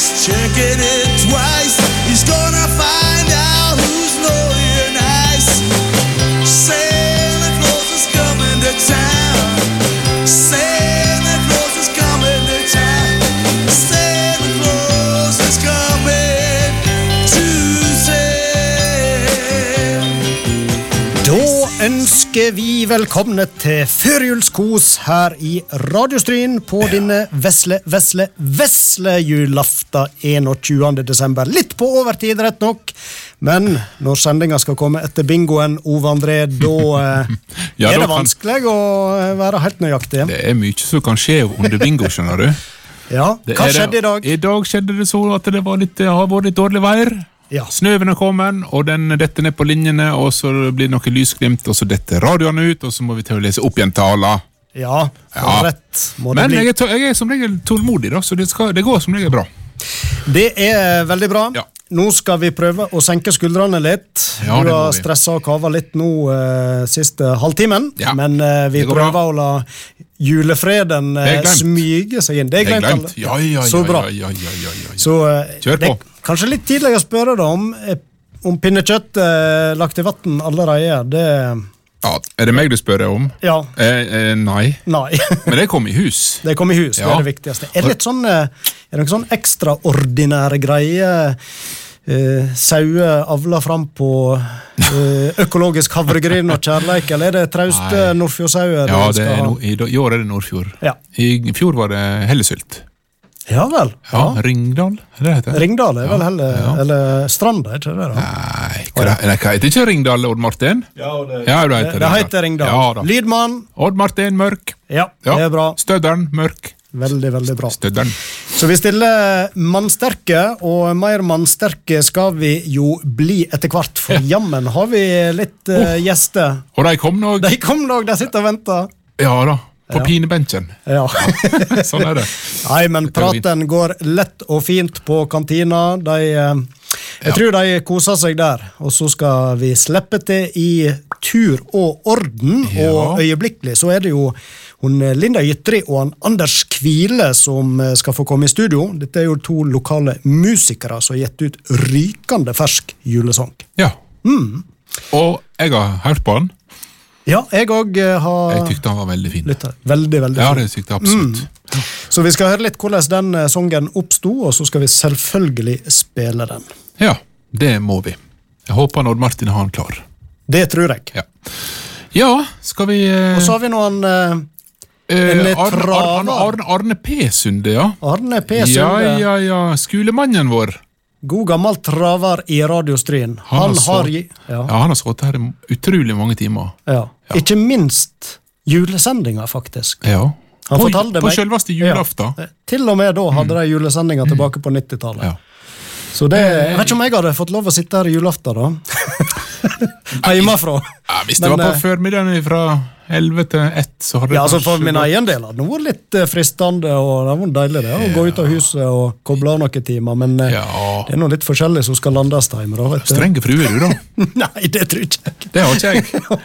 Checking it twice. Ønsker vi velkomne til førjulskos her i Radiostryn på denne vesle, vesle, vesle julaften 21. desember. Litt på overtid, rett nok, men når sendinga skal komme etter bingoen, Ove André, da eh, Ja, er det det kan- vanskelig å eh, være helt nøyaktig. Det er mye som kan skje under bingo, skjønner du. Ja, Det Hva det- skjedde i dag? I dag skjedde det så at det var litt, det har vært litt dårlig vær. Ja. Snøen er kommet, og den detter ned på linjene, og så blir det noe lysglimt, og så detter radioene ut, og så må vi til å lese opp igjen taler. Ja, Ja. rett må det Men bli. jeg er, jeg er som regel tålmodig, da, så det, skal, det går som regel bra. Det er veldig bra. Ja. Nå skal vi prøve å senke skuldrene litt. Ja, du har stressa og kava litt nå eh, siste halvtimen, Ja, men eh, vi prøver bra. å la julefreden eh, smyge seg inn. Det er glemt. Ja, ja, ja, Så bra. ja, ja, ja, ja, ja. Så eh, Kjør på. Det, kanskje litt tidlig å spørre deg om eh, om pinnekjøtt eh, lagt i vann allerede. Det ja, Er det meg du spør om? Ja. Eh, eh, nei. Nei. Men det kom i hus. Det kom i hus, det er det viktigste. Er det litt sånn, eh, er det noen sånn ekstraordinære greier? eh, Sauer avla fram på eh, økologisk havregryn og kjærleik, eller er det trauste. Nordfjordsauer? Ja, det er i, i år er det Nordfjord. Ja. I fjor var det Hellesylt. Ja vel. Ja, Ja. Ringdal, er det det heter? Ringdal er vel heller ja. Eller Stranda, er ikke det? da? Nei, hva det- nei, hva heter ikke Ringdal, Odd Martin? Ja, det, Ja, det heter det heter Ringdal. Ja. Lydmann, Odd Martin Mørk. ja, Ja. det er bra. Stødderen Mørk. Veldig, veldig bra. Stødderen. Så vi stiller mannsterke, og mer mannsterke skal vi jo bli etter hvert, for jammen har vi litt eh, gjester. Og de kom nå De kom nå, de sitter og venter. Ja da, på pinebenken. Ja. Sånn er det. Nei, men praten går lett og fint på kantina. De, eh, jeg tror de koser seg der. Og så skal vi slippe til i tur og orden, og øyeblikkelig så er det jo hun Linda Ytri og han Anders Kvile som eh, skal få komme i studio. Dette er jo to lokale musikere som har gitt ut rykende fersk julesang. Ja. Mm. Og jeg har hørt på den. Ja, jeg òg har Jeg tykte han var veldig fin. lytta. Veldig, veldig Ja, det tykte jeg absolutt. Så vi skal høre litt hvordan den eh, sangen oppsto, og så skal vi selvfølgelig spille den. Ja, det må vi. Jeg håper Odd Martin har den klar. Det tror jeg. Ja, ja skal vi eh, Og så har vi noen eh, eh, Arne. Arne, Arne, Arne P. Sunde, ja. Arne P. Ja, Sunde. ja, ja. Skolemannen vår. God gammel traver i Radiostryn. Han Han har har ja, Ja, har sittet her i utrolig mange timer. ja. Ja. Ikke minst julesendinga, faktisk. Ja. Han på på selveste julaften. Ja. Til og med da hadde de julesendinga tilbake på 90-tallet. Ja. Så det, Jeg vet ikke om jeg hadde fått lov å sitte her i julaften, da. Hjemmefra. Ja, hvis det Men, var på eh, formiddagen fra 11 til 1, så Ja, det altså For min egen del hadde det vært litt eh, fristende, og det var deilig det, å gå ut av huset og koble av noen timer, men eh, Ja. det er noe litt forskjellig som skal landes hjemme. da, vet du. Strenge fruer, du, da. Nei, det tror ikke jeg. Det har ikke jeg. oh.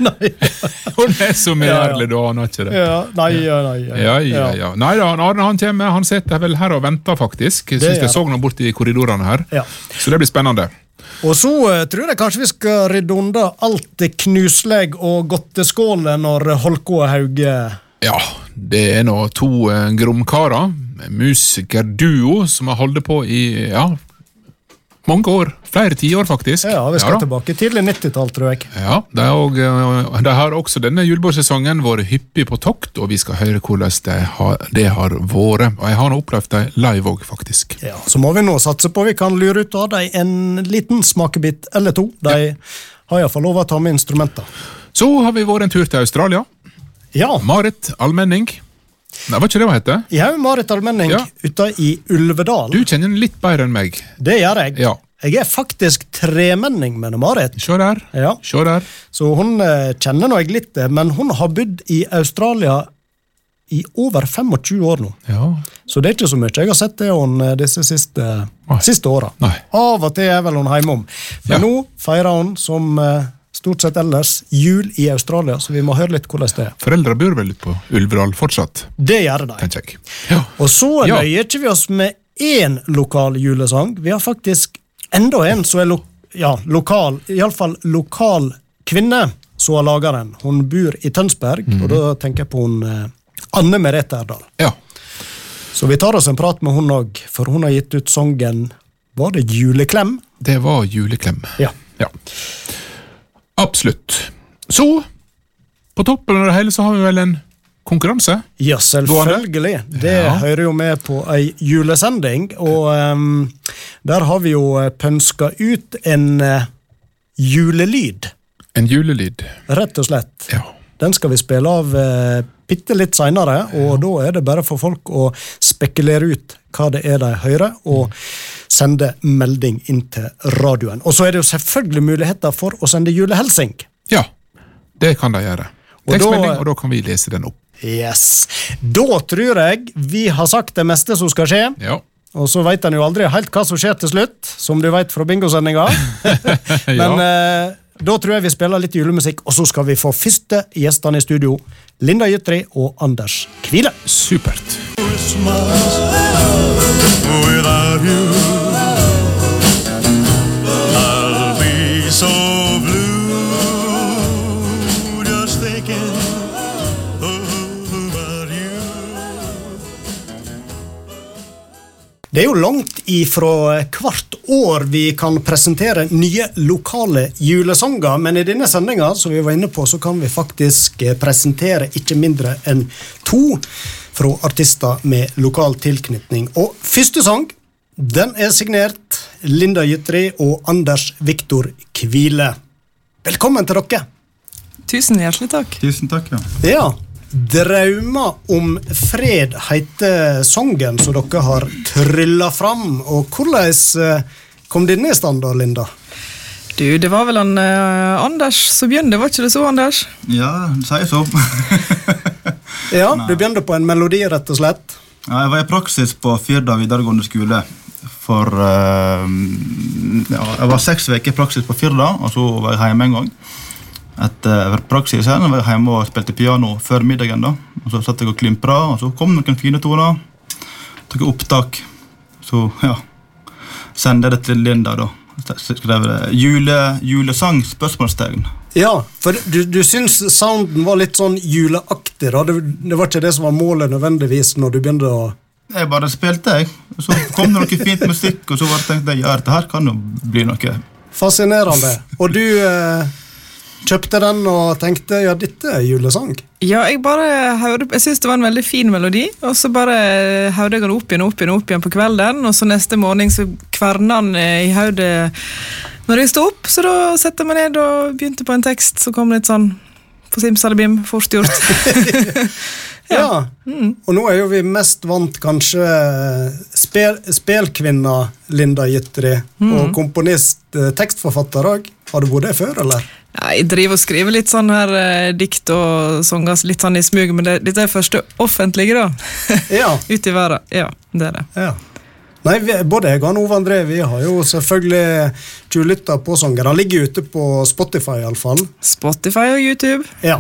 Hun er så mye ærlig medgjørlig, da. Han har ikke det. Ja, nei, ja, nei, ja, Ja, ja, ja. Nei da, Arne han kommer. Han sitter vel her og venter, faktisk. Jeg Det synes jeg så ham borti korridorene her. Ja. Så det blir spennende. Og så eh, tror jeg kanskje vi skal rydde unna alt det knusleg og godteskålet når Holko og Hauge Ja, det er nå to eh, gromkarer, musikerduo, som har holdt på i ja, mange år. Flere tiår, faktisk. Ja, vi skal ja, tilbake. Tidlig 90-tall, tror jeg. Ja, de og, eh, de har også denne julebordsesongen vært hyppig på tokt, og vi skal høre hvordan det har, det har vært. Og jeg har nå opplevd dem live òg, faktisk. Ja, Så må vi nå satse på vi kan lure ut av dem en liten smakebit eller to. De har iallfall lov å ta med instrumenter. Så har vi vært en tur til Australia. Ja, Marit Almenning. Nei, var ikke det hun heter? jeg har Marit Almenning Ja. ute i Ulvedal. Du kjenner henne litt bedre enn meg. Det gjør jeg. Ja. Jeg er faktisk tremenning med Marit. Se der. Ja. Se der. Så hun eh, kjenner nå jeg litt det, men hun har bodd i Australia i over 25 år nå. Ja. Så det er ikke så mye jeg har sett det henne eh, disse siste, Nei. siste åra. Av og til er vel hun hjemom. Men Ja. nå feirer hun som eh, stort sett ellers jul i Australia, så vi må høre litt hvordan det er. Foreldra bor vel litt på Ulverdal fortsatt, Det gjør de. Ja. Og så Ja. nøyer ikke vi oss med én lokal julesang. Vi har faktisk enda en som er lo ja, lokal, iallfall lokal kvinne som har laga den. Hun bor i Tønsberg, og da tenker jeg på hun eh, Anne Merete Erdal. Ja. Så vi tar oss en prat med hun òg, for hun har gitt ut sangen Var det Juleklem? Det var juleklem. Ja. Ja. Absolutt. Så, på toppen av det hele så har vi vel en konkurranse. Ja, selvfølgelig. Det Ja. hører jo med på ei julesending, og um, der har vi jo eh, pønska ut en uh, julelyd, En julelyd. rett og slett. Ja. Den skal vi spille av eh, bitte litt seinere, og da er det bare for folk å spekulere ut hva det er de hører, og sende melding inn til radioen. Og så er det jo selvfølgelig muligheter for å sende julehelsing. ja. Det kan de gjøre. Tekstmelding, og da kan vi lese den opp. Yes. Da tror jeg vi har sagt det meste som skal skje. Ja. Og så veit en jo aldri helt hva som skjer til slutt, som du veit fra bingosendinga. Men ja. eh, da tror jeg vi spiller litt julemusikk, og så skal vi få første gjestene i studio. Linda Jytri og Anders Kvile. Supert. Christmas without you. I'll be so Det er jo langt ifra hvert år vi kan presentere nye lokale julesanger, men i denne sendinga som vi var inne på, så kan vi faktisk eh, presentere ikke mindre enn to fra artister med lokal tilknytning. Og første sang den er signert Linda Jytri og Anders Viktor Kvile. Velkommen til dere. Tusen hjertelig takk. Tusen takk, ja. Ja, Draumer om fred heter sangen som dere har trylla fram. Og hvordan eh, kom denne i stand, da, Linda? Du, det var vel han eh, Anders som begynte, var ikke det så, Anders? Ja, du sier så. Ja, Du begynte på en melodi, rett og slett. ja, jeg var i praksis på Firda videregående skole. For eh, ja, Jeg var seks uker i praksis på Firda, og så var jeg hjemme en gang. Etter praksisen var jeg hjemme og spilte piano før middagen. da. Og Så satt jeg og klimpra, og så kom noen fine toner. Tok opptak. Så ja, sendte jeg det til Linda. da. Skrev det jule, julesang? spørsmålstegn. Ja, for du, du syns sounden var litt sånn juleaktig, da? Det, det var ikke det som var målet nødvendigvis når du begynte å Jeg bare spilte, jeg. Så kom det noe fint musikk, og så bare tenkte jeg ja, dette her kan jo bli noe. Fascinerende. Og du eh, kjøpte den og tenkte ja, dette er julesang. Ja, jeg bare hørte, jeg syntes det var en veldig fin melodi, og så bare hørte jeg den opp igjen opp igjen, opp igjen på kvelden, og så neste morgen så kverna den eh, i hodet når jeg sto opp, så da satte jeg meg ned og begynte på en tekst som kom litt sånn på simsalabim, fort gjort. Ja. Og nå er jo vi mest vant kanskje spel, spelkvinna Linda Jytri og komponist, eh, tekstforfatter òg. Har du vært det før, eller? Ja, jeg driver og skriver litt sånn her eh, dikt og sanger litt sånn i smug, men det, dette er første offentlige, da. Ja. Ute i verden. Ja, det er det. ja. Nei, vi, Både jeg og Ove André vi har jo selvfølgelig tjuvlytta på sanger. Han ligger ute på Spotify, iallfall. Spotify og YouTube. Ja.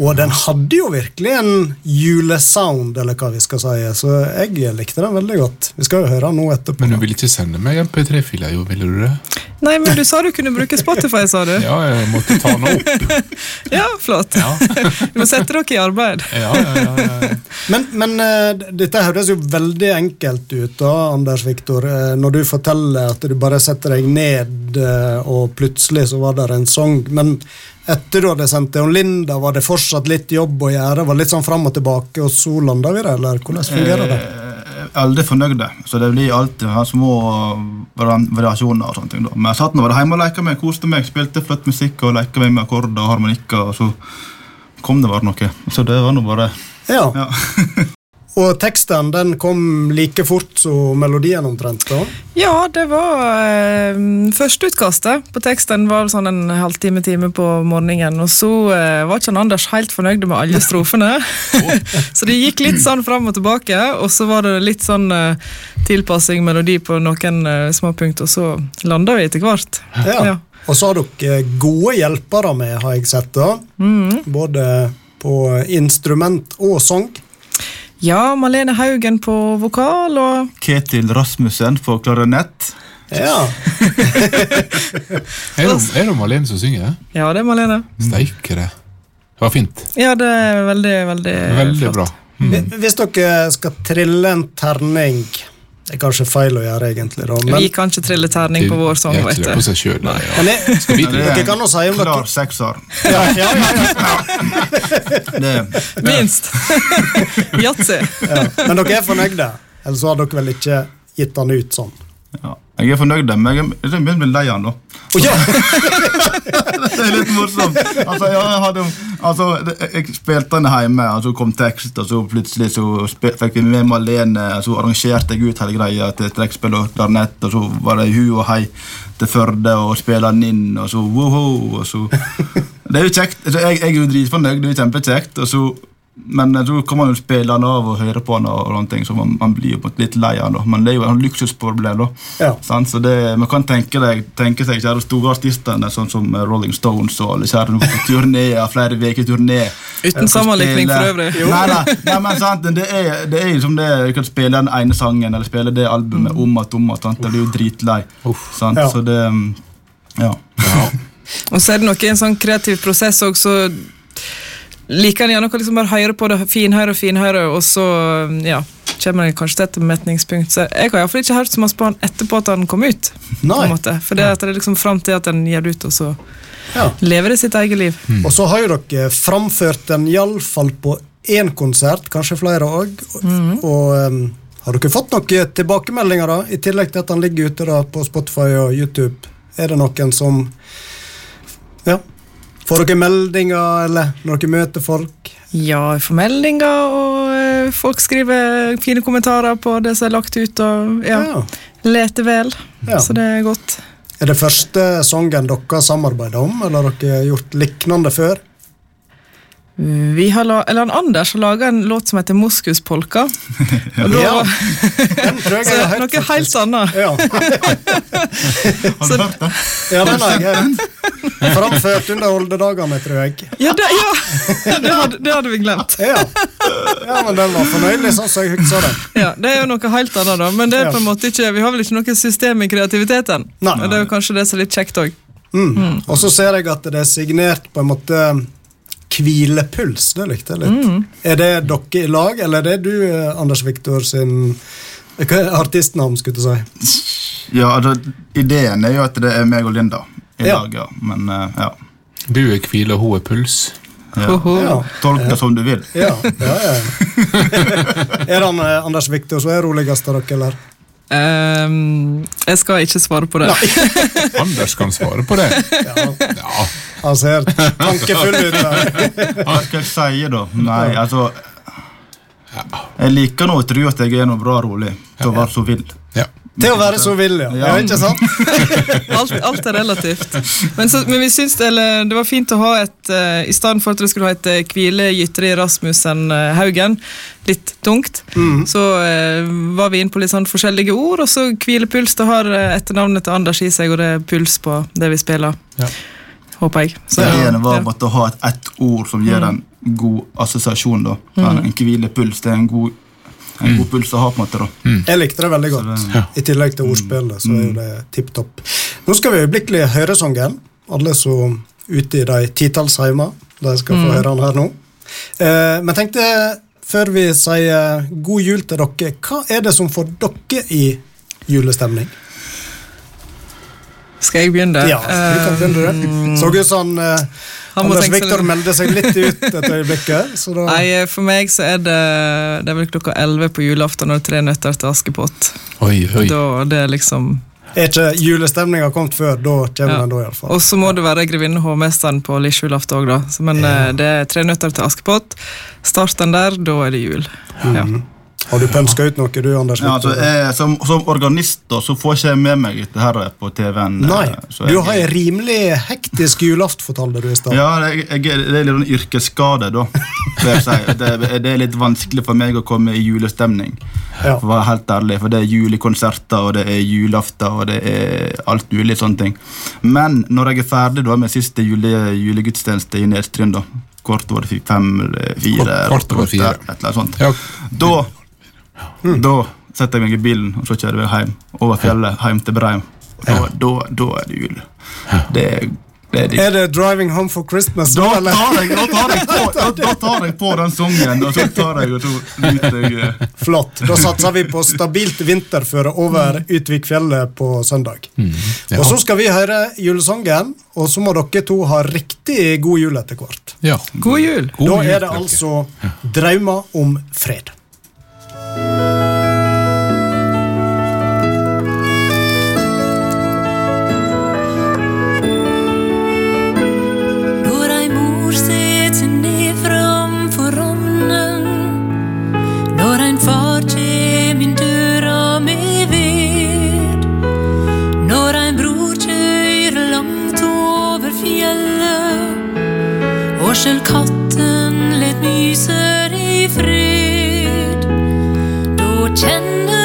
Og den hadde jo virkelig en julesound, eller hva vi skal si. Så jeg likte den veldig godt. Vi skal jo høre den nå etterpå. Men du ville ikke sende meg MP3-fila, jo, ville du det? Nei, men du sa du kunne bruke Spotify, sa du? Ja, jeg måtte ta den opp. Ja, flott. Ja, Du må sette dere i arbeid. ja, ja. ja, ja. Men, men uh, dette høres jo veldig enkelt ut, da, Anders Viktor. Uh, Når du forteller at du bare setter deg ned, uh, og plutselig så var det en sang. Men etter du hadde sendt til Linda, var det fortsatt litt jobb å gjøre? Var det litt sånn fram og tilbake, og så landa vi det, eller hvordan fungerer det? Eh, Aldri fornøyde, så det blir alltid små variasjoner. og sånne ting da. Men jeg satt nå bare hjemme og leka meg, koste meg, spilte flott musikk og leka med akkorder og harmonikker, og så kom det bare noe. Så det var nå bare Ja. ja. Og teksten den kom like fort som melodien omtrent? da? Ja, det var eh, Førsteutkastet på teksten var sånn en halvtime time på morgenen. Og så eh, var ikke Anders helt fornøyd med alle strofene. så det gikk litt sånn fram og tilbake, og så var det litt sånn eh, tilpassing melodi på noen eh, små punkt, og så landa vi etter hvert. Ja. Ja. Og så har dere gode hjelpere med, har jeg sett. da. Både på instrument og sang. Ja, Malene Haugen på vokal og Ketil Rasmussen på klarinett. Ja. Er det, er det Malene som synger? Ja, det er Malene. Steikere. det. Det var fint. Ja, det er veldig, veldig, Veldig flott. bra. Hvis dere skal trille en terning Det er kanskje feil å gjøre, egentlig, da, men, Vi kan ikke trille terning på vår sang, vet det du. seg selv, nei, ja. men jeg, vi er dere kan jo si om dere Klar sekser. ja, ja, ja, Det, Minst. Yatzy. ja. Men dere er fornøyde? Ellers så har dere vel ikke gitt den ut sånn? Ja. Jeg er fornøyd, men jeg er- begynner å bli lei av den. Å ja! Det er litt morsomt. Altså, jeg, hadde, altså, jeg spilte den hjemme, og så kom tekst, og så plutselig så spil, fikk vi med Malene, og så arrangerte jeg ut hele greia til trekkspill og klarinett, og så var det hu og hei til Førde og spille den inn, og så woho, og så Det er jo kjekt. Jeg, jeg er jo dritfornøyd, det er jo kjempekjekt, og så men så kan man jo spille han av og høre på han, og, og sånne ting, så man, man blir jo litt lei av da. Men det er jo en luksusproblem. da. Ja. Sant? Så det, Man kan tenke, deg, tenke seg kjære store artistene, sånn som Rolling Stones og alle kjære på turné, flere uker turné. Uten sammenligning for øvrig. Nei, nei, nei, men sant, det er, det er som det Du kan spille den ene sangen eller spille det albumet om og om igjen. sant? Det blir jo dritlei. Sant? Ja. Så det Ja. Ja. Og så er det noe i en sånn kreativ prosess òg, så liker en gjerne å liksom bare høre på det, finhøre og finhøre, og så ja, kommer en kanskje til et metningspunkt. Så jeg har iallfall ikke hørt så mye på han etterpå at han kom ut. på Nei. måte. For det, at det er liksom fram til at den gir det ut, og så Ja. lever det sitt eget liv. Og så har jo dere framført den iallfall på én konsert, kanskje flere òg. Og um, har dere fått noen tilbakemeldinger, da, i tillegg til at han ligger ute da på Spotify og YouTube? Er det noen som Ja. Får dere meldinger, eller når dere møter folk? Ja, jeg får meldinger, og eh, folk skriver fine kommentarer på det som er lagt ut, og ja, Ja. leter vel. Ja. Så det er godt. Er det første sangen dere har samarbeidet om, eller har dere gjort lignende før? Vi har la, eller Anders har laga en låt som heter Moskuspolka. Og da, Ja. Den tror jeg så jeg har hørt, noe helt annet. Ja. Har du hørt den? ja, den har jeg hørt. Framført under oldedagene, tror jeg. Ja, det, ja. Det, hadde, det hadde vi glemt. Ja. ja, men den var fornøyelig, sånn som jeg husker den. Ja, Det er jo noe helt annet, da. Men det er på en måte ikke, vi har vel ikke noe system i kreativiteten. Nei. Men det er jo kanskje det som er litt kjekt òg. Mm. Og så ser jeg at det er signert på en måte Hvilepuls. Det likte jeg litt. Er det dere i lag, eller er det du, eh, Anders Viktor, sin hva er artistnavn, skulle jeg si? Ja, altså, ideen er jo at det er meg og Linda i Ja. lag, ja. Men eh, ja. Du er hvile, hun er puls. ja. Ja. Tolk det som du vil. Ja, ja, ja. er det eh, Anders Viktor som er roligst av dere, eller? Ehm, jeg skal ikke svare på det. Anders kan svare på det. Ja, Ja, han ser tankefull ut. Hva skal jeg si, da? Nei, altså Jeg liker nå å tro at jeg er noe bra rolig til å være så vill. ja. Til å være så vill, ja. ja. Ikke sant? Alt, alt er relativt. Men, så, men vi syns det, eller, det var fint å ha et uh, I stedet for at det skulle ha et uh, hvile Gytri Rasmussen uh, Haugen, litt tungt, så eh, var vi inne på litt sånn forskjellige ord, og så hvilepuls. Det har uh, etternavnet til Anders i seg, og det er puls på det vi spiller. Ja. Håper jeg. Så, ene var ja. å ha et ett ord som gir en god assosiasjon. da. En hvilepuls det er en god, en god puls å ha. på en måte da. Jeg likte det veldig godt. det- Ja. I tillegg til ordspillet, så er jo det tipp topp. Nå skal vi øyeblikkelig høre sangen. Alle som ute i de titalls hjemme, de skal få høre den her nå. Eh, men tenkte, før vi sier god jul til dere, hva er det som får dere i julestemning? Skal jeg begynne? Ja, du kan begynne det. Så ut som sånn, Han Anders Viktor meldte seg litt ut et øyeblikk. da, Nei, eh, For meg så er det Det er vel klokka 11 på julaften når Tre nøtter til Askepott. Oi, oi. Da det er liksom er ikke julestemninga kommet før, da kommer Ja. den da, iallfall. Og så må det være Grevinne hovmesteren på lillejulaften òg, da. Men Ja. eh, det er Tre nøtter til Askepott. Start den der, da er det jul. Ja. Har du pønska ut noe, du, Anders Ja, altså, jeg, som, som organist da, så får ikke jeg med meg dette her på TV-en. eh, Nei, så du jeg- har en rimelig hektisk julaften, fortalte du i stad. Ja, jeg, jeg, det er litt en yrkesskade, da. Det, det er litt vanskelig for meg å komme i julestemning. Ja. For å være helt ærlig, for det er julekonserter, og det er julaften, og det er alt mulig sånne ting. Men når jeg er ferdig da med siste jule, julegudstjeneste i Nedstryn, da, kvart over fire. Kvart- kvart over fire. Et eller annet sånt. Ja. Da, da setter jeg meg i bilen og så kjører vi hjem. Over fjellet, hjem til Breim. Da, da, da er det jul. Det, er- det er digg. Er det 'Driving Home for Christmas'? Da tar, jeg, da, tar jeg på, da, da tar jeg på den sangen, og så tar jeg og så nyter jeg eh, Flott. Da satser vi på stabilt vinterføre over Utvikfjellet på søndag. ja. Og så skal vi høre julesangen, og så må dere to ha riktig god jul etter hvert. Ja. God jul! God da er det altså 'Draumer om fred'. Og selv katten let myser Da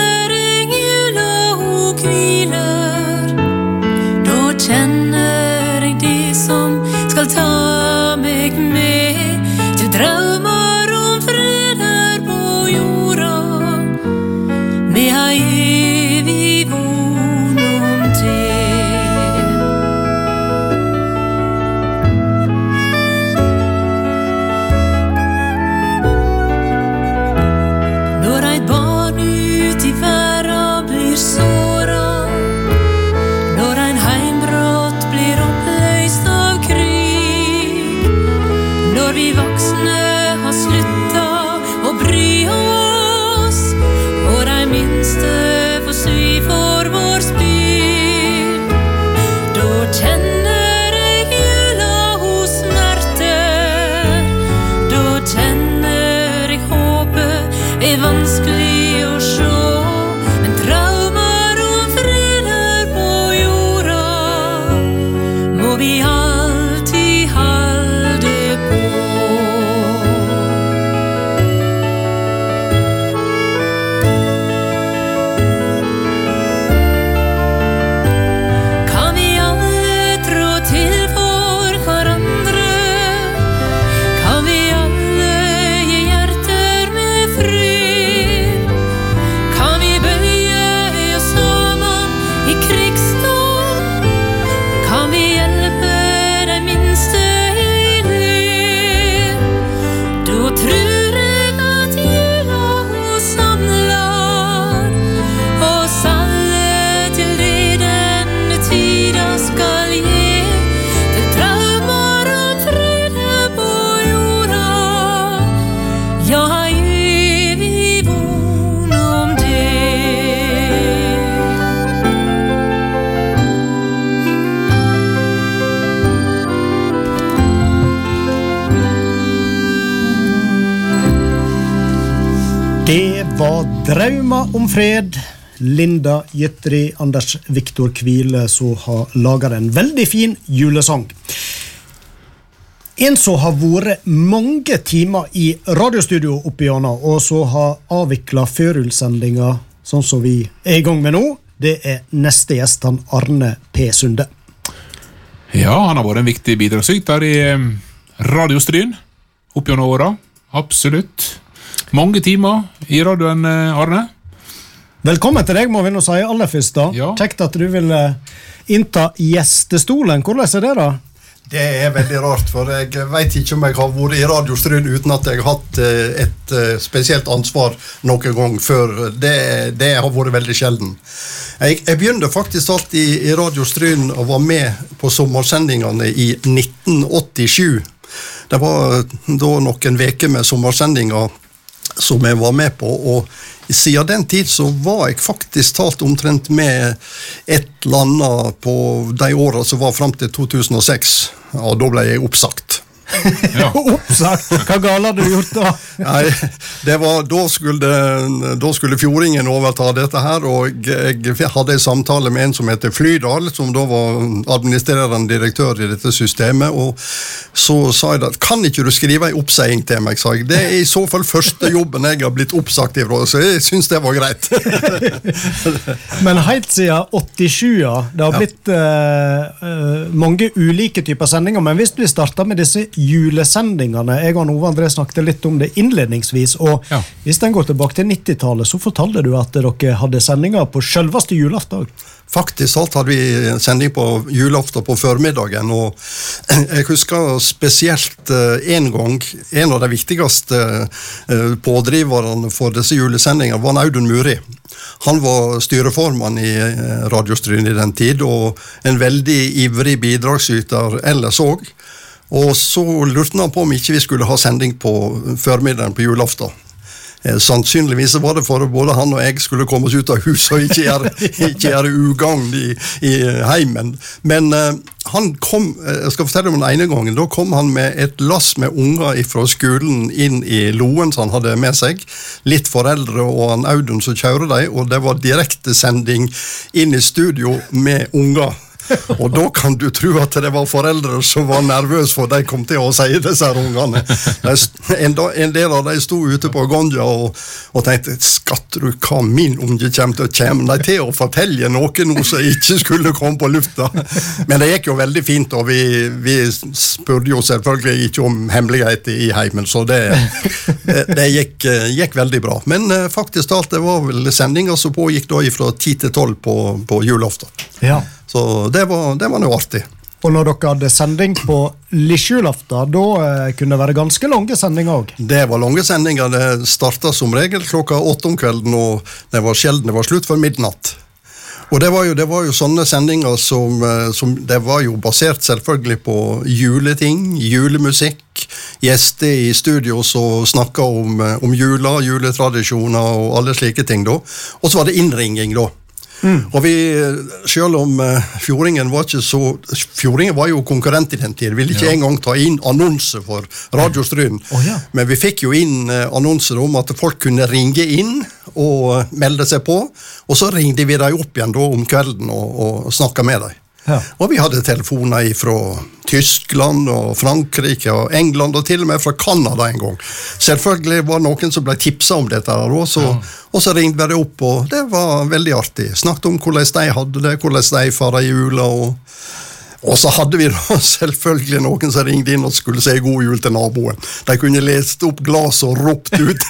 var 'Draumer om fred'. Linda Jytri, Anders Viktor Kvile, som har laga en veldig fin julesang. En som har vært mange timer i radiostudio opp igjennom, og som har avvikla førjulssendinga sånn som vi er i gang med nå, det er neste gjest, han Arne P. Sunde. Ja, han har vært en viktig bidragsyter i eh, Radiostryn opp gjennom åra. Absolutt. Mange timer i radioen, eh, Arne. Velkommen til deg, må vi nå si aller først. da. Ja. Kjekt at du vil eh, innta gjestestolen. Hvordan er det, da? Det er veldig rart, for jeg vet ikke om jeg har vært i Radiostryn uten at jeg har hatt eh, et spesielt ansvar noen gang før. Det, det har vært veldig sjelden. Jeg, jeg begynte faktisk alt i, i Radiostryn og var med på sommersendingene i 1987. Det var da noen uker med sommersendinger som jeg var med på. og siden den tid så var jeg faktisk talt omtrent med et eller annet på de åra som var fram til 2006. Og da ble jeg oppsagt. Ja. Oppsagt! Hva galt hadde du gjort da? Nei, det var, da, skulle, da skulle Fjordingen overta dette her, og jeg hadde en samtale med en som heter Flydal, som da var administrerende direktør i dette systemet, og så sa jeg at kan ikke du skrive en oppseiing til meg, sa jeg. Det er i så fall første jobben jeg har blitt oppsagt ifra, så jeg syns det var greit. Men helt siden 87, ja. Det har blitt eh, mange ulike typer sendinger. Men hvis vi starter med disse julesendingene. Jeg og Ove André snakket litt om det innledningsvis. og Ja. Hvis en går tilbake til 90-tallet, så fortalte du at dere hadde sendinger på selveste julaften. Faktisk alt hadde vi sending på julaften på formiddagen. og Jeg husker spesielt én gang en av de viktigste eh, pådriverne for disse julesendingene var Audun Muri. Han var styreformann i eh, Radiostryn i den tid, og en veldig ivrig bidragsyter ellers òg. Og så lurte han på om ikke vi skulle ha sending på formiddagen på julaften. Eh, Sannsynligvis var det for at både han og jeg skulle komme oss ut av huset og ikke gjøre, ikke gjøre ugagn i, i heimen. Men eh, han kom, eh, jeg skal fortelle om den ene gangen, da kom han med et lass med unger fra skolen inn i Loen som han hadde med seg. Litt foreldre og han Audun som kjører dem, og det var direktesending inn i studio med unger. Og da kan du tro at det var foreldre som var nervøse for de kom til å si disse ungene. En, del av de sto ute på Gonja og, og tenkte skatter du hva min unge kommer til å komme de til å fortelle noe nå som ikke skulle komme på lufta. Men det gikk jo veldig fint, og vi, vi spurte jo selvfølgelig ikke om hemmeligheter i heimen, så det, det, gikk, gikk veldig bra. Men eh, faktisk talt, det var vel sendinger som pågikk da fra 10 til 12 på, på julaften. Ja. Så det var, det var noe artig. Og når dere hadde sending på lillejulaften, da eh, kunne det være ganske lange sendinger òg. Det var lange sendinger. Det starta som regel klokka åtte om kvelden, og det var sjelden det var slutt før midnatt. Og det var jo, det var jo sånne sendinger som, eh, som Det var jo basert selvfølgelig på juleting, julemusikk, gjester i studio som snakka om, eh, om jula, juletradisjoner og alle slike ting, da. Og så var det innringing, da. Og vi, selv om eh, Fjordingen var ikke så Fjordingen var jo konkurrent i den tid. Ville ikke engang ta inn annonse for Radiostryn. Oh, ja. Men vi fikk jo inn eh, annonser om at folk kunne ringe inn og eh, melde seg på. Og så ringte vi dem opp igjen da om kvelden og, og snakka med dem. Ja. Og vi hadde telefoner fra Tyskland og Frankrike og England, og til og med fra Canada en gang. Selvfølgelig var det noen som ble tipsa om dette, også, ja. og så ringte vi opp, og det var veldig artig. Snakket om hvordan de hadde det, hvordan de feira jula. og og så hadde vi da selvfølgelig noen som ringte inn og skulle si god jul til naboen. De kunne lest opp glasset og ropt ut,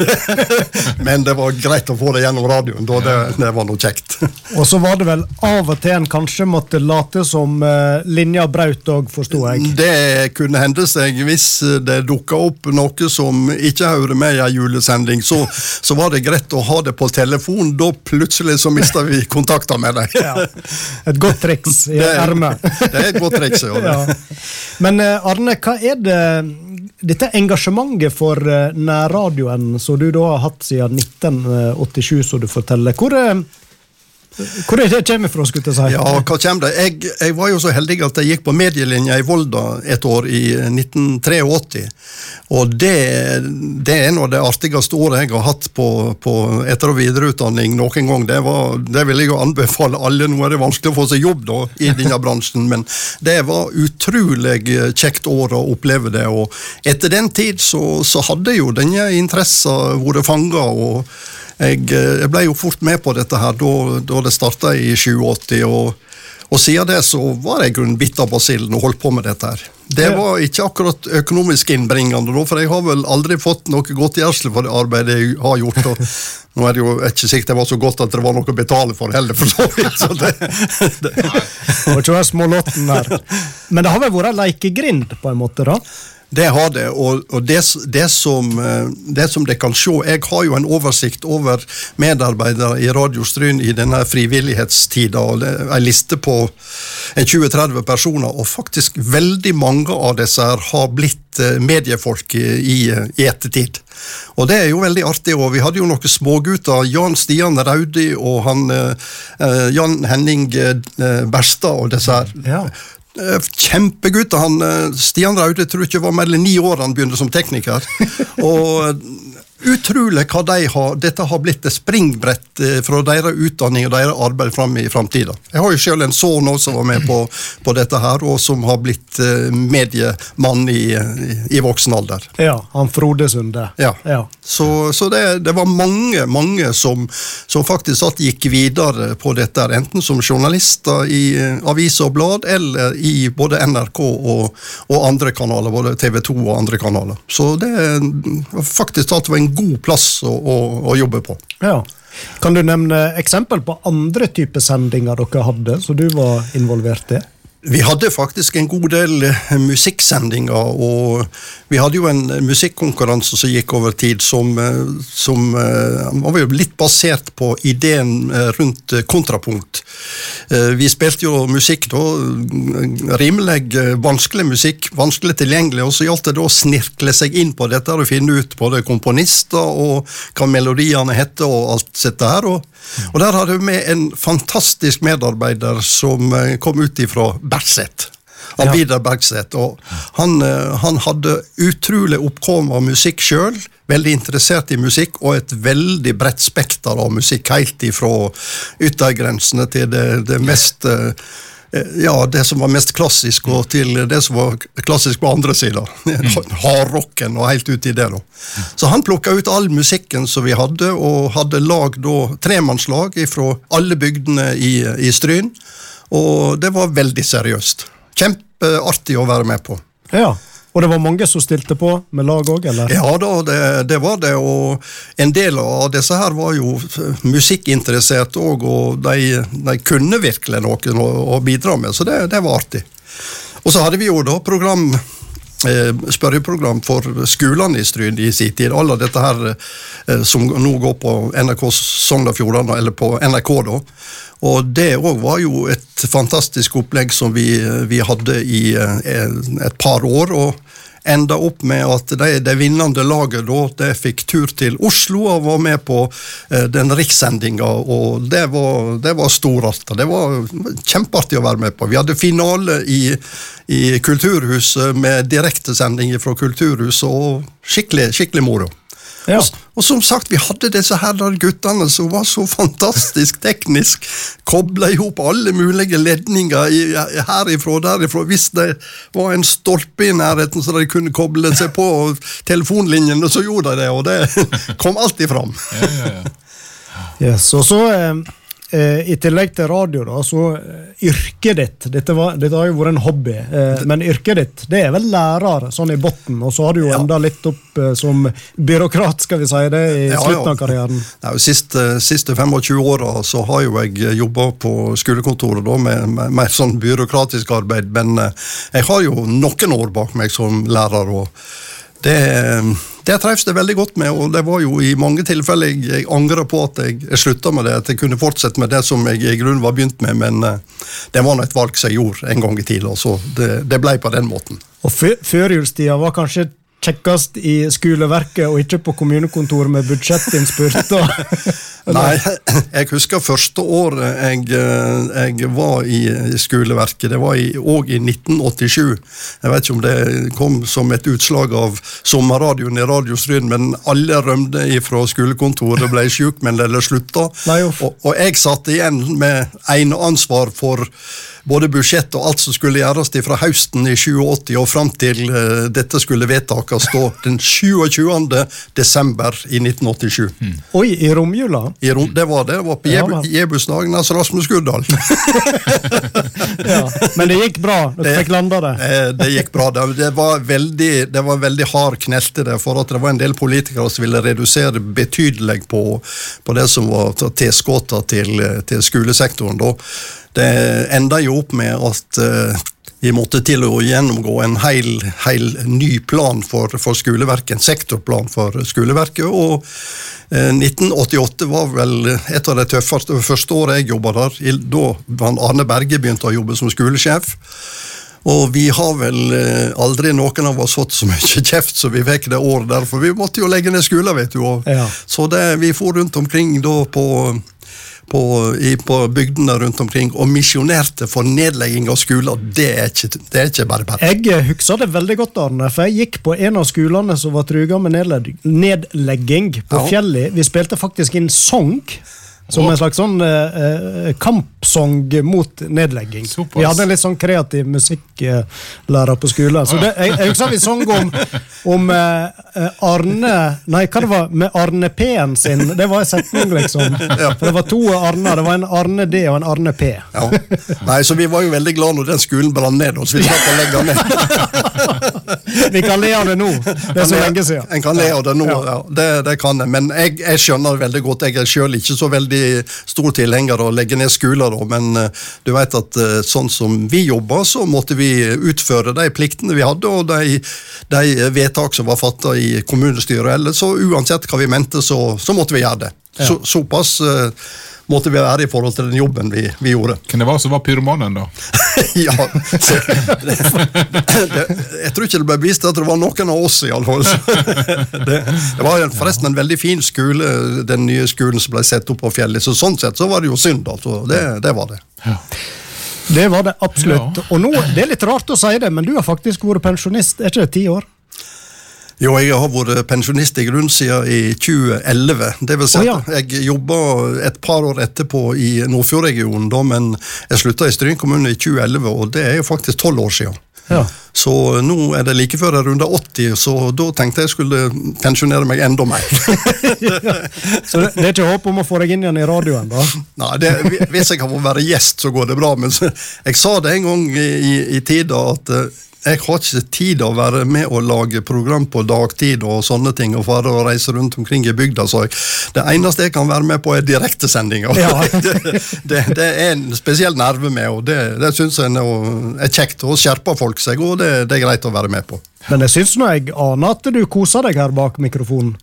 men det var greit å få det gjennom radioen. da det, det var noe kjekt. Og så var det vel av og til en kanskje måtte late som eh, linja braut òg, forsto jeg. Det kunne hende seg hvis det dukka opp noe som ikke hører med i ei julesending, så, så var det greit å ha det på telefon. Da plutselig så mista vi kontakta med dem. Ja. Et godt triks i er- ermet. Det er et godt triks. Ja. Ja. Men eh, Arne, hva er det dette engasjementet for eh, nærradioen som du da har hatt siden 1987, som du forteller, hvor, eh, hvor er det kommer fra, skulle jeg si? Ja, hva kommer det? Jeg, jeg var jo så heldig at jeg gikk på medielinja i Volda et år i 1983. Og det, det er nå det artigste året jeg har hatt på, på etter- og videreutdanning noen gang. Det, var, det vil jeg jo anbefale alle. Nå er det vanskelig å få seg jobb da, i denne bransjen, men det var utrolig kjekt år å oppleve det. Og etter den tid så, så hadde jo denne interessen vært fanga. Jeg, eh, jeg ble jo fort med på dette her da, da det starta i 87, og, og siden det så var jeg grunnen bitt av basillen og holdt på med dette her. Det var ikke akkurat økonomisk innbringende, da, for jeg har vel aldri fått noe godtgjørelse for det arbeidet jeg har gjort. og nå er det jo ikke sikkert det var så godt at det var noe å betale for heller, for så vidt. Så det, det, var ikke være smålotten her. Men det har vel vært lekegrind, på en måte? da? Det har det, og, og det, det, som, eh, det som dere kan se Jeg har jo en oversikt over medarbeidere i Radiostryn i denne frivillighetstida, og en liste på en 20-30 personer, og faktisk veldig mange av disse her har blitt eh, mediefolk i, i, i ettertid. Og det er jo veldig artig, og vi hadde jo noen smågutter, Jan Stian Raudi og han eh, eh, Jan Henning eh, Berstad og disse her. Ja. Eh, Kjempegutter. Han, eh, Stian Raude tror ikke var mer enn ni år han begynte som tekniker. og Utrolig hva de har, dette har blitt et springbrett eh, fra deres utdanning og deres arbeid fram i framtida. Jeg har jo selv en sønn som var med på, på dette her, og som har blitt eh, mediemann i, i, voksen alder. Ja, han Frode Sunde. Ja. Ja. Så, så det, det var mange mange som, som faktisk satt gikk videre på dette, enten som journalister i eh, aviser og blad, eller i både NRK og, og andre kanaler, både TV 2 og andre kanaler. Så det faktisk tatt var en god plass å, å, å jobbe på. Ja. Kan du nevne eksempel på andre typer sendinger dere hadde, som du var involvert i? Vi hadde faktisk en god del eh, musikksendinger, og vi hadde jo en musikkonkurranse som gikk over tid, som, eh, som eh, var jo litt basert på ideen eh, rundt eh, kontrapunkt. Eh, Vi spilte jo musikk da, rimelig eh, vanskelig musikk, vanskelig tilgjengelig, og så gjaldt det da å snirkle seg inn på dette og finne ut både komponister og hva melodiene heter og alt dette her. Og, og der hadde vi med en fantastisk medarbeider som eh, kom ut ifra Berset. Alvidar Bergseth. Og han, eh, han hadde utrolig oppkom av musikk sjøl. Veldig interessert i musikk, og et veldig bredt spekter av musikk. Helt ifra yttergrensene til det, det mest eh, ja, det som var mest klassisk, og til det som var klassisk på andre sida. Hardrocken og helt ut i det. da. Så han plukka ut all musikken som vi hadde, og hadde lag da, tremannslag fra alle bygdene i, i Stryn. Og det var veldig seriøst. Kjempeartig å være med på. Ja. Og det var mange som stilte på med lag òg, eller? Ja da, det, det var det, og en del av disse her var jo musikkinteresserte òg, og de, de kunne virkelig noe å, bidra med, så det, det var artig. Og så hadde vi jo da program spørreprogram for skolene i Stryn i sin tid. Alle dette her eh, som nå går på NRK Sogn og Fjordane, eller på NRK, da. Og det òg var jo et fantastisk opplegg som vi, vi hadde i eh, et par år. og enda opp med at det det vinnende laget da, det fikk tur til Oslo og var med på eh, den rikssendinga, og det var, det var storartet. Det var kjempeartig å være med på. Vi hadde finale i, i Kulturhuset med direktesending fra Kulturhuset, og skikkelig, skikkelig moro. Ja. Og, og som sagt, vi hadde disse her guttene som var så fantastisk teknisk. Kobla i hop alle mulige ledninger i, herifra og derifra. Hvis det var en stolpe i nærheten så de kunne koble seg på telefonlinjene, så gjorde de det, og det kom alltid fram. Ja, ja, ja. Yes, og så eh, eh, I tillegg til radio, da, så eh, yrket ditt Dette, var, dette har jo vært en hobby, eh, men yrket ditt det er vel lærer sånn i bunnen, og så har du jo enda litt opp eh, som byråkrat, skal vi si det, i Ja, slutten ja. av karrieren. Ja, siste, siste 25 åra så har jo jeg jobba på skolekontoret da, med, med mer sånn byråkratisk arbeid, men eh, jeg har jo noen år bak meg som lærer. og det, det treffes det veldig godt med, og det var jo i mange tilfeller jeg, jeg angrer på at jeg, jeg slutta med det, at jeg kunne fortsette med det som jeg i grunnen var begynt med, men eh, det var nå et valg som jeg gjorde en gang i tida, så det, det ble på den måten. Og fø- førjulstida var kanskje kjekkest i skoleverket og ikke på kommunekontoret med budsjettinnspurt. Nei, jeg husker første året jeg, eh, jeg var i, i skoleverket. Det var òg i, 1987. Jeg vet ikke om det kom som et utslag av sommerradioen i Radiostryn, men alle rømte fra skolekontoret, ble sjukmeldte eller slutta. Nei. Og, og jeg satt igjen med eneansvar for både budsjett og alt som skulle gjøres fra høsten i 87 og fram til uh, dette skulle vedtakes stå den 27. desember i 1987. Oi, i romjula? I rom, det var det. Det var på Ja, Jebu- vel. Rasmus Guddal. Ja. Men det gikk bra? Dere fikk landa det? Eh, det gikk bra. Det, det, var veldig, det var veldig hard knelte det, for at det var en del politikere som ville redusere betydelig på, på det som var tilskuddene til, til skolesektoren. Da. Det enda jo opp med at eh, vi måtte til å gjennomgå en hel, hel ny plan for, for skoleverket, en sektorplan for skoleverket. og eh, 1988 var vel et av de tøffeste første året jeg jobba der. Da var Arne Berge begynte å jobbe som skolesjef. Og vi har vel eh, aldri noen av oss fått så mye kjeft som vi fikk det året der, for vi måtte jo legge ned skolen, vet du. Ja. Så det, vi for rundt omkring da på, på, i, på bygdene rundt omkring og misjonerte for nedlegging av skoler. Det er ikke, det er ikke bare bare. Jeg husker det veldig godt, Arne, for jeg gikk på en av skolene som var truga med nedlegging på Ja. fjellet. Vi spilte faktisk inn sang. Som en slags sånn eh, eh, kampsang mot nedlegging. Såpass. Vi hadde en litt sånn kreativ musikklærer på skolen. Så det, jeg, jeg husker vi sang om, om eh, eh, Arne Nei, hva det var med Arne P-en sin? Det var en setning, liksom. For det var to Arner. Det var en Arne D og en Arne P. Ja. Nei, så Vi var jo veldig glad når den skolen brant ned, og så vi slapp å legge den ned. Vi kan le av det nå. Det er så lenge siden. En kan le av det nå, Ja. det, det kan jeg. Men jeg, jeg skjønner det veldig godt. Jeg er sjøl ikke så veldig stor tilhenger av å legge ned skoler, da, men eh, du vet at eh, sånn som vi jobba, så måtte vi utføre de pliktene vi hadde, og de, de vedtak som var fatta i kommunestyret. Eller så uansett hva vi mente, så, så måtte vi gjøre det. Så, såpass uh, måtte vi være i forhold til den jobben vi, vi gjorde. Hvem det var som var pyromanen, da? ja, så, det, det, jeg tror ikke det ble vist at det var noen av oss, iallfall. Det, det var forresten en veldig fin skole, den nye skolen som ble satt opp på fjellet. Så sånn sett så var det jo synd, altså. Det, det var det. Det var det absolutt. Ja. Og nå, Det er litt rart å si det, men du har faktisk vært pensjonist. Er ikke det ti år? Jo, jeg har vært pensjonist i grunn siden i 2011. Det vil si oh, ja. at jeg jobba et par år etterpå i Nordfjordregionen, da, men jeg slutta i Stryn kommune i 2011, og det er jo faktisk tolv år siden. Ja. Så nå er det like før jeg runder 80, så da tenkte jeg skulle pensjonere meg enda mer. Så det, det er ikke håp om å få deg inn igjen i radioen, da? Nei, det, Hvis jeg kan få være gjest, så går det bra. Men så, jeg sa det en gang i, i, i tida at eh, jeg har ikke tid å være med og lage program på dagtid og sånne ting, og fare og reise rundt omkring i bygda, Så. Det eneste jeg kan være med på, er direktesendinger. Ja. det, det, det er en spesiell nerve med, og det, det syns jeg er kjekt. Og skjerper folk seg, og det, det er greit å være med på. Men jeg syns nå jeg aner at du koser deg her bak mikrofonen.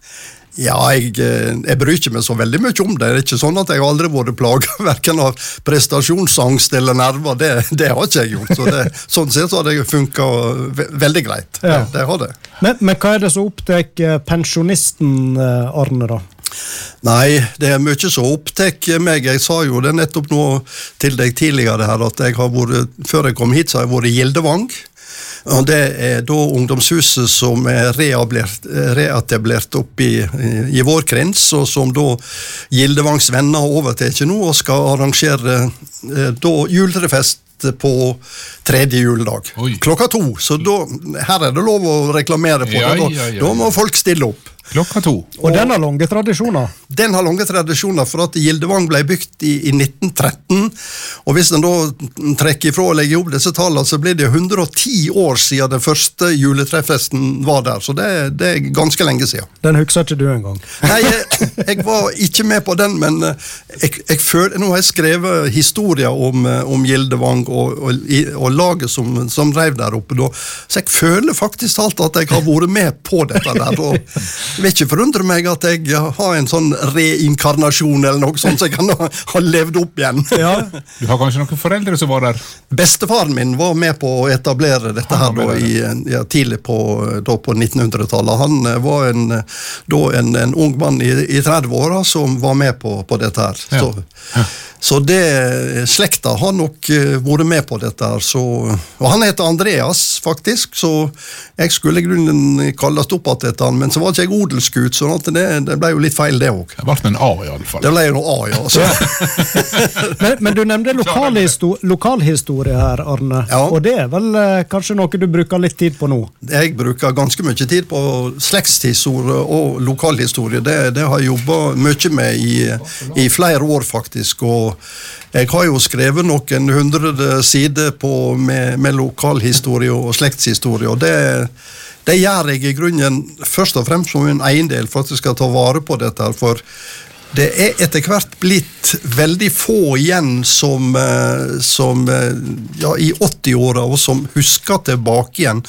Ja, jeg, eh, jeg bryr ikke meg så veldig mye om det. Det er ikke sånn at jeg aldri har vært plaga verken av prestasjonsangst eller nerver. Det, det har ikke jeg gjort. Så det, sånn sett så har det funka ve veldig greit. Ja. Det, har det. Men, men hva er det som opptar pensjonisten eh, Arne, da? Nei, det er mye som opptar meg. Jeg sa jo det nettopp nå til deg tidligere her, at jeg har vært, før jeg kom hit, så har jeg vært i Gildevang. Og Det er da ungdomshuset som er reetablert, oppe opp i, i vår krins, og som da Gildevangs venner overtar nå og skal arrangere eh, da juletrefest på tredje juledag. Oi. Klokka to. Så da, her er det lov å reklamere på Ja, det. Da, ja, ja, da må folk stille opp. Klokka to. Og den har lange tradisjoner. Den har lange tradisjoner, for at Gildevang ble bygd i, i 1913. Og hvis en da trekker ifra og legger opp disse tallene, så blir det 110 år siden den første juletrefesten var der. Så det, det er ganske lenge siden. Den husker ikke du engang. Nei, jeg, jeg var ikke med på den, men eh, jeg, jeg føler, nå har jeg skrevet historier om, eh, om Gildevang og, og, og laget som, som drev der oppe da. Så jeg føler faktisk alt at jeg har vært med på dette der. Og det vil ikke forundre meg at jeg har en sånn reinkarnasjon eller noe sånt, så jeg kan ha, ha levd opp igjen. Ja, Du har kanskje noen foreldre som var der? Bestefaren min var med på å etablere dette her da, i, ja, tidlig på, da på 1900-tallet. Han eh, var en, eh, da en, en ung mann i, i 30-åra som var med på, på dette her. Ja. Så, det, slekta har nok eh, vært med på dette her. Så, og han heter Andreas, faktisk, så jeg skulle i grunnen kalles opp etter han, men så var ikke jeg odelsgutt, så det, det ble jo litt feil, det òg. Det ble en A, iallfall. Det ble noe A, ja. Så. men, men du nevnte lokalhistorie, lokalhistorie her, Arne. Ja. Og det er vel eh, kanskje noe du bruker litt tid på nå? Jeg bruker ganske mye tid på slektshistorie og lokalhistorie. Det, det har jeg jobba mye med i, i flere år, faktisk. Og jeg har jo skrevet noen hundre sider på, med, med lokalhistorie og slektshistorie. og det det gjør jeg i grunnen først og fremst som en eiendel for at jeg skal ta vare på dette. her, For det er etter hvert blitt veldig få igjen som, eh, som eh, ja, i 80-åra og som husker tilbake igjen.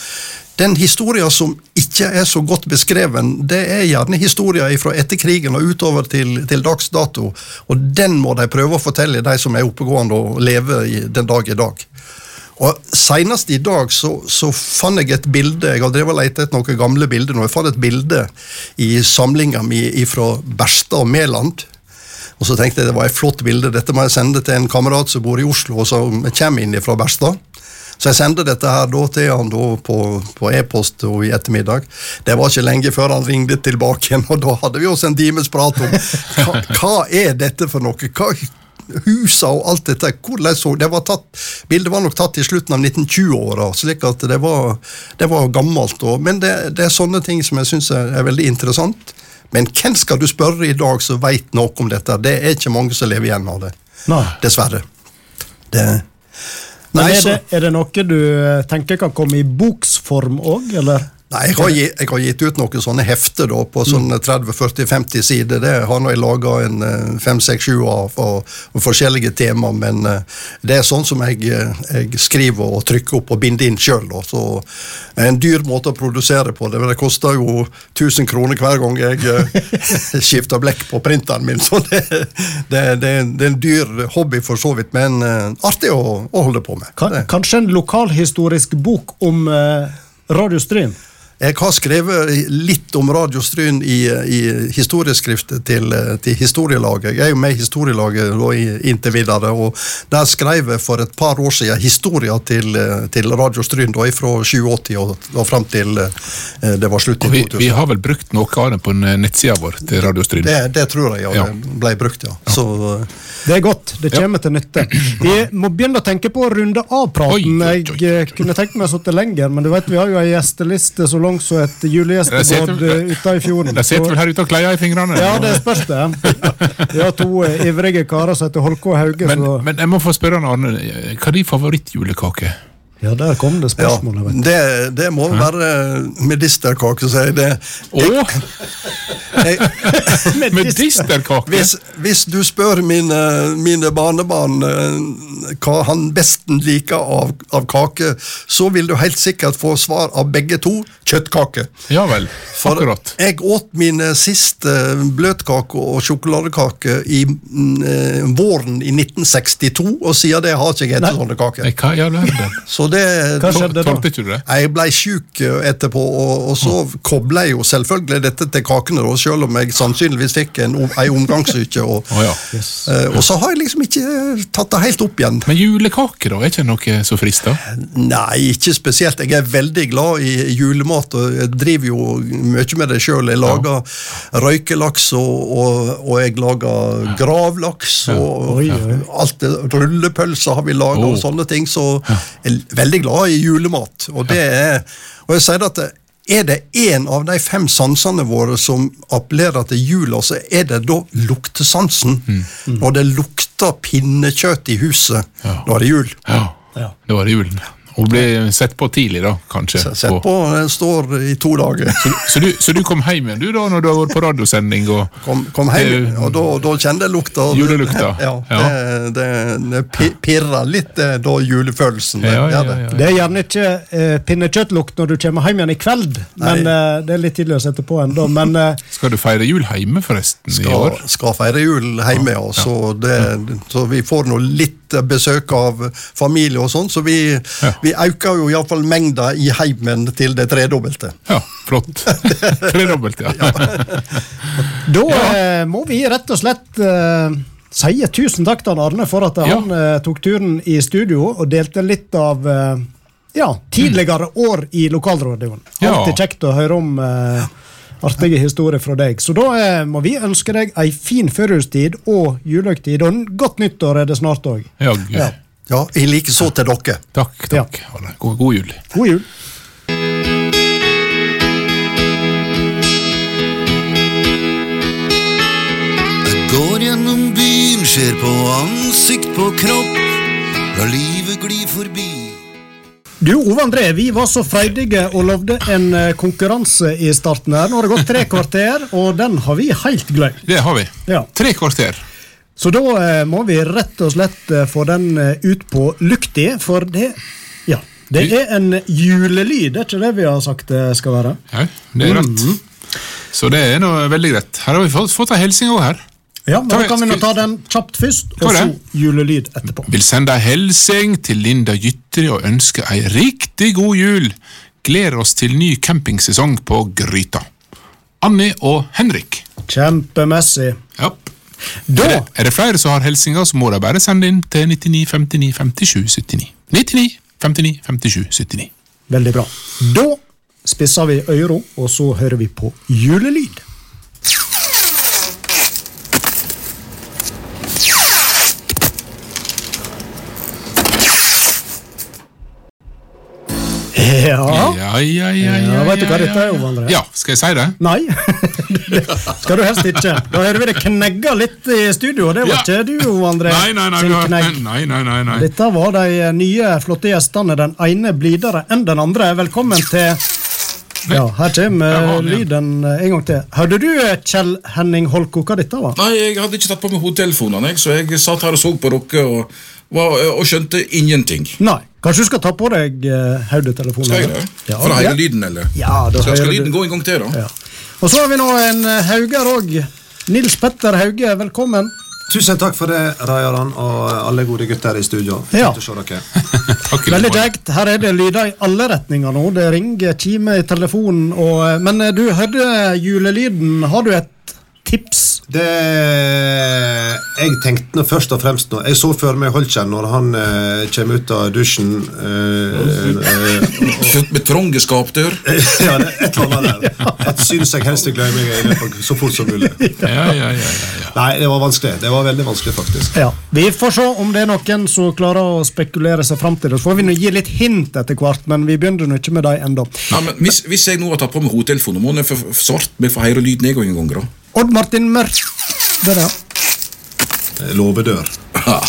Den historien som ikke er så godt beskreven, det er gjerne historier fra etter krigen og utover til, til dags dato. Og den må de prøve å fortelle, de som er oppegående og lever i den dag i dag. Og Senest i dag så, så fant jeg et bilde Jeg har drevet og lett etter noen gamle bilder nå. Jeg fant et bilde i samlinga mi fra Berstad og Mæland. Og så tenkte jeg det var et flott bilde, dette må jeg sende til en kamerat som bor i Oslo, og som kommer inn fra Berstad. Så jeg sendte dette her da til han da på, på e-post i ettermiddag. Det var ikke lenge før han ringte tilbake igjen, og da hadde vi oss en times prat om hva, hva er dette for noe? Hva, husa og alt dette, hvordan så det var tatt, Bildet var nok tatt i slutten av 1920-åra, slik at det var, det var gammelt. Og, men det, det er sånne ting som jeg syns er, er veldig interessant. Men hvem skal du spørre i dag som veit noe om dette? Det er ikke mange som lever igjen av det. Nei. Dessverre. Det, Nei, er, det, er det noe du eh, tenker kan komme i boksform òg, eller? Nei, jeg har, gitt, jeg har gitt ut noen sånne hefter da, på sånne 30-40-50 sider. Det har nå jeg laga en eh, fem-seks-sju av for, for forskjellige tema, men eh, det er sånn som jeg, eh, jeg skriver og trykker opp og binder inn sjøl. En dyr måte å produsere på. Det, det koster jo 1000 kroner hver gang jeg skifter blekk på printeren min, så det, det, det, er en dyr hobby for så vidt, men artig å, å holde på med. Kan, kanskje en lokalhistorisk bok om eh, Radio Stryn? Jeg har skrevet litt om Radio Stryn i, i historieskriftet til, til Historielaget. Jeg er jo med i Historielaget da, inntil videre, og der skrev jeg for et par år siden historier til, til Radio Stryn da, fra 87 og, og fram til eh, det var slutt i Og vi, 2000. vi har vel brukt noe av det på nettsida vår til Radio Stryn. det, det tror jeg ja, Ja. ble brukt, ja. Så, eh, Det er godt. Det kommer til nytte. Vi må begynne å tenke på å runde av praten. Oi, oi, oi. Jeg eh, kunne tenkt meg å sitte lenger, men du vet, vi har jo ei gjesteliste så langt som et Der julegjestebad eh, ute i fjorden. De sitter vel her ute og kleier i fingrene. Ja, det spørs det. Vi har to eh, ivrige karer som heter Holke og Hauge. men, så men jeg må få spørre Arne, hva er din favorittjulekake? Ja, der kom det ja, spørsmålet. du. det, det må være medisterkake, sier jeg. Det, Å, medisterkake! Hvis, hvis du spør mine, mine barnebarn eh, hva han best liker av, av kake, så vil du helt sikkert få svar av begge to kjøttkake. Ja vel, akkurat. For jeg åt mine siste bløtkake og sjokoladekake i mm, eh, våren i 1962, og siden det har ikke jeg spist sånne kaker. Så det, Hva skjedde da? Tålte ikke du det? jeg ble sjuk eh, etterpå, og, og så kobla jeg jo selvfølgelig dette til kakene, da, selv om jeg sannsynligvis fikk en, en omgangssyke. Og, oh, ja. eh, og så har jeg liksom ikke tatt det helt opp igjen. Men julekake, da? Er ikke noe så frister? Nei, ikke spesielt. Jeg er veldig glad i julemat, og jeg driver jo mye med det sjøl. Jeg lager røykelaks, og, og, og jeg lager gravlaks, og oi. alt det, rullepølser har vi laga, og Oh. sånne ting. Så jeg veldig glad i julemat. Og det er Og jeg sier at er det en av de fem sansene våre som appellerer til jula, så er det da luktesansen. Når det lukter pinnekjøtt i huset, Ja. da er det jul. Ja, Ja. det var julen. Og ble sett på tidlig, da, kanskje. Sett på, jeg står i to dager. Så, du, så du kom hjem igjen du da, når du har vært på radiosending? Og, Kom, kom hjem, Det- og da, da kjente jeg lukta. Julelukta. Ja, Ja. Det, det, det pirra litt, det, da julefølelsen. det Ja, ja, ja, ja. Det er gjerne ikke eh, pinnekjøttlukt når du kommer hjem igjen i kveld, men eh, det er litt tidlig å sette på ennå. Men eh, Skal du feire jul hjemme, forresten, i år? skal feire jul hjemme, ja. Så, det, så vi får nå litt besøk av familie og sånn, så vi, vi øker jo iallfall mengda i heimen til det tredobbelte. Ja, flott. Tredobbelt, ja. da eh, må vi rett og slett eh, si tusen takk til Arne for at han eh, tok turen i studio og delte litt av eh, ja, tidligere år i lokalradioen. Ja. Alltid kjekt å høre om eh, artige historier fra deg. Så da eh, må vi ønske deg ei fin førjulstid og julehøytid, og en godt nyttår er det snart òg. Ja. Ja. Ja, i likeså til dere. Takk, takk. God, god jul. God jul. Jeg går gjennom byen, ser på ansikt på kropp. La livet gli forbi. Du, Ove André, vi var så freidige og lovde en eh, konkurranse i starten her. Nå har det gått tre kvarter, og den har vi helt glemt. Det har vi. Ja. Tre kvarter. Så da eh, må vi rett og slett eh, få den eh, ut på lukti, for det Ja. Det er en julelyd, er ikke det vi har sagt det skal være? Ja, det er rett. Så det er nå veldig greit. Her har vi fått, fått en hilsing òg her. Ja, men Ta- Da kan vi nå ta den kjapt først, og så det? julelyd etterpå. Vil sende ei hilsing til Linda Gytri og ønske ei riktig god jul. Gleder oss til ny campingsesong på Gryta. Anni og Henrik. Kjempemessig. Ja. Da Er det, er det flere som har hilsener, så må de bare sende inn til 99 59 57 79. 99 59 57 79. Veldig bra. Da spisser vi øra, og så hører vi på julelyd. Ja Ja, ja, ja, ja, Ja, vet du hva dette er. Ove André? Ja, skal jeg si det? Nei, det skal du helst ikke. Da hører vi det knegga litt i studio, og det var ikke du, Ove André. Nei, nei, nei. sin knegg. Nei, nei, nei, nei. Dette var de nye, flotte gjestene. Den ene blidere enn den andre. Velkommen til Ja, her kommer lyden en gang til. Hørte du, eh, Kjell Henning Holko, hva dette var? Nei, jeg hadde ikke tatt på meg hodetelefonene, så jeg satt her og så på dere og, var, og skjønte ingenting. Nei. Kanskje du skal ta på deg uh, hodetelefonen? Skal jeg det? Ja, For å høre lyden, eller? Ja, da skal, skal lyden du- gå en gang til, da? Ja. Og så har vi nå en eh, Hauger òg. Nils Petter Hauge, velkommen. Tusen takk for det, Rajaran og alle gode gutter i studio. Ja. Kjekt å se dere. Takk Veldig kjekt. Her er det lyder i alle retninger nå. Det ringer, kimer i telefonen. Og, eh, men eh, du hørte julelyden. Har du et tips? Det jeg tenkte nå først og fremst nå Jeg så for meg Holkjær når han eh, kommer ut av dusjen eh, eh, med trange skapdør. Ja, det et eller annet der. Et syns jeg helst glemmer jeg så fort som mulig. Ja, ja, ja, ja, ja. Nei, det var vanskelig. Det var veldig vanskelig, faktisk. Ja. Vi får se om det er noen som klarer å spekulere seg fram til det. Så får vi nå gi litt hint etter hvert, men vi begynner nå ikke med dem ennå. Hvis, hvis jeg nå har tatt på meg hodetelefonen, må jeg få svart meg få høre lyden en gang en gang, da. Odd Martin Mørk. Der, ja. Låvedør.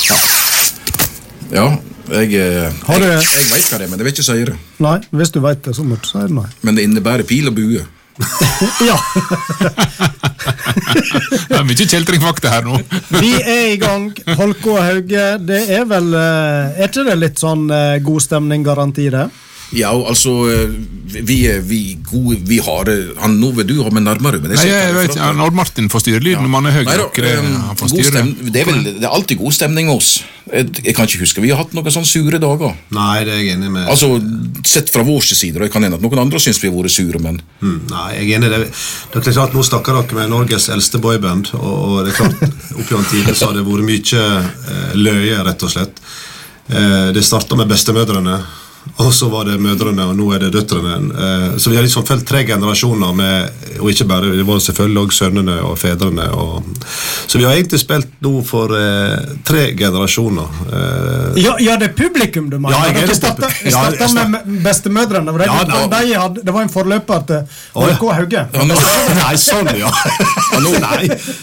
Ja, jeg jeg, Jeg, jeg veit hva det er, men jeg vil ikke si det. Nei, hvis du veit det, så må du si det. Nei. Men det innebærer pil og bue. Ja, Det er mye kjeltringvakter her nå. vi er i gang. Holko og Hauge, det er vel eh, Er ikke det litt sånn eh, god stemning-garanti, det? Ja, altså eh, Vi er vi gode Vi har det Han nå vil du ha meg nærmere, men det Nei, jeg, jeg vet, Martin får styre lyden når man er høy nok. det- eh, Han er vel, det er alltid god stemning med oss. Jeg, jeg kan ikke huske Vi har hatt noen sånne sure dager. Nei, det er jeg enig med. Altså, Sett fra vår side. og jeg kan hende at noen andre syns vi har vært sure, men Mm, nei, jeg er enig det. det er klart, Nå snakker dere med Norges eldste boyband, og, og det er klart, opp gjennom tidene så har det vært mye eh, løye, rett og slett. Eh, det starta med bestemødrene, og så var det mødrene, og nå er det døtrene. Eh, så vi har liksom fulgt tre generasjoner med Og ikke bare, det var selvfølgelig òg sønnene og fedrene. Og, så vi har egentlig spilt nå for eh, tre generasjoner. Eh, Ja, ja, det er publikum du mener. Ja, jeg Dere starta. Ja, starta med bestemødrene. Det, Ja, det, da- de hadde, det var en forløper til ja. Hauge. ja, nå, Nei, sånn, ja! ja, nå,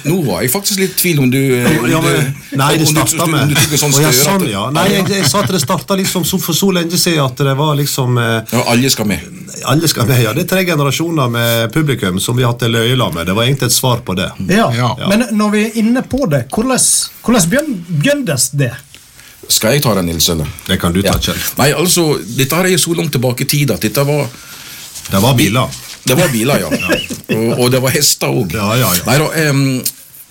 nå var jeg faktisk litt i tvil om du eh, om Ja, men, nei, det starta med sånn ja, sånn. Nei, jeg, jeg sa at det starta liksom så, for så lenge siden at det var liksom eh, Ja, alle skal med. Alle skal med, ja. Det er tre generasjoner med publikum som vi har hatt en løyela med. Det var egentlig et svar på det. Ja. Ja. Men når vi er inne på det, hvordan, hvordan begyn- begyntes det? Skal jeg ta den, Nils? eller? Det kan du ta, Ja. Kjell. Nei, altså, Dette her er så langt tilbake i tid at dette var Det var biler. Det var biler, ja. Og, og det var hester òg. Ja, ja, ja. Nei da,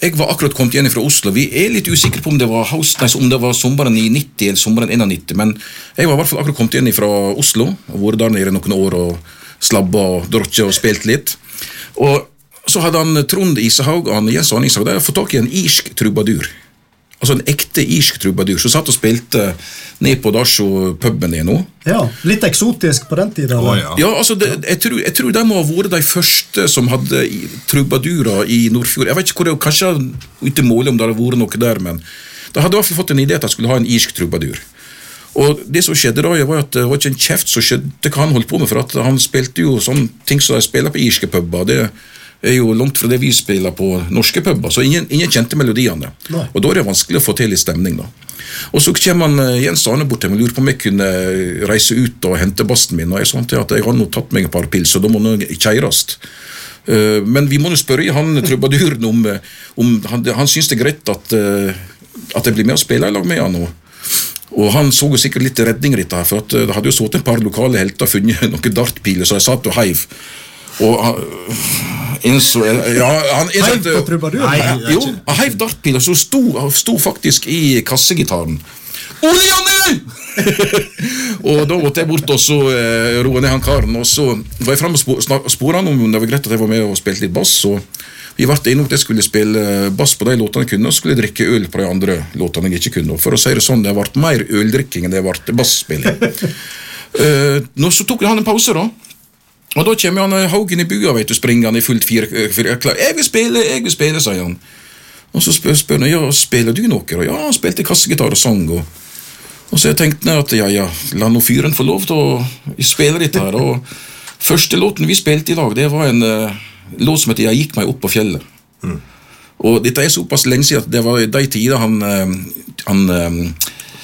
jeg var akkurat kommet igjen fra Oslo. Vi er litt usikre på om det var, house, nei, om det var sommeren i 90 eller sommeren 91, men jeg var i hvert fall akkurat kommet igjen fra Oslo og vært der nede noen år og slabba og drukket og spilt litt. Og så hadde han Trond Isehaug og han Jens Arne hadde fått tak i en irsk trubadur. Altså en ekte irsk trubadur som satt og spilte ned på Dasho puben der nå. Ja, Litt eksotisk på den tida. Oh, ja. Ja, altså, det, jeg, tror, jeg tror de må ha vært de første som hadde trubadurer i Nordfjord. Jeg vet ikke hvor det Kanskje ikke målet Måle om det hadde vært noe der, men de hadde i hvert fall fått en idé at de skulle ha en irsk trubadur. Og det som skjedde da, var at det var ikke en kjeft som skjedde hva han holdt på med, for at han spilte jo sånne ting som de spiller på irske puber. Det er jo langt fra det vi spiller på norske puber, så ingen, ingen kjente melodiene. Nei. Og da er det vanskelig å få til i stemning, da. Og så kommer eh, Jens Arne bort til meg og lurer på om jeg kunne reise ut og hente bassen min. Og jeg sa til at jeg har nå tatt meg et par pils, og da må det kjæres. Eh, Men vi må jo spørre han trubaduren om, eh, om han, han syns det er greit at, eh, at jeg blir med og spiller i lag med han. Og, han så jo sikkert litt redning i dette, her, for eh, det hadde jo sittet et par lokale helter og funnet noen dartpiler, så jeg satt og heiv. Og han innså ja, han, Heiv på trubadur? Jo, han heiv dartpiler, så sto, sto faktisk i kassegitaren. Ole Janne! og da måtte jeg bort og så eh, roe ned han karen. Og så var jeg fremme og spo- snak- han om det var greit at jeg var med og spilte litt bass. Og Vi ble enige om at jeg skulle spille bass på de låtene jeg kunne, og skulle drikke øl på de andre låtene jeg ikke kunne. For å si det sånn, det ble mer øldrikking enn det ble basspilling. Eh, nå så tok han en pause, da. Og da kommer han eh, Haugen i bua, vet du, springende i fullt fire, eh, 'Jeg vil spille, jeg vil spille', sier han. Og så spør, spør han ja, spiller du noe? Og ja, han spilte kassegitar og sang. og og så jeg tenkte jeg at ja, ja, la nå fyren få lov til å spille litt her. Og første låten vi spilte i dag, det var en uh, låt som heter 'Jeg gikk meg opp på fjellet'. Og dette er såpass lenge siden at det var i de tider han, han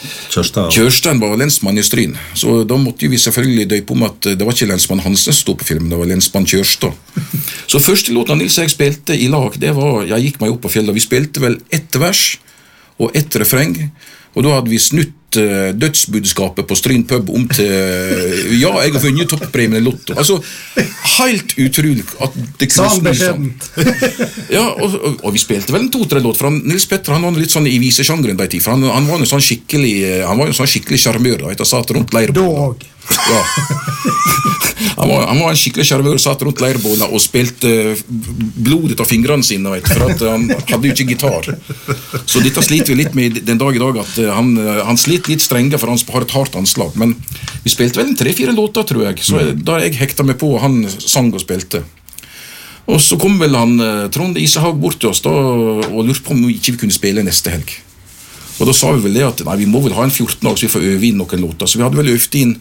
eh, Kjørstad. Kjørstein var lensmann i Stryn, så da måtte vi selvfølgelig døype om at det var ikke lensmann Hansen som sto på filmen, det var lensmann Kjørstad. Så første låten Nils og jeg spilte i lag, det var 'Jeg gikk meg opp på fjellet'. Vi spilte vel ett vers og ett refreng, og da hadde vi snutt uh, dødsbudskapet på Stryn pub om til uh, 'Ja, jeg har vunnet toppremien i Lotto'. Altså, helt utrolig at det kunne snu sånn. Ja, og, og, og vi spilte vel en to-tre låt, for han, Nils Petter han var litt sånn i visesjangeren de tid, for han, han var jo sånn skikkelig eh, Han var jo sånn skikkelig sjarmør, da, satt rundt leirbålet. Ja. Han var, han var en skikkelig sjarmør, satt rundt leirbålet og spilte eh, blodet av fingrene sine, vet for at han hadde jo ikke gitar. Så dette sliter vi litt med den dag i dag, at eh, han, eh, han sliter litt strengere, for han har et hardt anslag. Men vi spilte vel tre-fire låter, tror jeg, så da jeg hekta meg på, og han sang og spilte. Og så kom vel han eh, Trond Isehaug bort til oss da, og lurte på om vi ikke kunne spille neste helg. Og da sa vi vel det at nei, vi må vel ha en 14 dag, så vi får øve inn noen låter. Så vi hadde vel øvd inn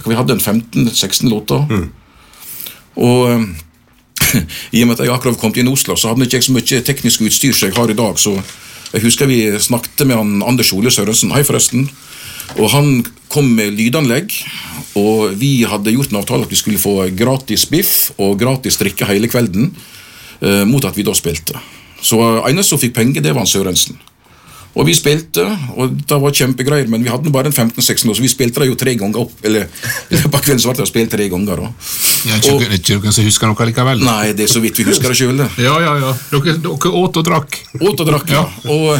vi hadde en 15-16 låter. Og eh, i og med at jeg akkurat kom til Oslo, så hadde ikke så mye teknisk utstyr som jeg har i dag. Så jeg husker vi snakket med han Anders Ole Sørensen, hei forresten. Og han kom med lydanlegg, og vi hadde gjort en avtale at vi skulle få gratis biff og gratis drikke hele kvelden, eh, mot at vi da spilte. Så eneste som fikk penger, det var han Sørensen. Og vi spilte, og det var kjempegreier, men vi hadde bare en 15-16 år, så vi spilte det jo tre ganger opp. Eller i løpet av kvelden så ble det spilt tre ganger. Og, Ja, ikke, ikke noen som husker noe likevel? Nei, det er så vidt vi husker det sjøl. Ja, ja, ja. Dere, dere åt og drakk. Åt og drakk, ja. Og,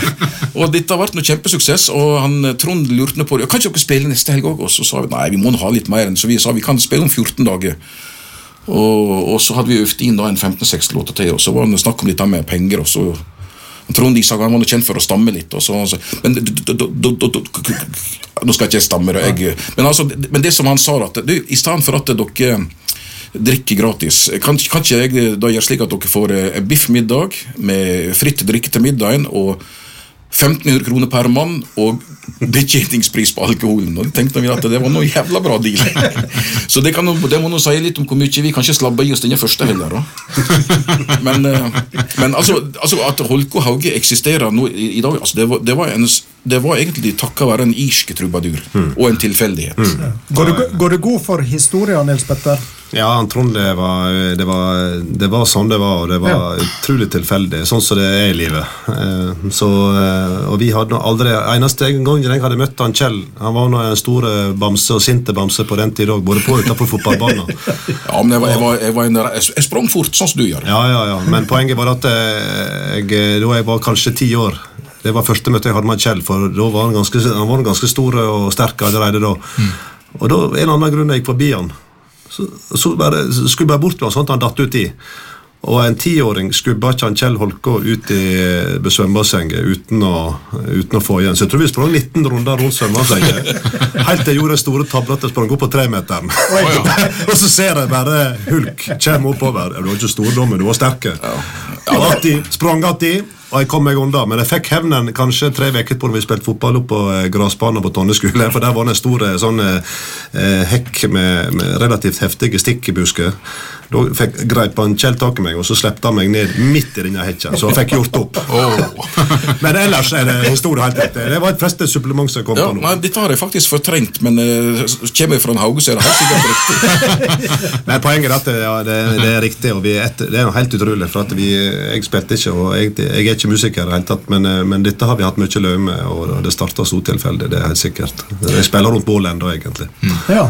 og dette ble noe kjempesuksess. Og han Trond lurte på det. Kan ikke dere spille neste helg òg? Og så sa vi nei, vi må ha litt mer enn så vi sa vi kan spille om 14 dager. Og, og så hadde vi øvd inn da en 15-16 låter til, og så var det snakk om litt med penger. og så Trond Isak han var kjent for å stamme litt. Og så, men Nå skal ikke jeg stamme. Jeg, men, altså, men det som han sa, at du, i stedet for at dere drikker gratis, kan, kan ikke jeg da gjøre slik at dere får eh, en biffmiddag med fritt drikke til middagen og 1500 kroner per mann og betjeningspris på alkoholen. Og tenkte vi at det var noe jævla bra deal. Så det, kan, det må nå si litt om hvor mye vi kanskje slabba i oss denne første heller. Men, eh, men altså, altså at Holko Hauge eksisterer nå i, i dag, altså det, var, det, var en, s- det var egentlig takka være en irsk trubadur og en tilfeldighet. Går du, går du god for historien, Nils Petter? Ja, han Trond, det var, det, var, det var sånn det var, og det var utrolig tilfeldig. Sånn som det er i livet. Eh, Så, eh, og vi hadde aldri Eneste gang jeg hadde møtt han Kjell Han var nå en stor bamse og sinte bamse på den tid òg, både på og utenfor fotballbanen. Ja, men jeg, var, jeg, var, jeg, var en, jeg, jeg sprang fort, sånn som du gjør. Ja, ja, ja. Men poenget var at eh, jeg, da jeg var kanskje ti år Det var første møte jeg hadde med Kjell, for da var han ganske, han var ganske stor og sterk allerede da. Og da, en eller annen grunn jeg gikk forbi han, så, så bare, skulle bare bort til han sånn at han datt uti. Og en tiåring skubba ikke han Kjell Holkå ut i svømmebassenget uten, uten å få igjen. Så jeg tror vi sprang 19 runder rundt svømmebassenget. Helt til jeg gjorde den store tabla at jeg sprang opp på tremeteren. og så ser jeg bare Hulk komme oppover. Du var ikke stor, men du var sterk. Ja. Ja, sprang atti, og jeg kom meg unna. Men jeg fikk hevnen kanskje tre uker på når vi spilte fotball opp på eh, gressbanen på Tonne skole. For der var det en stor eh, sånn eh, hekk med, med relativt heftige stikk i stikkbusker. Da fikk, greip han Kjell tak i meg, og så slepte han meg ned midt i denne hekken. Så jeg fikk gjort opp. Men ellers er det historie helt rett. Det var et fleste supplement som kom Ja, på nå. nei, Dette har jeg faktisk fortrengt, men uh, kommer jeg fra hauge, så er det helt sikkert riktig. Men poenget er at det, ja, det, det er riktig, og vi er etter, det er jo helt utrolig. For at vi, jeg spilte ikke, og jeg, jeg er ikke musiker i det hele tatt, men, eh, men dette har vi hatt mye løye med, og det starta så tilfeldig, det er helt sikkert. Jeg spiller rundt bålet ennå, egentlig. Ja.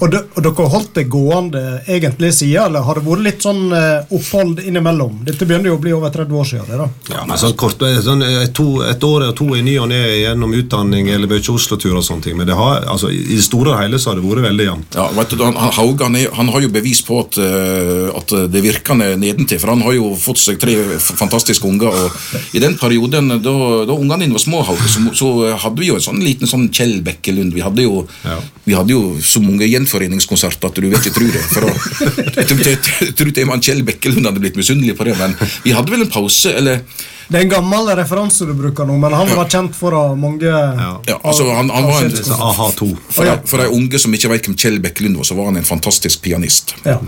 Og, de, og dere holdt det gående egentlig siden, eller har det vært litt sånn eh, opphold innimellom? Dette begynner jo å bli over 30 år siden. det da. Ja, men sånn kort, sånn, eh, to, Et år og to i ny og ne gjennom utdanning eller mye Oslo-tur og sånne ting. Men det har, altså, i det store og hele så har det vært veldig jevnt. Ja, vet du, han, Haugan han, er, han har jo bevis på at, eh, at det virker nedentil, for han har jo fått seg tre fantastiske unger. og I den perioden da, da ungene dine var små, så, så hadde vi jo en sånn liten sånn Kjell Bekkelund. Vi hadde jo, Ja. vi hadde jo så mange gjenforeningskonserter at du vet ikke tro det. For å, jeg tror jeg- jeg tror til og Kjell Bekkelund hadde blitt misunnelig på det, men vi hadde vel en pause, eller Det er en gammel referanse du bruker nå, men han var kjent for å mange Ja, altså han, han var en, Så AHA 2. For, de, for de unge som ikke vet hvem Kjell Bekkelund var, så var han en fantastisk pianist. Ja.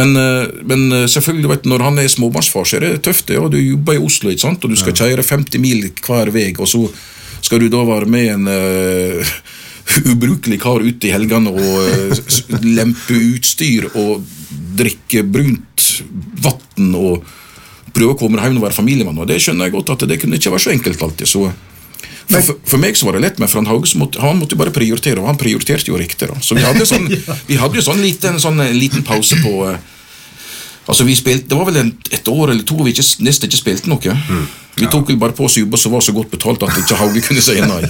Men, eh, men eh, selvfølgelig, du vet, når han er småbarnsfar, så er det tøft. det, og Du jobber i Oslo, ikke sant? og du skal kjøre 50 mil hver vei, og så skal du da være med en eh, ubrukelig kar ute i helgene og eh, lempe utstyr og drikke brunt vann og prøve å komme hjem og være familiemann. og Det skjønner jeg godt at det kunne ikke være så enkelt alltid. så... For, for, meg så var det lett, men for han Hauge måtte, han måtte bare prioritere, og han prioriterte jo riktig. da. Så vi hadde sånn, vi hadde jo sånn liten, sånn eh, liten pause på eh, Altså vi spilte, Det var vel en, et år eller to vi ikke, nesten ikke spilte noe. Vi tok vel bare på oss jobber som var så godt betalt at ikke Hauge kunne si nei.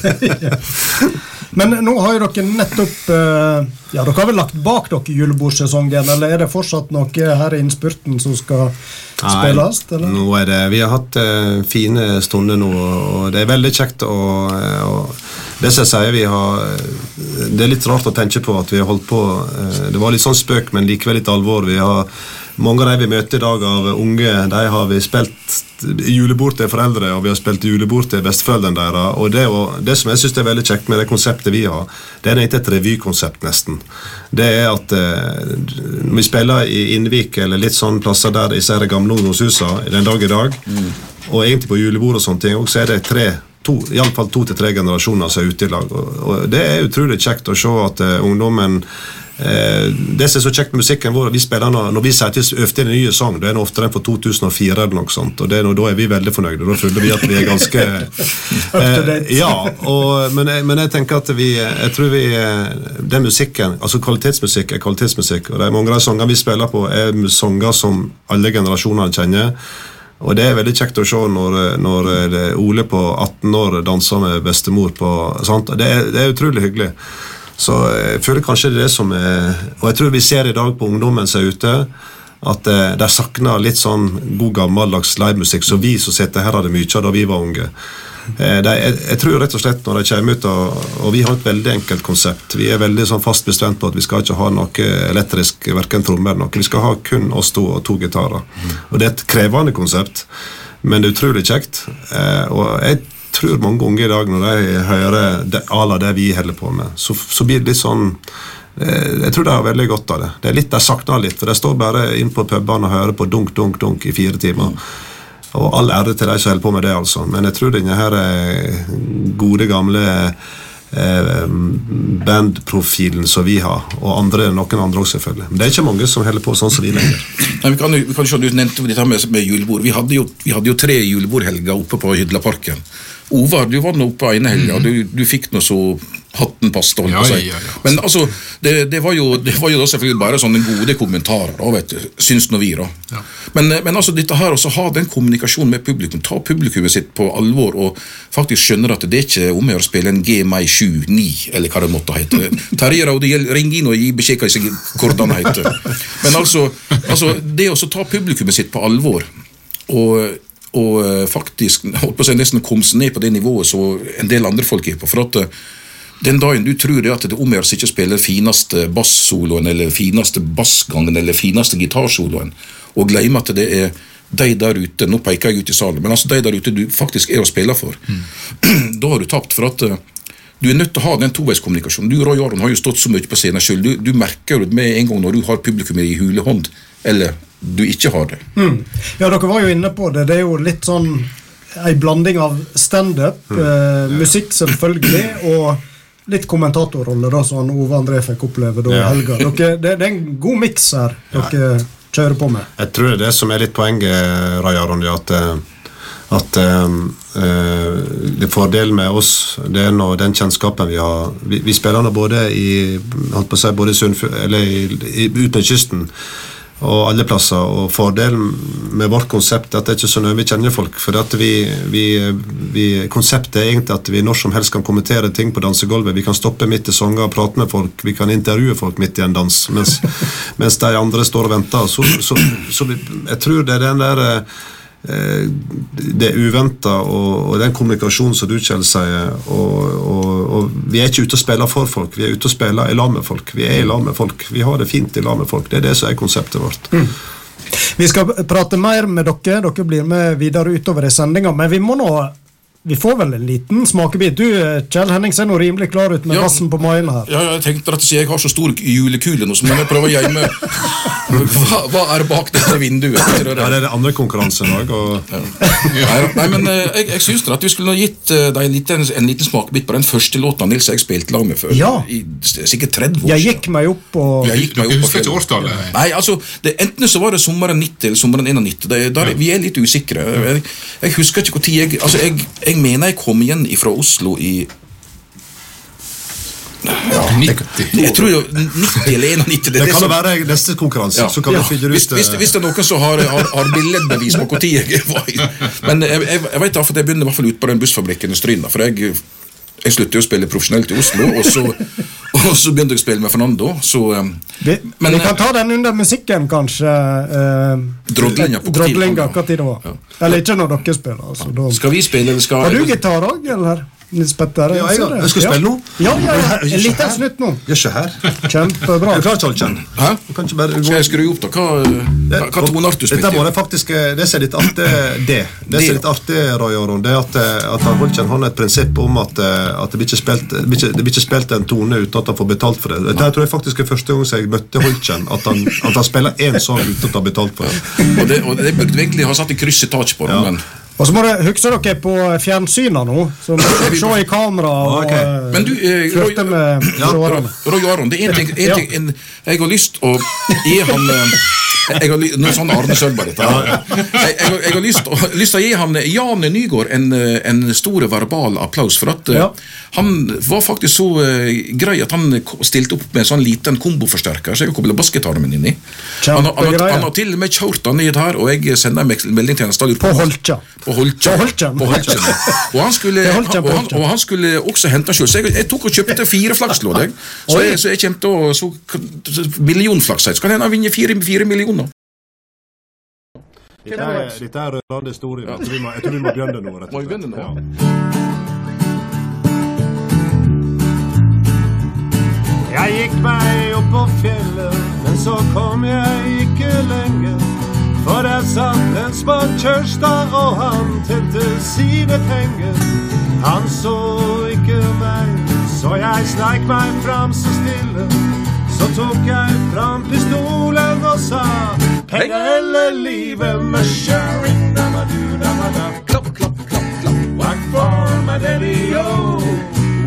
Men nå har jo dere nettopp eh, Ja, dere har vel lagt bak dere julebordsesongen, eller er det fortsatt noe her i innspurten som skal spilles? Eller? Nå er det, vi har hatt uh, fine stunder nå, og det er veldig kjekt. Og, eh, det som jeg sier, vi har Det er litt rart å tenke på at vi har holdt på uh, Det var litt sånn spøk, men likevel litt alvor. Vi har mange av de vi møter i dag av unge, de har vi spilt julebord til foreldre, og vi har spilt julebord til besteforeldrene deres. Og det, og det som jeg synes er veldig kjekt med det konseptet vi har, det er egentlig et revykonsept, nesten. Det er at eh, når vi spiller i Innvik eller litt sånn plasser der disse gamle ungdomshusene den dag i dag, og egentlig på julebord og sånne ting, og så er det tre to, fall to til tre generasjoner som er ute i lag. Og, og Det er utrolig kjekt å se at uh, ungdommen Det som er så kjekt med musikken vår, vi spiller når, vi sier til øvde inn en ny sang, da er det ofte den fra 2004 eller noe sånt, og det nå, da er vi veldig fornøyde. Da føler vi at vi er ganske eh, Ja, og, men, jeg, men jeg tenker at vi Jeg tror vi eh, Den musikken, altså kvalitetsmusikk er kvalitetsmusikk, og det er mange av de sangene vi spiller på, er sanger som alle generasjoner kjenner. Og det er veldig kjekt å se når, når Ole på 18 år danser med bestemor på sant? Det, er, det er utrolig hyggelig. Så jeg føler kanskje det er det som er Og jeg tror vi ser i dag på ungdommen som er ute, at eh, de savner litt sånn god gammeldags livemusikk som vi som sitter her, hadde mye av da vi var unge. Eh, de, jeg, jeg tror rett og slett når de kommer ut, og, og vi har et veldig enkelt konsept Vi er veldig sånn fast bestemt på at vi skal ikke ha noe elektrisk, verken trommer eller noe. Vi skal ha kun oss to og to gitarer. Og det er et krevende konsept, men det er utrolig kjekt. Eh, og jeg tror mange unge i dag, når de hører det, à la det vi holder på med, så, så blir det litt sånn eh, jeg tror de har veldig godt av det. Det er litt, De savner litt, for de står bare inn på pubene og hører på dunk, dunk, dunk i fire timer. Og all ære til de som holder på med det, altså. Men jeg tror denne her eh, gode, gamle eh, bandprofilen som vi har, og andre, noen andre også, selvfølgelig. Men det er ikke mange som holder på sånn som vi lenger. Nei, vi kan, vi kan skjønne, Du nevnte dette med, med julebord. Vi hadde jo, vi hadde jo tre julebordhelger oppe på Hydlaparken. Ovar, du var nå oppe ene helga. Du, du fikk nå så hatten passet, holdt på å Ja, si. ja, ja. Men altså, det, det, var jo, det var jo da selvfølgelig bare sånne gode kommentarer, da, vet du. Syns nå vi, da. Men, eh, men altså, dette her, også ha den kommunikasjonen med publikum. Ta publikummet sitt på alvor og faktisk skjønner at det er ikke om å gjøre å spille en G-Mai 7-9, eller hva det måtte hete. Terje Raudiel, ring inn og gi beskjed hva disse akkordene heter. Men altså, altså det å ta publikummet sitt på alvor og, og eh, faktisk holdt på å si, nesten komme seg ned på det nivået som en del andre folk er på. For at eh, den dagen du tror at det ikke å spille den fineste bassoloen eller fineste bassgangen eller fineste gitarsoloen, og glemmer at det er de der ute Nå peker jeg ut i salen, men altså de der ute du faktisk er å spille for. da har du tapt. For at eh, du er nødt til å ha den toveiskommunikasjonen. Du Roy Aron har jo stått så mye på scenen sjøl. Du, du merker det med en gang når du har publikum i hulehånd, eller du ikke har det. Ja, dere var jo inne på det. Det er jo litt sånn ei blanding av standup, eh, musikk selvfølgelig, og litt kommentatorrolle, da, som Ove André fikk oppleve da i Ja. helga. Dere, det, det er en god miks her dere kjører på med. Jeg tror det er det som er litt poenget, Raja Ronny, at, eh, at eh, eh, det Fordelen med oss det er nå den kjennskapen vi har Vi, vi spiller nå både i holdt på å si, både i Sunnfjord, eller i, i, ut med kysten og alle plasser. Og Fordelen med vårt konsept er at det er ikke så nøye vi kjenner folk. For at vi, vi, vi, konseptet er egentlig at vi når som helst kan kommentere ting på dansegulvet. Vi kan stoppe midt i sanger og prate med folk. Vi kan intervjue folk midt i en dans mens, mens de andre står og venter. Så, så, så vi, jeg tror det er den der eh, det uventa og, og den kommunikasjonen som du Kjell sier. Og, og, og Vi er ikke ute og spiller for folk, vi er ute og spiller i lag med folk. Vi er i lag med folk, vi har det fint i lag med folk. Det er det som er konseptet vårt. Vi skal prate mer med dere. Dere blir med videre utover i sendinga, men vi må nå vi får vel en liten smakebit. Du, Kjell Henning, ser nå rimelig klar ut med Ja. bassen på maien her. Ja, ja, jeg tenkte at jeg har så stor julekule nå, så må jeg prøve å gjemme hva, hva er bak dette vinduet. Her det Ja, det er det andre konkurransen òg. Og Nei, nei, men eh, jeg, jeg syns at vi skulle ha gitt eh, deg en liten, en liten smakebit på den første låta Nils jeg spilte lag med før. Ja. I sikkert 30 år Jeg gikk meg opp og Jeg gikk meg opp husker ikke årstallet? Nei, altså, det, Enten så var det sommeren 90 eller sommeren 91. Det, der, Vi er litt usikre. Jeg, jeg husker ikke når jeg altså, jeg, jeg mener jeg kom igjen fra Oslo i ja, 90. jeg tror jo 90 eller 91. det kan som- jo være neste konkurranse, Ja. så kan vi finne ut hvis, hvis, eh, hvis det er noen som har, har, har billedbevis på når jeg var i Men jeg, jeg, jeg vet at jeg begynner i hvert fall ut på den bussfabrikken i Stryn. For jeg, jeg sluttet jo å spille profesjonelt i Oslo, og så, og så begynte jeg å spille med Fernando. Så, um, vi, Men, vi kan eh, ta den under musikken, kanskje. Eh, Drodlinga på Drodlinga, tid. hva tid det var. Ja. Eller ikke når dere spiller. Altså, da. skal vi spille, eller skal Har du gitar òg, eller? Nils Petter? Ja, jeg, jeg skal spille nå. Ja, ja, ja. En liten her. snutt nå. Gjør ikke her. Kjempebra. Er du klar? Hæ? Kan ikke bare Skal jeg skru opp, da? Hva, hva, toneart du Dette spilte må i? det faktisk eh, Det som er litt artig, det. Det som er litt artig, Roy Aron, det er at, eh, at han Holkjen har et prinsipp om at, eh, at det blir ikke spilt Det blir ikke, det blir ikke spilt en tone uten at han får betalt for det. Dette tror jeg faktisk er første gang jeg møtte Holkjen, at han, at han spiller én sang uten å ta betalt for det. Og det, og det burde vi egentlig ha satt i kryss i tak på, Ja. men Og så må dere huske dere på fjernsynet nå. Så må dere se i kamera og okay. eh, Men du, eh, Roy- med ja, Roy Aron, det er en ting, en ting en, Jeg har lyst å gi han eh, jeg har, Nå er sånn Arne Sølberg dette. Jeg, jeg, jeg har lyst, lyst til å gi han Jane Jan Nygaard en, eh, en stor verbal applaus. For at eh, Ja. han var faktisk så eh, grei at han stilte opp med en sånn liten komboforsterker så jeg kobla bassgitaren min inn i. Han, har- han, han har til og med kjørt den ned her, og jeg sender en melding til ham. På Holtja. På Holtja. På Holtja. På Holtja. Og han skulle, han, og han, og han skulle også hente sjøl. Så jeg, jeg tok og kjøpte fire flakslodd. jeg. Så, jeg- så jeg kommer til å så, så- Millionflaks. Så kan hende han vinner fire, fire millioner. Dette er, dette er rørende historie. Jeg tror vi må, jeg tror vi må begynne nå. rett og Må vi slett. nå? Ja. Jeg gikk meg opp på fjellet, men så kom jeg ikke lenger. For der satt en spann Kjørstad, og han tente sine penger. Han så ikke meg, så jeg sneik meg fram så stille. Så tok jeg fram pistolen og sa Penger eller livet med sharing damadoo-damada. Klapp, klapp, klapp, klapp. Whack for my daddy-o.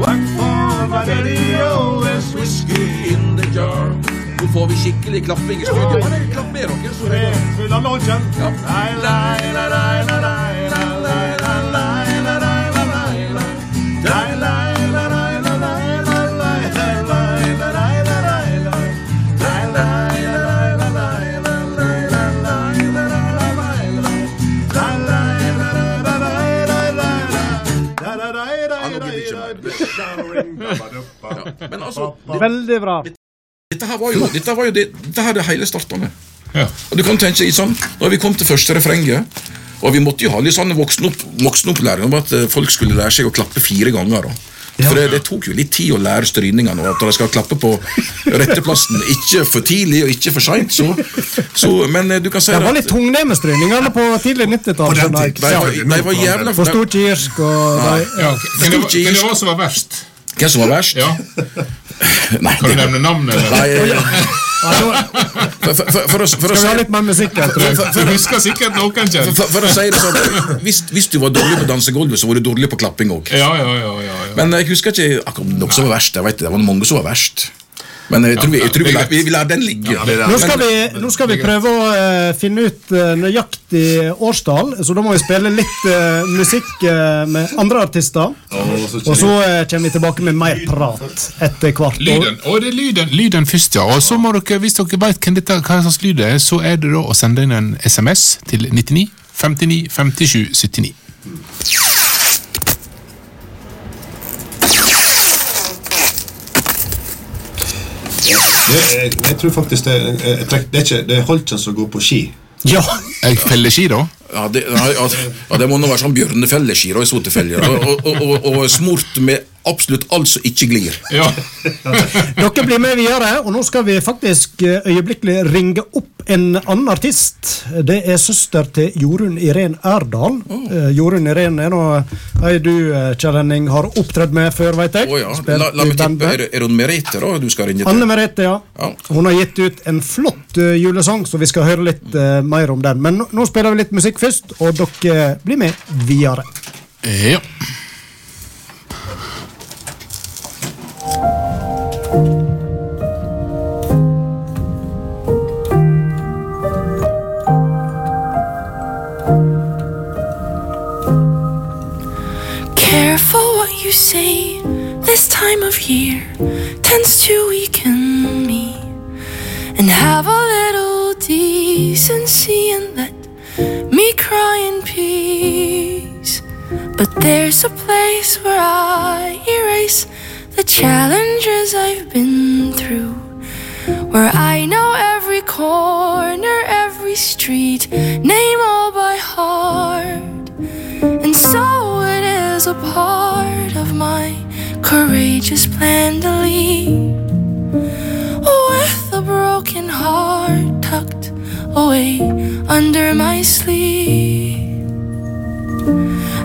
Whack for my daddy-o. There's whiskey in the jar. Nå får vi skikkelig klapping i studio. Klapp med dere. Full av lodgen. Ja. Lai, lai, lai, lai, Men altså, Veldig bra. dette her var jo, dette var jo det, dette her er det hele starta med. Ja. Og du kan tenke sånn, Når vi kom til første refrenget Og vi måtte jo ha litt sånn voksenopp, voksenopplæring om at eh, folk skulle lære seg å klappe fire ganger. da. For det, det tok jo litt tid å lære stryningene, og at de skal klappe på rette plassen. Ikke for tidlig og ikke for seint. Så, så, men eh, du kan si Det var litt litt tungneme-stryningene på tidlig 90-tall. De, de de var jævla Forsto ikke irsk og de, Ja, hvem det var- hvem det var også var verst? Hvem som var verst? Ja. Nei, Kan du nevne navnet? Nei ja, for, for, for, for, å- for, Skal vi ha si- litt mer musikk. Du husker sikkert noen, Kjell. for, å si det sånn hvis, hvis du var dårlig på dansegulvet, så var du dårlig på klapping òg. Ja, ja, ja. ja, ja. Men jeg husker ikke akkurat noen som var verst. Jeg vet, det Det var mange som var verst. Men jeg tror vi, jeg tror vi, lar, vi, vi lar den ligge. Nå skal, vi, nå skal vi prøve å uh, finne ut uh, nøyaktig årstall, så da må vi spille litt uh, musikk med andre artister. Og så kommer vi tilbake med mer prat etter hvert. år. Lyden, og det er lyden, lyden først, ja. Og så må dere, hvis dere vet hva slags lyd det er, så er det da å sende inn en SMS til 99 59 57 79. jeg, jeg tror faktisk det, jeg, jeg det, er ikke, det er Holtsen å gå på ski. Ja, Jeg feller ski, da. Ja, det, ja, ja, det må nå være sånn bjørnefelleskir og sotefeller. Og, og, og, og smurt med absolutt alt som ikke glir. Ja. Dere blir med videre, og nå skal vi faktisk eh, øyeblikkelig ringe opp en annen artist. Det er søster til Jorunn Irén Erdal. Oh. Jorunn Irén er nå ei du, eh, Kjell Henning, har opptredd med før, veit jeg. Oh, ja. La, la meg tippe, er, er hun Merete da du skal ringe til? Anne Merete, ja. Ja. Hun har gitt ut en flott julesang, så vi skal høre litt uh, mer om den. Men nå, nå spiller vi litt musikk først, og dere blir med videre. ja. Careful what you say. This time of year tends to weaken me. And have a little decency and let me cry in peace. But there's a place where I erase the challenges I've been through. Where I know every corner, every street, name all by heart. And so it is a part of my courageous plan to leave. With a broken heart tucked away under my sleeve.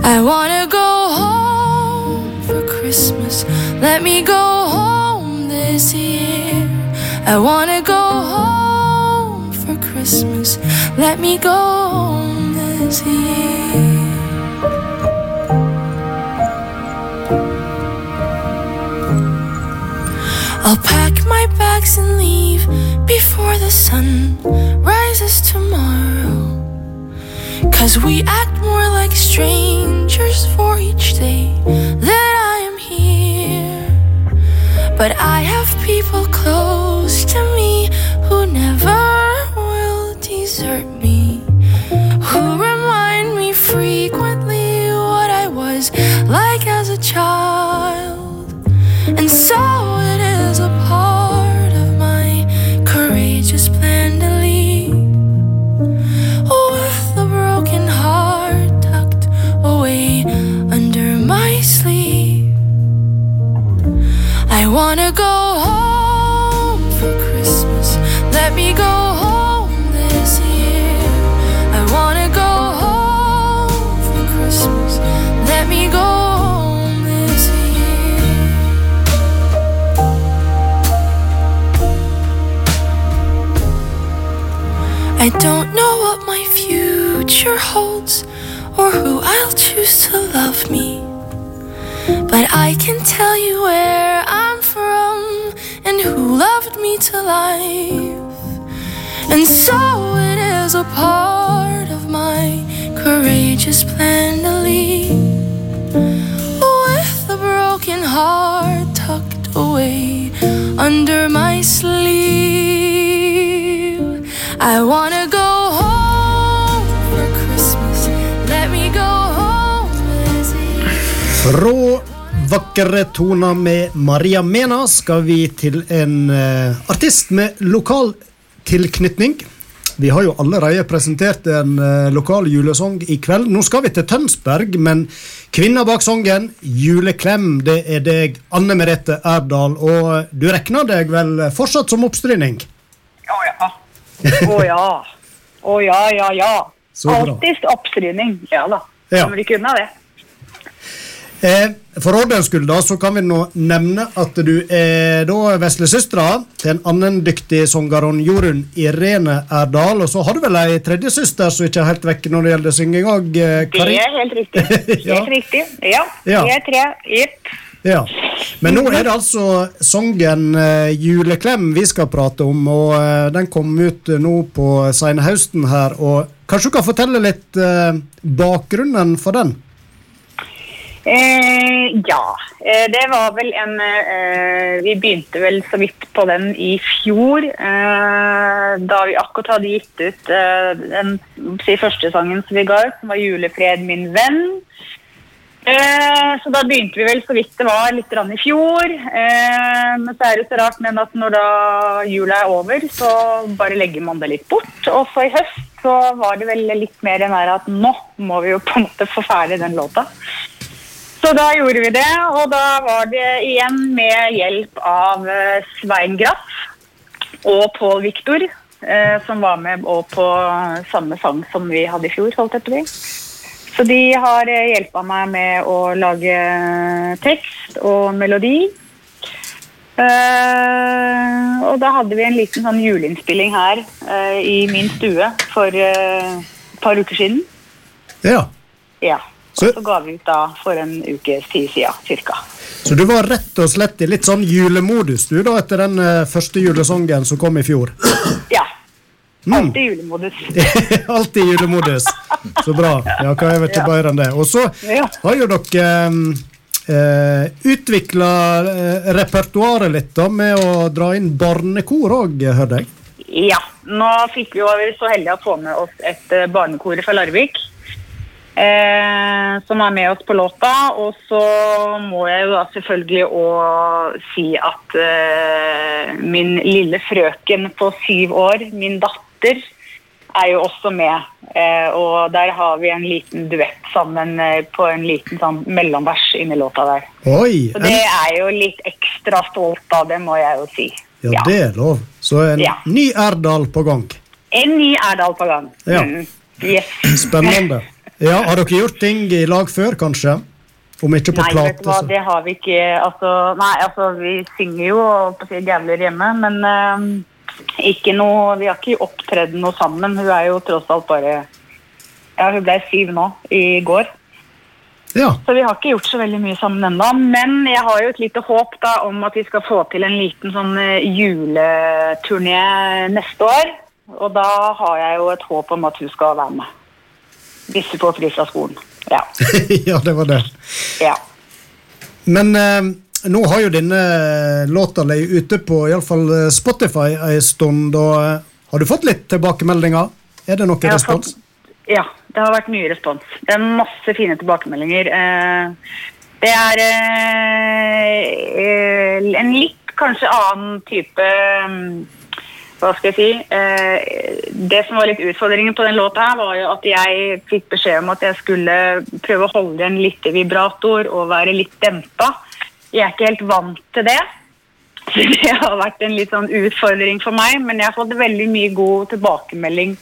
I wanna go home for Christmas. Let me go home this year. I wanna go home for Christmas. Let me go home this year. I'll pack my bags and leave before the sun rises tomorrow. Cause we act more like strangers for each day future holds or who I'll choose to love me. But I can tell you where I'm from and who loved me to life. And so it is a part of my courageous plan to leave. With a broken heart tucked away under my sleeve. I wanna Fra vakre toner med Maria Mena skal vi til en uh, artist med lokal tilknytning. Vi har jo allerede presentert en uh, lokal julesang i kveld. Nå skal vi til Tønsberg, men kvinna bak sangen, 'Juleklem', det er deg, Anne Merete Erdal. Og du regner deg vel fortsatt som oppstryning? Å ja. Å ja. Å ja, ja, ja. Bra. Alltid oppstryning. Ja da. Ja. Men vi kunne det. Eh, for ordens skyld da, så kan vi nå nevne at du er da veslesøstera til en annen dyktig sangeren Jorunn Irene Erdal. Og så har du vel ei tredje søster som ikke er helt vekk når det gjelder synging òg, eh, Det er helt riktig. Ja. Helt riktig. Ja. Ja. Vi er tre. Jepp. Ja. Men nå er det altså sangen eh, 'Juleklem' vi skal prate om, og den kom ut nå på senhøsten her. og Kanskje du kan fortelle litt bakgrunnen for den? Eh, ja, eh, det var vel en eh, Vi begynte vel så vidt på den i fjor. Eh, da vi akkurat hadde gitt ut eh, den si, første sangen som vi ga ut, som var 'Julefred, min venn'. Eh, så da begynte vi vel så vidt det var litt i fjor. Men så er det så rart men at når da jula er over, så bare legger man det litt bort. Og så i høst så var det vel litt mer enn at nå må vi jo på en måte få ferdig den låta. Så da gjorde vi det, og da var det igjen med hjelp av eh, Svein Graff og Pål Viktor, eh, som var med og på samme sang som vi hadde i fjor. holdt jeg på å. Så de har eh, hjulpet meg med å lage tekst og melodi. Eh, og da hadde vi en liten sånn juleinnspilling her eh, i min stue for eh, et par uker siden. Ja. Ja. Så- Og så ga vi ut da for en ukes tid siden, cirka. Så du var rett og slett i litt sånn julemodus du da, etter den eh, første julesongen som kom i fjor? Ja. Mm. Alltid julemodus. Alltid julemodus. Så bra. Ja, hva er vel ikke bedre enn det. Og så har jo dere eh, utvikla eh, repertoaret litt da, med å dra inn barnekor òg, hørte jeg. Ja. Nå fikk vi jo vi så heldige å få med oss et eh, barnekor fra Larvik. Eh, som er med oss på låta. Og så må jeg jo da selvfølgelig òg si at eh, min lille frøken på syv år, min datter, er jo også med. Eh, og der har vi en liten duett sammen eh, på en liten sånn mellomvers inni låta der. Oi! Så det er jo litt ekstra stolt av, det må jeg jo si. ja, det er lov. Så en Ja. ny Erdal på gang. En ny Erdal på gang. Ja. Mm. Yes. Spennende. Ja, Har dere gjort ting i lag før, kanskje? Om ikke på Nei, vet plate, du hva, det har vi ikke altså, Nei, altså, vi synger jo og si hjemme, men uh, ikke noe Vi har ikke opptredd noe sammen. Hun er jo tross alt bare Ja, hun ble syv nå, i går. Ja. Så vi har ikke gjort så veldig mye sammen ennå. Men jeg har jo et lite håp da om at vi skal få til en liten sånn eh, juleturné neste år. Og da har jeg jo et håp om at hun skal være med. Hvis du får fri fra skolen. Ja. ja, det var det. ja. Men eh, nå har jo denne låta ligget ute på i alle fall eh, Spotify en stund. og eh, Har du fått litt tilbakemeldinger? Er det noe respons? fått- Ja, det har vært mye respons. Det er masse fine tilbakemeldinger. Eh, Det er eh, eh, en litt kanskje annen type mm, Hva skal jeg si? Eh, Det som var litt utfordringen på den låta, her var jo at jeg fikk beskjed om at jeg skulle prøve å holde igjen litt vibrator og være litt dempa. Jeg er ikke helt vant til det. Det har vært en litt sånn utfordring for meg, men jeg har fått veldig mye god tilbakemelding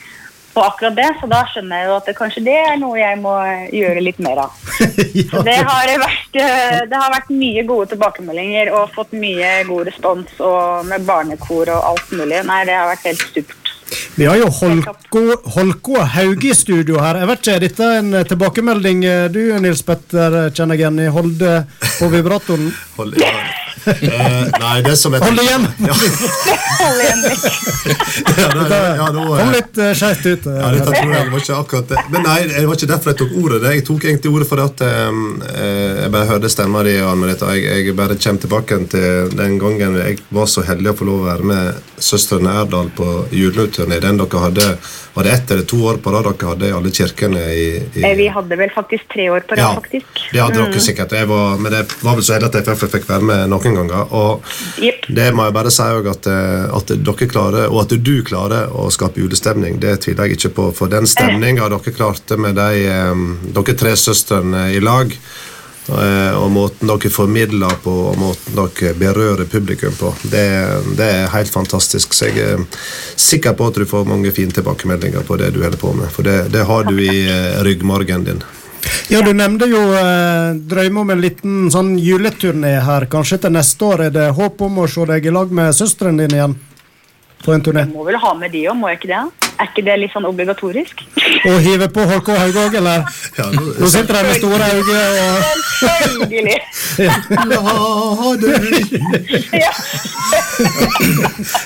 på akkurat det, så da skjønner jeg jo at det, kanskje det er noe jeg må gjøre litt mer av. Så det har, vært, eh, det har vært mye gode tilbakemeldinger og fått mye god respons og med barnekor og alt mulig. Nei, det har vært helt supert. Vi har jo Holko, Holko Hauge i studio her. Jeg vet ikke, Er dette en eh, tilbakemelding eh, du, Nils Petter, kjenner igjen i Holde på vibratoren? Ja. Eh, nei, det som er Hold igjen! Hold igjen litt. Ja, da, ja, da, Kom eh, litt uh, skeivt ut. Uh, Ja, dette tror jeg var ikke akkurat det. Men nei, det var ikke derfor jeg tok ordet. Jeg tok egentlig ordet fordi at eh, jeg bare hørte stemma di, Anne Merete. Jeg, jeg bare kommer tilbake til den gangen jeg var så heldig å få lov å være med søstrene Erdal på juleturné. Den dere hadde Var det ett eller to år på rad dere hadde i alle kirkene i, i Eh, Vi hadde vel faktisk tre år på Ja, faktisk. det hadde Mm. dere sikkert. Jeg var, men det var vel så heldig at jeg fikk være med noen ganger. Og yep. det må jeg bare si at, eh, at dere klarer, og at du klarer å skape julestemning, det tviler jeg ikke på. For den stemninga dere klarte med de, eh, dere tre søstrene i lag, eh, og måten dere formidler på, og måten dere berører publikum på, det, det er helt fantastisk. Så jeg er sikker på at du får mange fine tilbakemeldinger på det du holder på med. For det, det har du i ryggmargen din. Ja, Du nevnte jo eh, drømme om en liten sånn juleturné her. Kanskje til neste år er det håp om å se deg i lag med søsteren din igjen? På en turné? Jeg må vel ha med de òg, må jeg ikke det? Er ikke det litt sånn obligatorisk? Å hive på Håkon Haug òg, eller? Ja, nå, Nå sitter de med store øyne og Selvfølgelig. ja. La det Ja.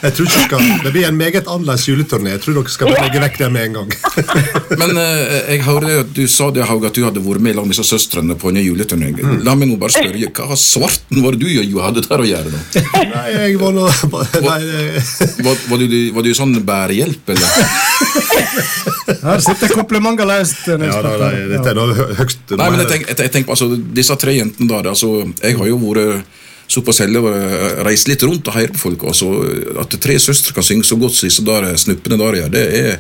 Jeg tror ikke skal, Det blir en meget annerledes juleturné. Jeg tror dere skal legge vekk det med en gang. Men eh, jeg hører at du sa det, Haug, at du hadde vært med sammen med disse søstrene på en juleturné. Mm. La meg nå bare spørre, hva svarten var det du jo hadde der å gjøre? nå? Nei, jeg var nå Nei, det- Var, var, du, var du sånn bærehjelp, eller? Her sitter komplimentet løst. Ja, da, nei, dette er noe høyst Nei, men jeg tenker, jeg, tenker altså, disse tre jentene der, altså, jeg har jo vært såpass heldig å reise litt rundt og høre på folk. Altså, at tre søstre kan synge så godt som disse der snuppene der gjør, det er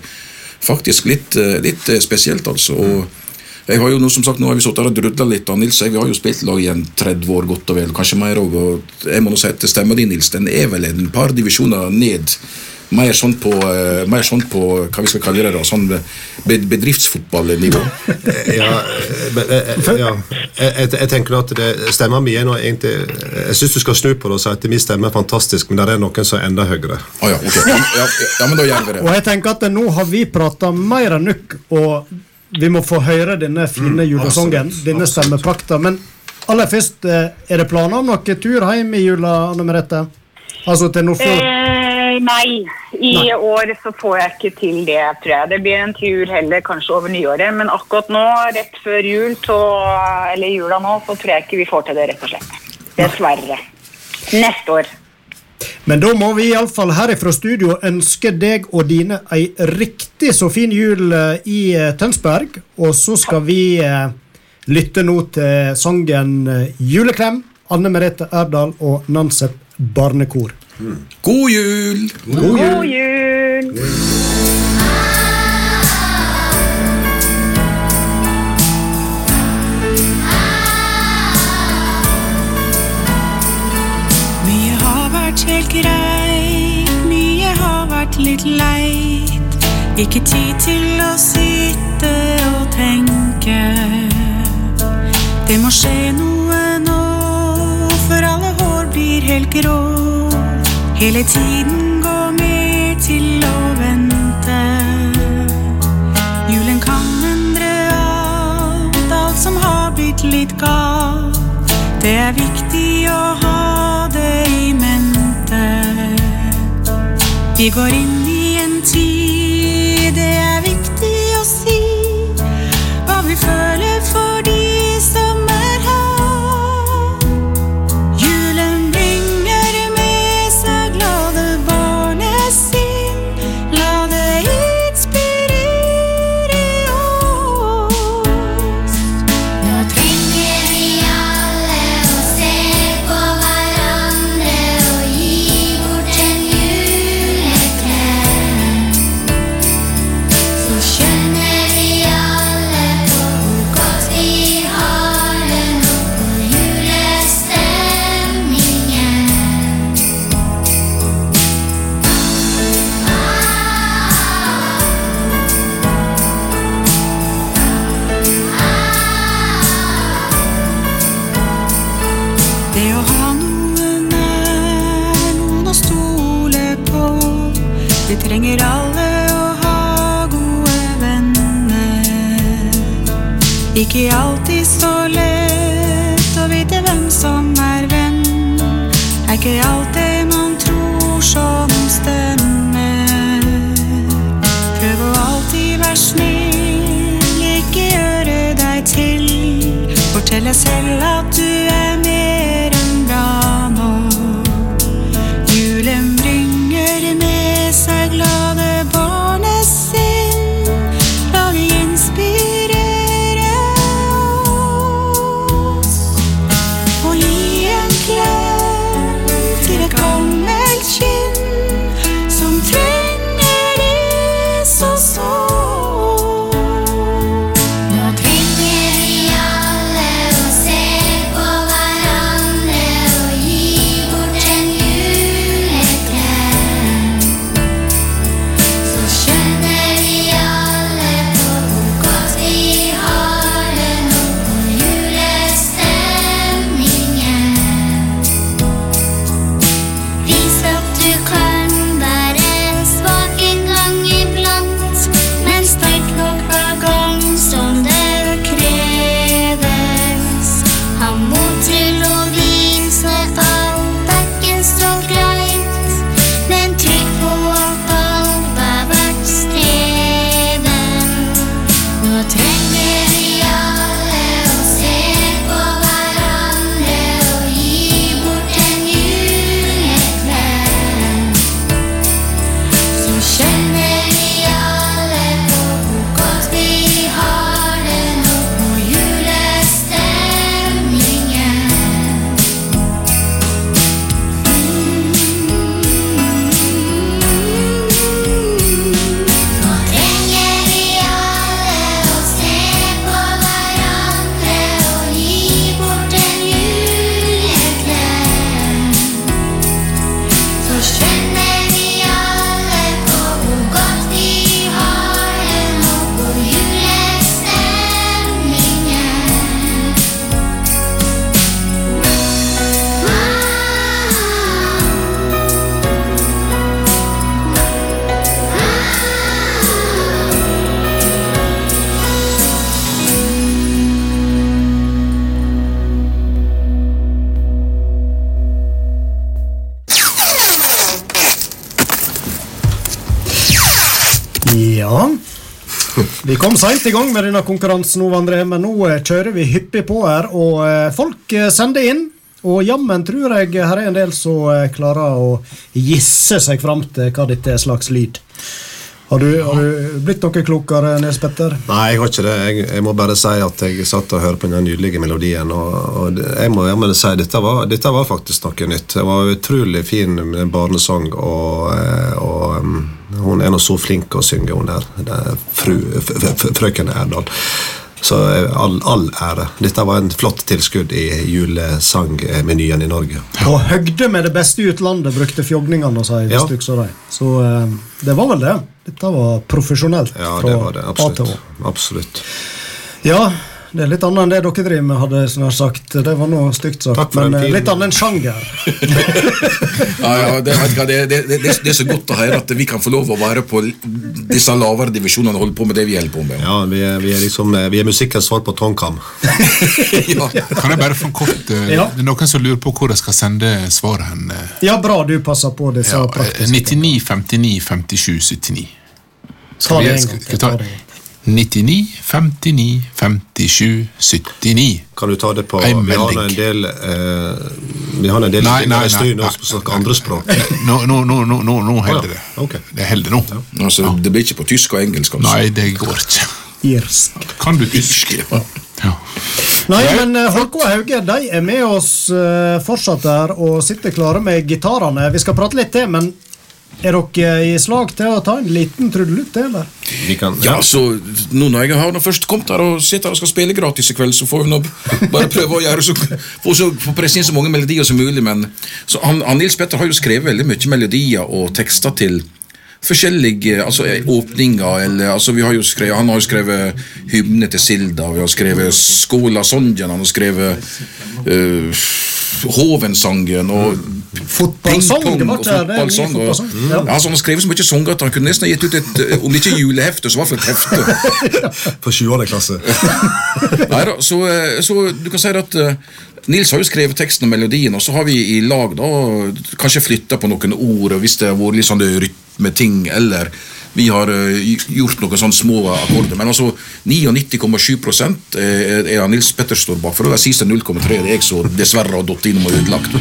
faktisk litt, eh, litt eh, spesielt, altså. Og jeg har jo nå, som sagt, nå har vi sittet her og drudla litt, Da, Nils jeg vi har jo spilt lag i en 30 år godt og vel, kanskje mer òg. Og jeg må nå si at stemma di, Nils, den er vel en par divisjoner ned. Mer sånn på, eh, mer sånn på hva vi skal kalle det, da, sånn be- bedriftsfotballnivå. Ja, eh, men, eh, ja. Jeg, jeg, jeg tenker at det, stemmer mye nå egentlig Jeg syns du skal snu på det og si at min stemme er fantastisk, men det er noen som er enda høyere. Ah, ja, ok. Ja, ja, ja, men da gjør vi det. Og jeg tenker at nå har vi prata mer enn nok, og vi må få høre denne fine julesongen, denne stemmeprakta. Men aller først, er det planer om noen tur hjem i jula, Anne Merete? Altså til Nordfjord? Eh, nei, i Nei. år så får jeg ikke til det, tror jeg. Det blir en tur heller kanskje over nyåret, men akkurat nå, rett før jul, så, eller jula nå, så tror jeg ikke vi får til det, rett og slett. Dessverre. Neste år. Men da må vi iallfall herifra studio ønske deg og dine ei riktig så fin jul eh, i eh, Tønsberg. Og så skal vi eh, lytte nå til sangen 'Juleklem', Anne Merete Erdal og Nanset Barnekor. God jul! God jul! Mye har vært helt greit, mye har vært litt leit. Ikke tid til å sitte og tenke. Det må skje noe nå, for alle hår blir helt grå. Hele tiden går med til å vente. Julen kan endre alt, alt som har blitt litt galt. Det er viktig å ha det i mente. Vi går inn i en tid, det er trenger alle å ha gode venner. Ikke alltid så lett å vite hvem som er venn. Er ikke alt det man tror som stemmer. Prøv å alltid være snill, ikke gjøre deg til. Fortell selv at du seint i gang med denne konkurransen, nå, André, men nå eh, kjører vi hyppig på her. Og eh, folk eh, sender inn. Og jammen tror jeg her er en del som klarer å gisse seg fram til hva dette er slags lyd. Har du, har du blitt noe klokere, Nils Petter? Nei, jeg har ikke det. Jeg, jeg må bare si at jeg satt og hørte på den nydelige melodien. Og, og jeg må jammen si dette var, dette var faktisk noe nytt. Det var utrolig fin barnesang, og, og um, hun er nå så flink å synge, hun der. Er Fru, frøken Erdal. Så eh, all, all ære. Dette var en flott tilskudd i julesangmenyen i Norge. På høgde med det beste i utlandet, brukte fjogningene å si. Ja. så. Så eh, det var vel det. Dette var profesjonelt. Ja, det var det. Absolutt. Absolutt. Ja, det er litt annet enn det dere driver med, hadde jeg snart sagt. Det var noe stygt sagt, men eh, tiden. litt annen enn sjanger. Ja, ja, det, det, det, det, det er så godt å høre at vi kan få lov å være på disse lavere divisjonene og holde på med det vi holder på med. Ja, vi er, vi er liksom eh, Vi er musikkens svar på Tonkam. Ja. Kan jeg bare få en kort eh, Ja. Det er noen som lurer på hvor jeg skal sende svaret hen. Ja, bra du passer på disse Ja, praktiske 99, 59, 57, 79. Ta det en Skal vi- til. skal Ta vi det en gang ta 99, 59, 57, 79. Kan du ta det på En Vi har en del eh, Vi har en del Nei, nei, i nei, også som snakker andre språk. Nå, nå, nå, nå, nå, holder ja. det. Ok. Det holder nå. Altså, det blir ikke på tysk og engelsk. Altså. Nei, det går ikke. Irsk. Kan du tysk? Ja. Ja. Nei, men eh, Holko og Hauge de er med oss eh, fortsatt der og sitter klare med gitarene. Vi skal prate litt til, men er dere i slag til å ta en liten trudelutt, eller? Vi kan, Ja, så nå når jeg har nå først kommet her og sitter her og skal spille gratis i kveld, så får vi nå bare prøve å gjøre så, få, så, få presse inn så mange melodier som mulig. Men så han, han Nils Petter har jo skrevet veldig mye melodier og tekster til forskjellige altså eh, åpninger. Eller, altså vi har jo skrevet, han har jo skrevet hymne til Silda, vi har skrevet Skåla Sonjan, han har skrevet uh, Hovensangen og Pingpong var og det? Fotballsang. Ja. altså, han har skrevet så mye sanger at han kunne nesten ha gitt ut et, eh, om ikke julehefte, så i hvert fall et hefte. På 20. klasse. Neida, så, eh, så du kan si at eh, Nils har jo skrevet teksten og melodien, og så har vi i lag da kanskje flytta på noen ord, og hvis det har vært litt sånn rytmeting, eller vi har eh, gjort noen sånne små akkorder. Men altså 99,7 er, er Nils Petter står bak, for det siste 0,3 er jeg som dessverre har datt innom og ødelagt.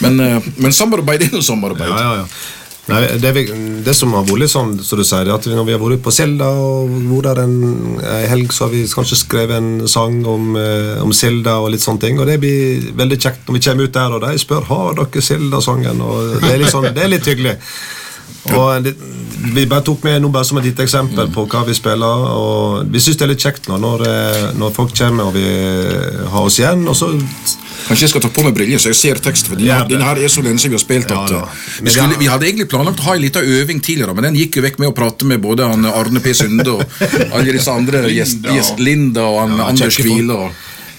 Men, eh, men samarbeid er jo samarbeid. Ja, ja, ja. Nei, det, vi, det som har vært litt sånn, som du sier, er at når vi har vært på Selda og vært der en, en helg, så har vi kanskje skrevet en sang om, eh, om Selda og litt sånne ting. Og det blir veldig kjekt når vi kommer ut der og de spør har dere Selda-sangen. og Det er litt sånn, det er litt hyggelig. Og det, Vi bare tok med noe bare som et lite eksempel på hva vi spiller. og Vi syns det er litt kjekt nå når, eh, når folk kommer og vi har oss igjen. og så Kanskje jeg skal ta på meg briller så jeg ser tekst. for her- den her er så lenge siden vi har spilt Ja, at uh, vi, skulle, vi hadde egentlig planlagt å ha en liten øving tidligere, men den gikk jo vekk med å prate med både Arne P. Sunde og alle disse andre gjest, gjest, Linda og Ja, Anders. Kvile. Og,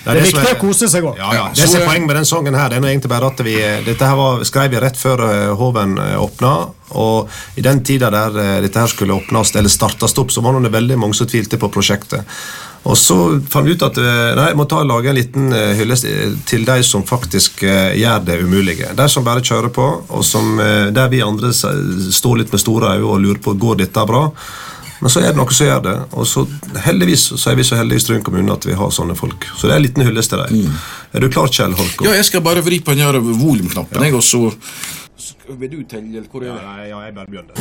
Nei, Det er viktig å kose seg òg. Ja, ja. Ja, Det som er poenget med den sangen her, det er egentlig bare at vi Dette her var, skrev vi rett før eh, Hoven eh, åpna, og i den tida der eh, dette her skulle åpnes, eller startes opp, så var det veldig mange som tvilte på prosjektet. Og så fant vi ut at nei, jeg må ta og lage en liten hyllest til de som faktisk gjør det umulige. De som bare kjører på, og som, der vi andre står litt med store øyne og lurer på går dette bra. Men så er det noe som gjør det, og så heldigvis så er vi så heldige i Stryn kommune at vi har sånne folk. Så det er en liten hyllest til dem. Er du klar, Kjell Holko? ja, jeg skal bare vri på den her volumknappen, jeg, og så Vil du telle, eller hvor er det? Nei, ja, jeg bare begynner.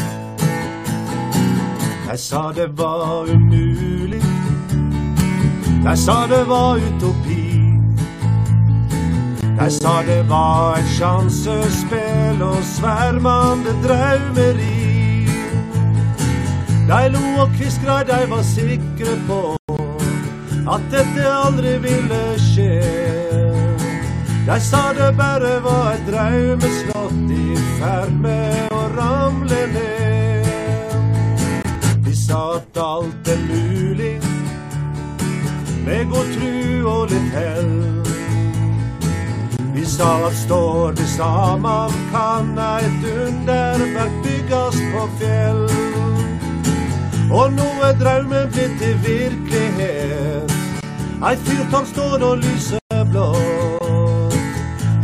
Jeg sa det var umulig. Jeg sa det var utopi. Jeg sa det var et sjansespill og svermende draumeri. De lo og kviskra, de var sikre på at dette aldri ville skje. De sa det bare var et draumeslott i ferd med å ramle ned. De sa at alt er mulig med god tru og litt hell. Vi sa at står vi sammen, kan eit underverk bygges på fjell. Og nå er drømmen blitt til virkelighet. Ei fyrtårn står og lyser blått.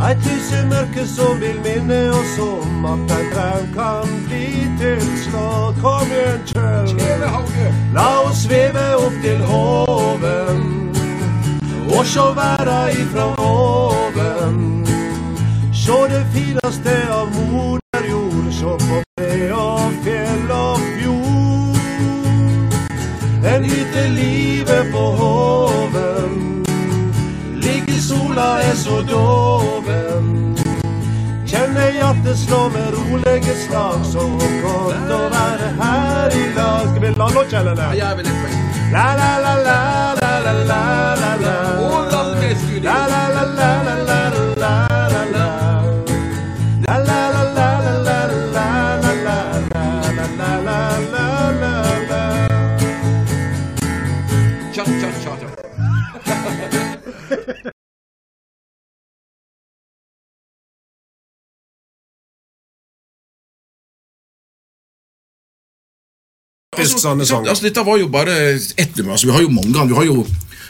Eit lys i mørket som vil minne oss om at en drøm kan bli til slått. Kom igjen, Kjell. La oss sveve opp til hoven og sjå verda ifra oven. Sjå det fineste av moder slå med rolige slag. Så godt å være her i lag. Skal vi la nå, Kjell, eller? Jeg vil litt. La la la la la la la la Typisk sånne sanger. Altså, dette var jo bare ett nummer. Altså, vi har jo mange. Vi har jo,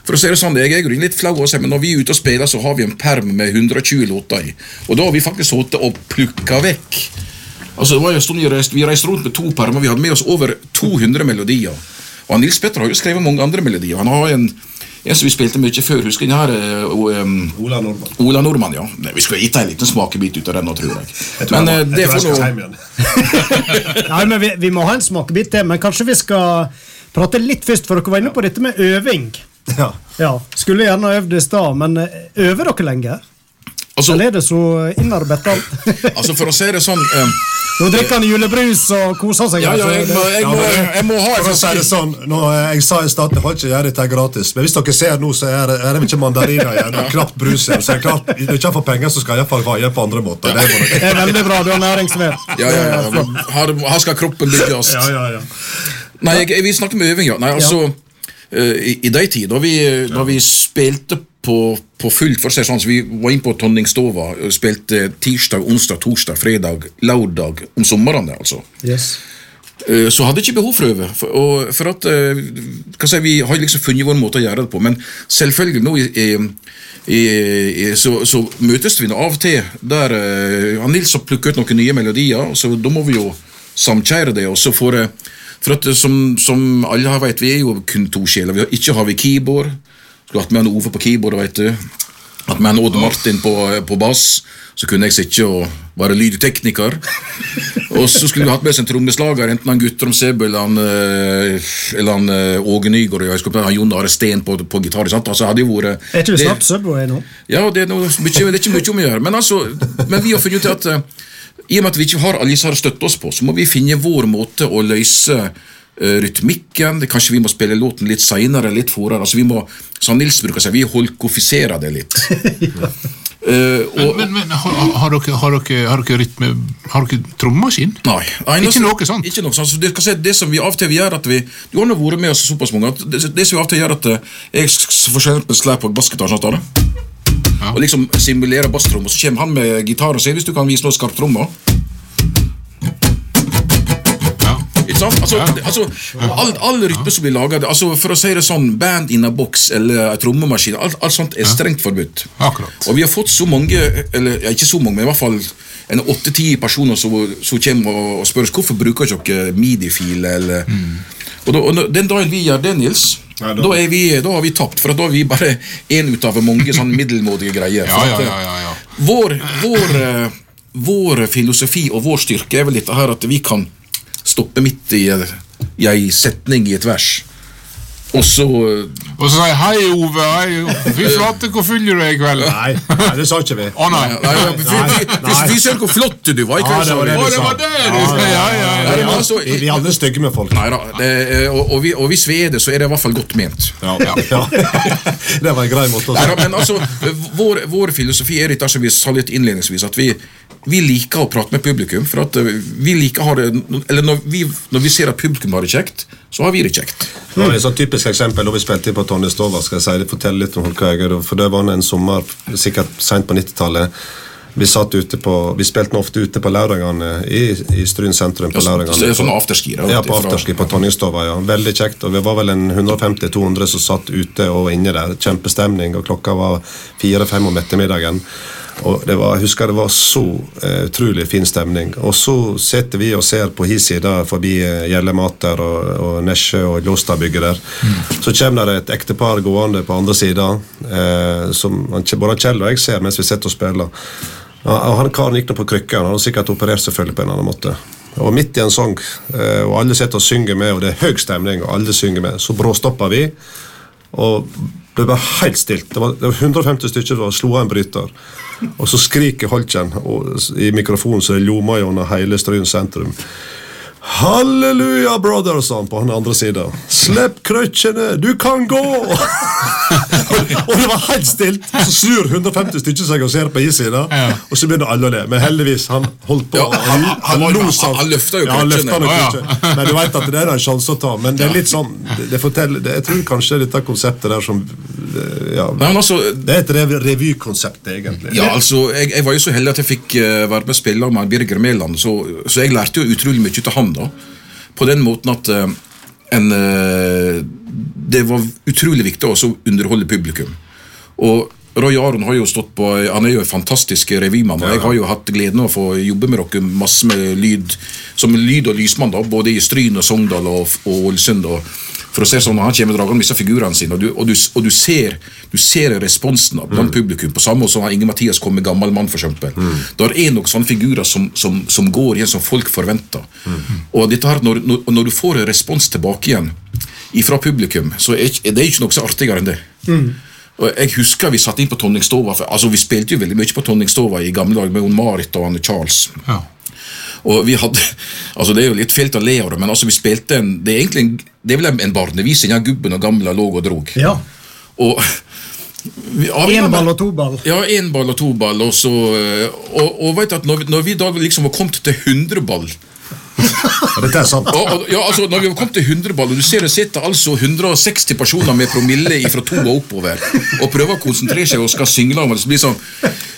for å si det sånn, Jeg er litt flau, også, men når vi er ute og spiller, så har vi en perm med 120 låter i. Og da har vi faktisk sittet og plukka vekk. Altså, det var jo en stund Vi reiste, vi reiste rundt med to permer. Vi hadde med oss over 200 melodier. Og Nils Petter har jo skrevet mange andre melodier. Han har en, en som vi spilte mye før. Husker du den her? eh, og, Ola Nordmann. Ola Nordmann, ja. Nei, vi skulle gitt en liten smakebit ut av den tror jeg. Jeg tror Men eh, jeg, det jeg, tror jeg skal hjem igjen. Nei, men vi, vi må ha en smakebit til, men kanskje vi skal prate litt først, for dere var inne på dette med øving. Ja. Ja, Skulle gjerne øvd i stad, men eh, øver dere lenge? Altså- Eller er det så innarbeidet alt? Altså, for å si det sånn um, Nå drikker han julebrus og koser seg. Ja, ja, jeg må, jeg må, men jeg må ha For å si det sånn, når jeg sa i stad at jeg har ikke gjort dette gratis, men hvis dere ser nå, så er det, er det ikke mandariner igjen, og knapt brus igjen. Så er det klart, når du ikke får penger, så skal jeg iallfall vaie på andre måter. Det må dere. Det er veldig bra, du har næringsved. Ja, ja, ja. Her, her skal kroppen bygges. Ja, ja, ja. Nei, jeg, vi snakker med øving, ja. Nei, altså, eh, I, i de tider da vi, da vi spilte på, på fullt for å si sånn, så Vi var inne på Tonningstova og spilte tirsdag, onsdag, torsdag, fredag, lørdag om somrene. altså. Yes. Eh, Så hadde jeg ikke behov for øve. For, og for at, eh, si, Vi har liksom funnet vår måte å gjøre det på, men selvfølgelig nå i, i, i, så, så møtes vi nå av og til der uh, han Nils har plukket ut noen nye melodier, så da må vi jo samkjære det. og så får jeg for at eh, som, som alle har vet, vi er jo kun to sjeler. Har, ikke har vi keyboard. Skulle hatt med en Ove på keyboard, vet du. Hatt med en Odd Martin på, på bass. Så kunne jeg sitte og være lydtekniker. Og så skulle vi hatt med oss en trommeslager, enten han Guttorm Sebø eller han, eh, eller han eh, Åge Nygaard. og Jeg skulle ha Jon Are Steen på, på gitar. Sant? Altså, hadde jo vært Er ikke det- snart Subway nå? ja, det er, noe, mye, det er ikke mye om å gjøre. Men, altså, men vi har funnet ut at eh, i og med at vi ikke har alle disse her å støtte oss på, så må vi finne vår måte å løse eh, rytmikken. Kanskje vi må spille låten litt seinere, litt forere. Altså, vi må, som Nils bruker å si, vi holkofiserer det litt. Uh, og, Men, men har, har, dere, har, dere, har dere rytme Har dere trommemaskin? Nei, Ikke noe sånt? Ikke noe sånt. Så det, si, det som vi av og til gjør at vi Du har nå vært med oss såpass mange at det, det som vi av og til gjør at eh, jeg s- s- for eksempel slår på bassgitar at det, Ja. og liksom simulerer basstromma, så kommer han med gitar og sier hvis du kan vise noe skarptrommer. Ikke sant? Altså, altså, all, all rytme som blir laga altså, For å si det sånn, band in a box eller trommemaskin, alt, alt sånt er strengt forbudt. Akkurat. Og vi har fått så mange, eller ja, ikke så mange, men i hvert fall en åtte-ti personer som, som kommer og, og spør oss hvorfor bruker ikke dere midi-fil. eller... Og, da, og Den dagen vi gjør det, Nils, Nei, da- da, er vi, da har vi tapt. For da er vi bare én ut av mange sånn middelmådige greier. Ja, ja, ja, ja, ja. Vår, vår, eh, vår filosofi og vår styrke er vel dette her at vi kan stoppe midt i, eh, ei setning i et vers. Og så eh, Og så sa jeg 'hei, Ove', hei, fy flate, hvor full du er i kveld? Nei, nei, det sa ikke vi. Å nei. Nei, nei vi søren, hvor flott du var! Ikke Ja, det var det det var det du sa! Ja, ja, ja. Altså, Vi, er alle stygge med folk. Nei da, det, og, og, vi, og hvis vi er det, så er det i hvert fall godt ment. Ja. Ja. Det var en grei måte å si det men altså, vår, vår filosofi er litt, som vi sa litt innledningsvis, at vi, vi liker å prate med publikum. For at eh, vi liker å ha det Eller når vi, når vi ser at publikum har det kjekt, så har vi det kjekt. Det var et sånt typisk eksempel da vi spilte inn på Tonje Stova. skal jeg si, det forteller litt om Holkøyger, For det var en sommer, sikkert sent på 90-tallet. Vi satt ute på, vi spilte ofte ute på lørdagene i, i Stryn sentrum. på lørdagene. så det er sånn afterski, da, Ja, på afterski på Tonningstova. ja. Veldig kjekt. og Vi var vel en 150-200 som satt ute og inne der. Kjempestemning, og klokka var fire-fem om ettermiddagen. Og det var, jeg husker det var så uh, utrolig fin stemning. Og så sitter vi og ser på hi side forbi eh, Gjellemater og, og Nesje og Låstadbygget der. Så kommer det et ektepar gående på andre sida, uh, som han- både Kjell og jeg ser mens vi sitter og spiller. Ja, og han karen gikk nå på krykker, han hadde sikkert operert selvfølgelig på en annen måte. Og midt i en sang, eh, og alle sitter og synger med, og det er høy stemning, og alle synger med, så bråstopper vi. Og det var helt stilt. Det var, det var 150 stykker som slo av en bryter. Og så skriker Holkjen i mikrofonen så det ljomer gjennom hele Stryn sentrum. Halleluja, brother, sa han på den andre sida. Slipp krøkkene, du kan gå! og det var helt stilt. Så snur 150 stykker seg og ser på i sida, og så begynner alle å le. Men heldigvis, han holdt på. Ja, han- han han- sånn. han løfta jo ja, han krøkkene. nok Å, ja. Men du vet at det er en sjanse å ta. Men det er litt sånn det, det forteller, det, Jeg tror kanskje dette konseptet der som ja, Nei, men altså, Det er et rev- revykonsept, egentlig. Ja, altså, jeg, jeg var jo så heldig at jeg fikk uh, være med spiller med Birger Mæland, så, så jeg lærte jo utrolig mye av han. Da. På den måten at eh, en, eh, det var utrolig viktig også å underholde publikum. Og Roy Aron har jo stått på Han er jo en fantastisk revymann. og Jeg har jo hatt gleden av å få jobbe med dere masse med lyd som lyd- og lysmann, da, både i Stryn og Sogndal og, Ålesund. og for å se sånn, Han kommer dragende med disse figurene sine, og du, og du, og du, ser, du ser responsen av blant publikum. På samme måte som Inge Mathias kom med 'Gammel mann'. For Mm. Der er noen sånne figurer som, som, som går igjen, som folk forventer. Og dette her, når, når, når du får en respons tilbake igjen fra publikum, så er ikke- det er ikke noe så artigere enn det. Og jeg husker vi satt inn på Tonningstova for, altså Vi spilte jo veldig mye på Tonningstova i gamle dager med Marit og Anne Charles. Ja. Og vi hadde, altså Det er jo litt fælt å le av det, men altså vi spilte en Det er egentlig en, det er vel en, barnevise. Ja, gubben og gamla lå og drog. Ja. Og Én ball og to ball. Ja, én ball og to ball. Og, så, eh, og, og vet at når, vi- når vi da liksom var kommet til 100 ball Dette er sant. og, og, ja, altså, når vi kom til 100 ball, og du ser det sitter altså 160 personer med promille fra to og oppover og prøver å konsentrere seg og skal synge om og så blir det sånn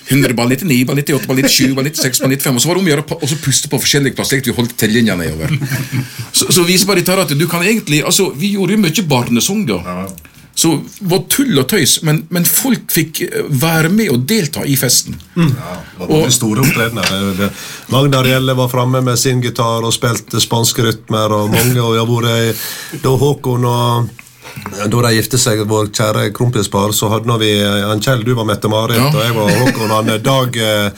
100 ball, 99 ball, 98 ball, 97 ball, 96 ball, 95 Og så var det om å gjøre å puste på forskjellige plasser. slik at Vi holdt tellinga nedover. Så, så viser bare dette at du kan egentlig altså, Vi gjorde jo mye barnesanger. Så det var tull og tøys, men, men folk fikk eh, være med og delta i festen. Det var mange store opptredener. Magnar Gjelle var framme med sin gitar og spilte spanske rytmer, og mange og jeg vært Da Håkon og da de gifte seg, vår kjære kronprinspar, så hadde vi han Kjell, du var Mette-Marit, Ja. og jeg var Håkon. Han Dag eh,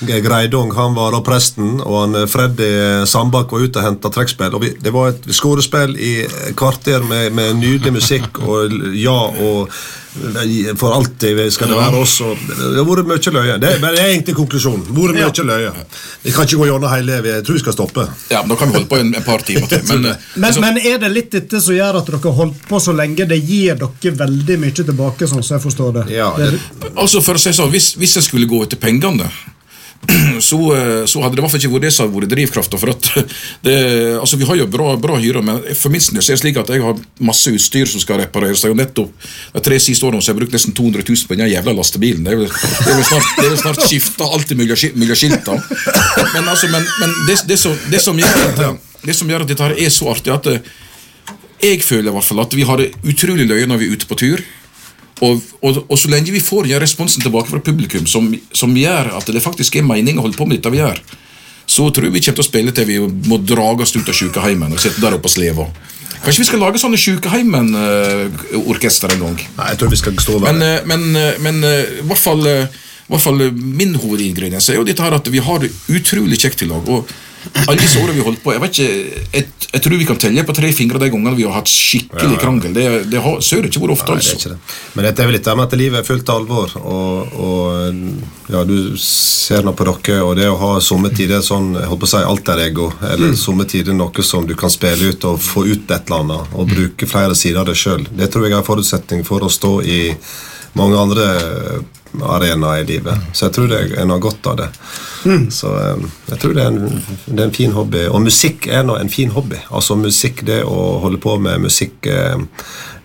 Greidung han var da presten, og han eh, Freddy Sandbakk var ute og henta trekkspill. Og vi, det var et skårespill i kvarter med, med nydelig musikk og ja og eh, For alltid skal det være oss. Og det har vært mye løye. Det er, det er egentlig konklusjonen. Vært mye løye. Vi kan ikke gå gjennom hele Jeg tror vi skal stoppe. Ja, men Da kan vi holde på en, en par timer til. Men, eh, Men, altså- men er det litt dette som gjør at dere har holdt på så lenge? Det gir dere veldig mye tilbake, sånn som jeg forstår det. Ja, det, det- Altså for å si sånn, Hvis, hvis jeg skulle gå etter pengene, så, eh, så hadde det i hvert fall ikke vært det som hadde vært drivkrafta. Altså vi har jo bra, bra hyre, men for min del er det slik at jeg har masse utstyr som skal repareres. Jeg har nettopp de tre siste årene så har jeg brukt nesten 200 000 på den jævla lastebilen. Det er vel, snart, det snart skifta alt i mulig skilta. Men, altså, men, men det, det, som, det, som gjør at, det som gjør at dette her er så artig, at jeg føler i hvert fall at vi har det utrolig løye når vi er ute på tur. Og, og, og så lenge vi får den responsen tilbake fra publikum som, som gjør at det faktisk er mening å holde på med dette vi gjør, så tror jeg vi kommer til å spille til vi må drages ut av sykeheimen og sitte der oppe og sleve. Kanskje vi skal lage sånne sykehjemmen-orkester en gang. Nei, jeg tror vi skal stå der. Men, men, eh, men eh, i hvert fall, eh, i hvert fall eh, min hovedingrediens er jo dette her at vi har det utrolig kjekt i lag. Og alle disse årene vi holdt på, jeg ikke, jeg, jeg tror vi kan telle på tre fingre de gangene vi har hatt skikkelig krangel. Det, det har søren ikke vært ofte, Nei, er altså. Det det. Men dette er vel litt det med at livet er fullt av alvor. Og, og ja, du ser nå på dere, og det å ha somme tider sånn, jeg holdt på å si alter-ego, eller somme tider noe som du kan spille ut og få ut et eller annet, og bruke flere sider av deg sjøl, det tror jeg er en forutsetning for å stå i mange andre arenaer i livet. Så jeg tror det er noe godt av det. Så eh, jeg tror det er, en, det er en fin hobby. Og musikk er nå en fin hobby. Altså musikk, det å holde på med musikk, eh,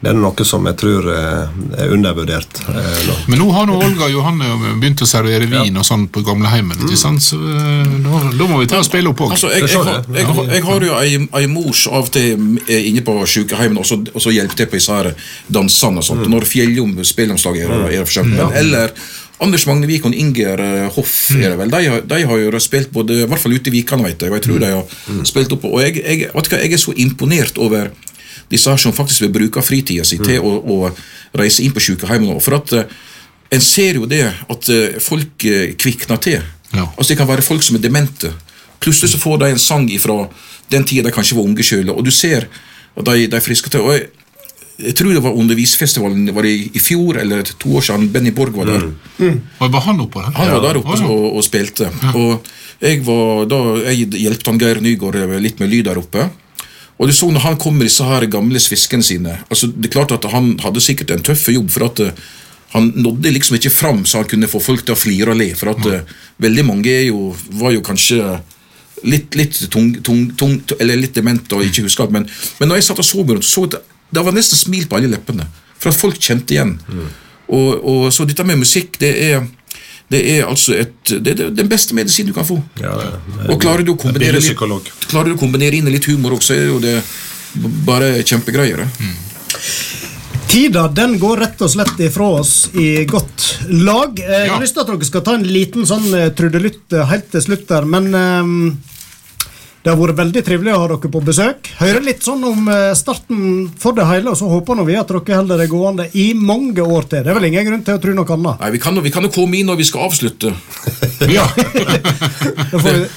det er noe som jeg tror eh, er undervurdert eh, nå. Men nå har nå Olga og Johanne begynt å servere vin og sånn på gamleheimen. Mm. Så eh, da, da må vi ta og spille opp òg. Altså, jeg, jeg, har- jeg, har- jeg har jo ei, mor som av og til er inne på sykehjemmet og så, og så hjelper til på disse dansene og sånt. Når Fjelljom spilleomslag er, er for eksempel. Eller Anders Magne Magnevik og Inger Hoff Hoff er det vel, de, de har jo spilt både, i hvert fall ute i Vikane, vet jeg, og jeg tror de har spilt opp, og jeg, jeg, vet du hva, jeg er så imponert over disse her som faktisk vil bruke fritida si til å, å reise inn på sykehjem nå, for at eh, en ser jo det at eh, folk eh, kvikner til. Altså Det kan være folk som er demente. Plutselig så får de en sang fra den tida de kanskje var unge sjøl, og du ser at de, de frisker til. og jeg, jeg tror det var under Visfestivalen var det i, fjor eller to år siden. Benny Borg var der. Mm. Var han oppe der? Han var der oppe og, og spilte. Og jeg var da, jeg han Geir Nygaard litt med lyd der oppe. Og du så når han kom med disse her gamle sviskene sine altså det er klart at Han hadde sikkert en tøff jobb, for at eh, han nådde liksom ikke fram så han kunne få folk til å flire og le. For at ja. veldig mange er jo, var jo kanskje litt, litt tung, tung, tung, eller litt dement og ikke husker alt. Men, men når jeg satt og så på det, så at det, det var nesten smil på alle leppene. For at folk kjente igjen. Og, og Så dette med musikk, det er det er altså et, det er den beste medisinen du kan få. og klarer du litt, klarer du å kombinere inn litt humor også, er jo det bare kjempegreier. Mm. Tida den går rett og slett ifra oss i godt lag. Eh, Jeg har lyst til at dere skal ta en liten sånn eh, trudelutt eh, helt til slutt der, men ehm, det har vært veldig trivelig å ha dere på besøk. Høre litt sånn om eh, starten for det hele, og så håper vi at dere holder det gående i mange år til. Det er vel ingen grunn til å tro noe annet. Nei, Vi kan, jo- vi kan jo komme inn når vi skal avslutte. Ja.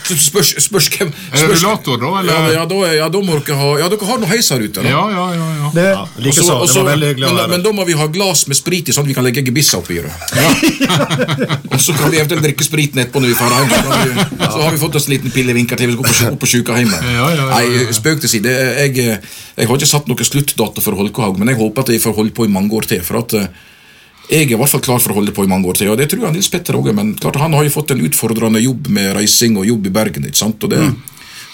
spørs, spørs hvem Er det rullator da, eller? Ja, ja, da, ja, da må dere ha Ja, dere har noe heis her ute. da. Ja, ja, ja. ja. Det, Likeså. Også- Det også- var veldig hyggelig å være men da må vi ha glass med sprit i, sånn at vi kan legge gebissa oppi det. og så kan vi eventuelt drikke spriten etterpå når vi drar hjem. Så, så har vi fått oss en liten pillevinker til vi skal opp på, opp på sykehjemmet. Ja, ja, ja, ja. Nei, spøk til side. Jeg, jeg har ikke satt noen sluttdato for Holkehaug, men jeg håper at jeg får holde på i mange år til. For at eh, jeg er i hvert fall klar for å holde på i mange år til, og det tror jeg Nils Petter òg er. Men klart han har jo fått en utfordrende jobb med reising og jobb i Bergen. ikke sant? Og det,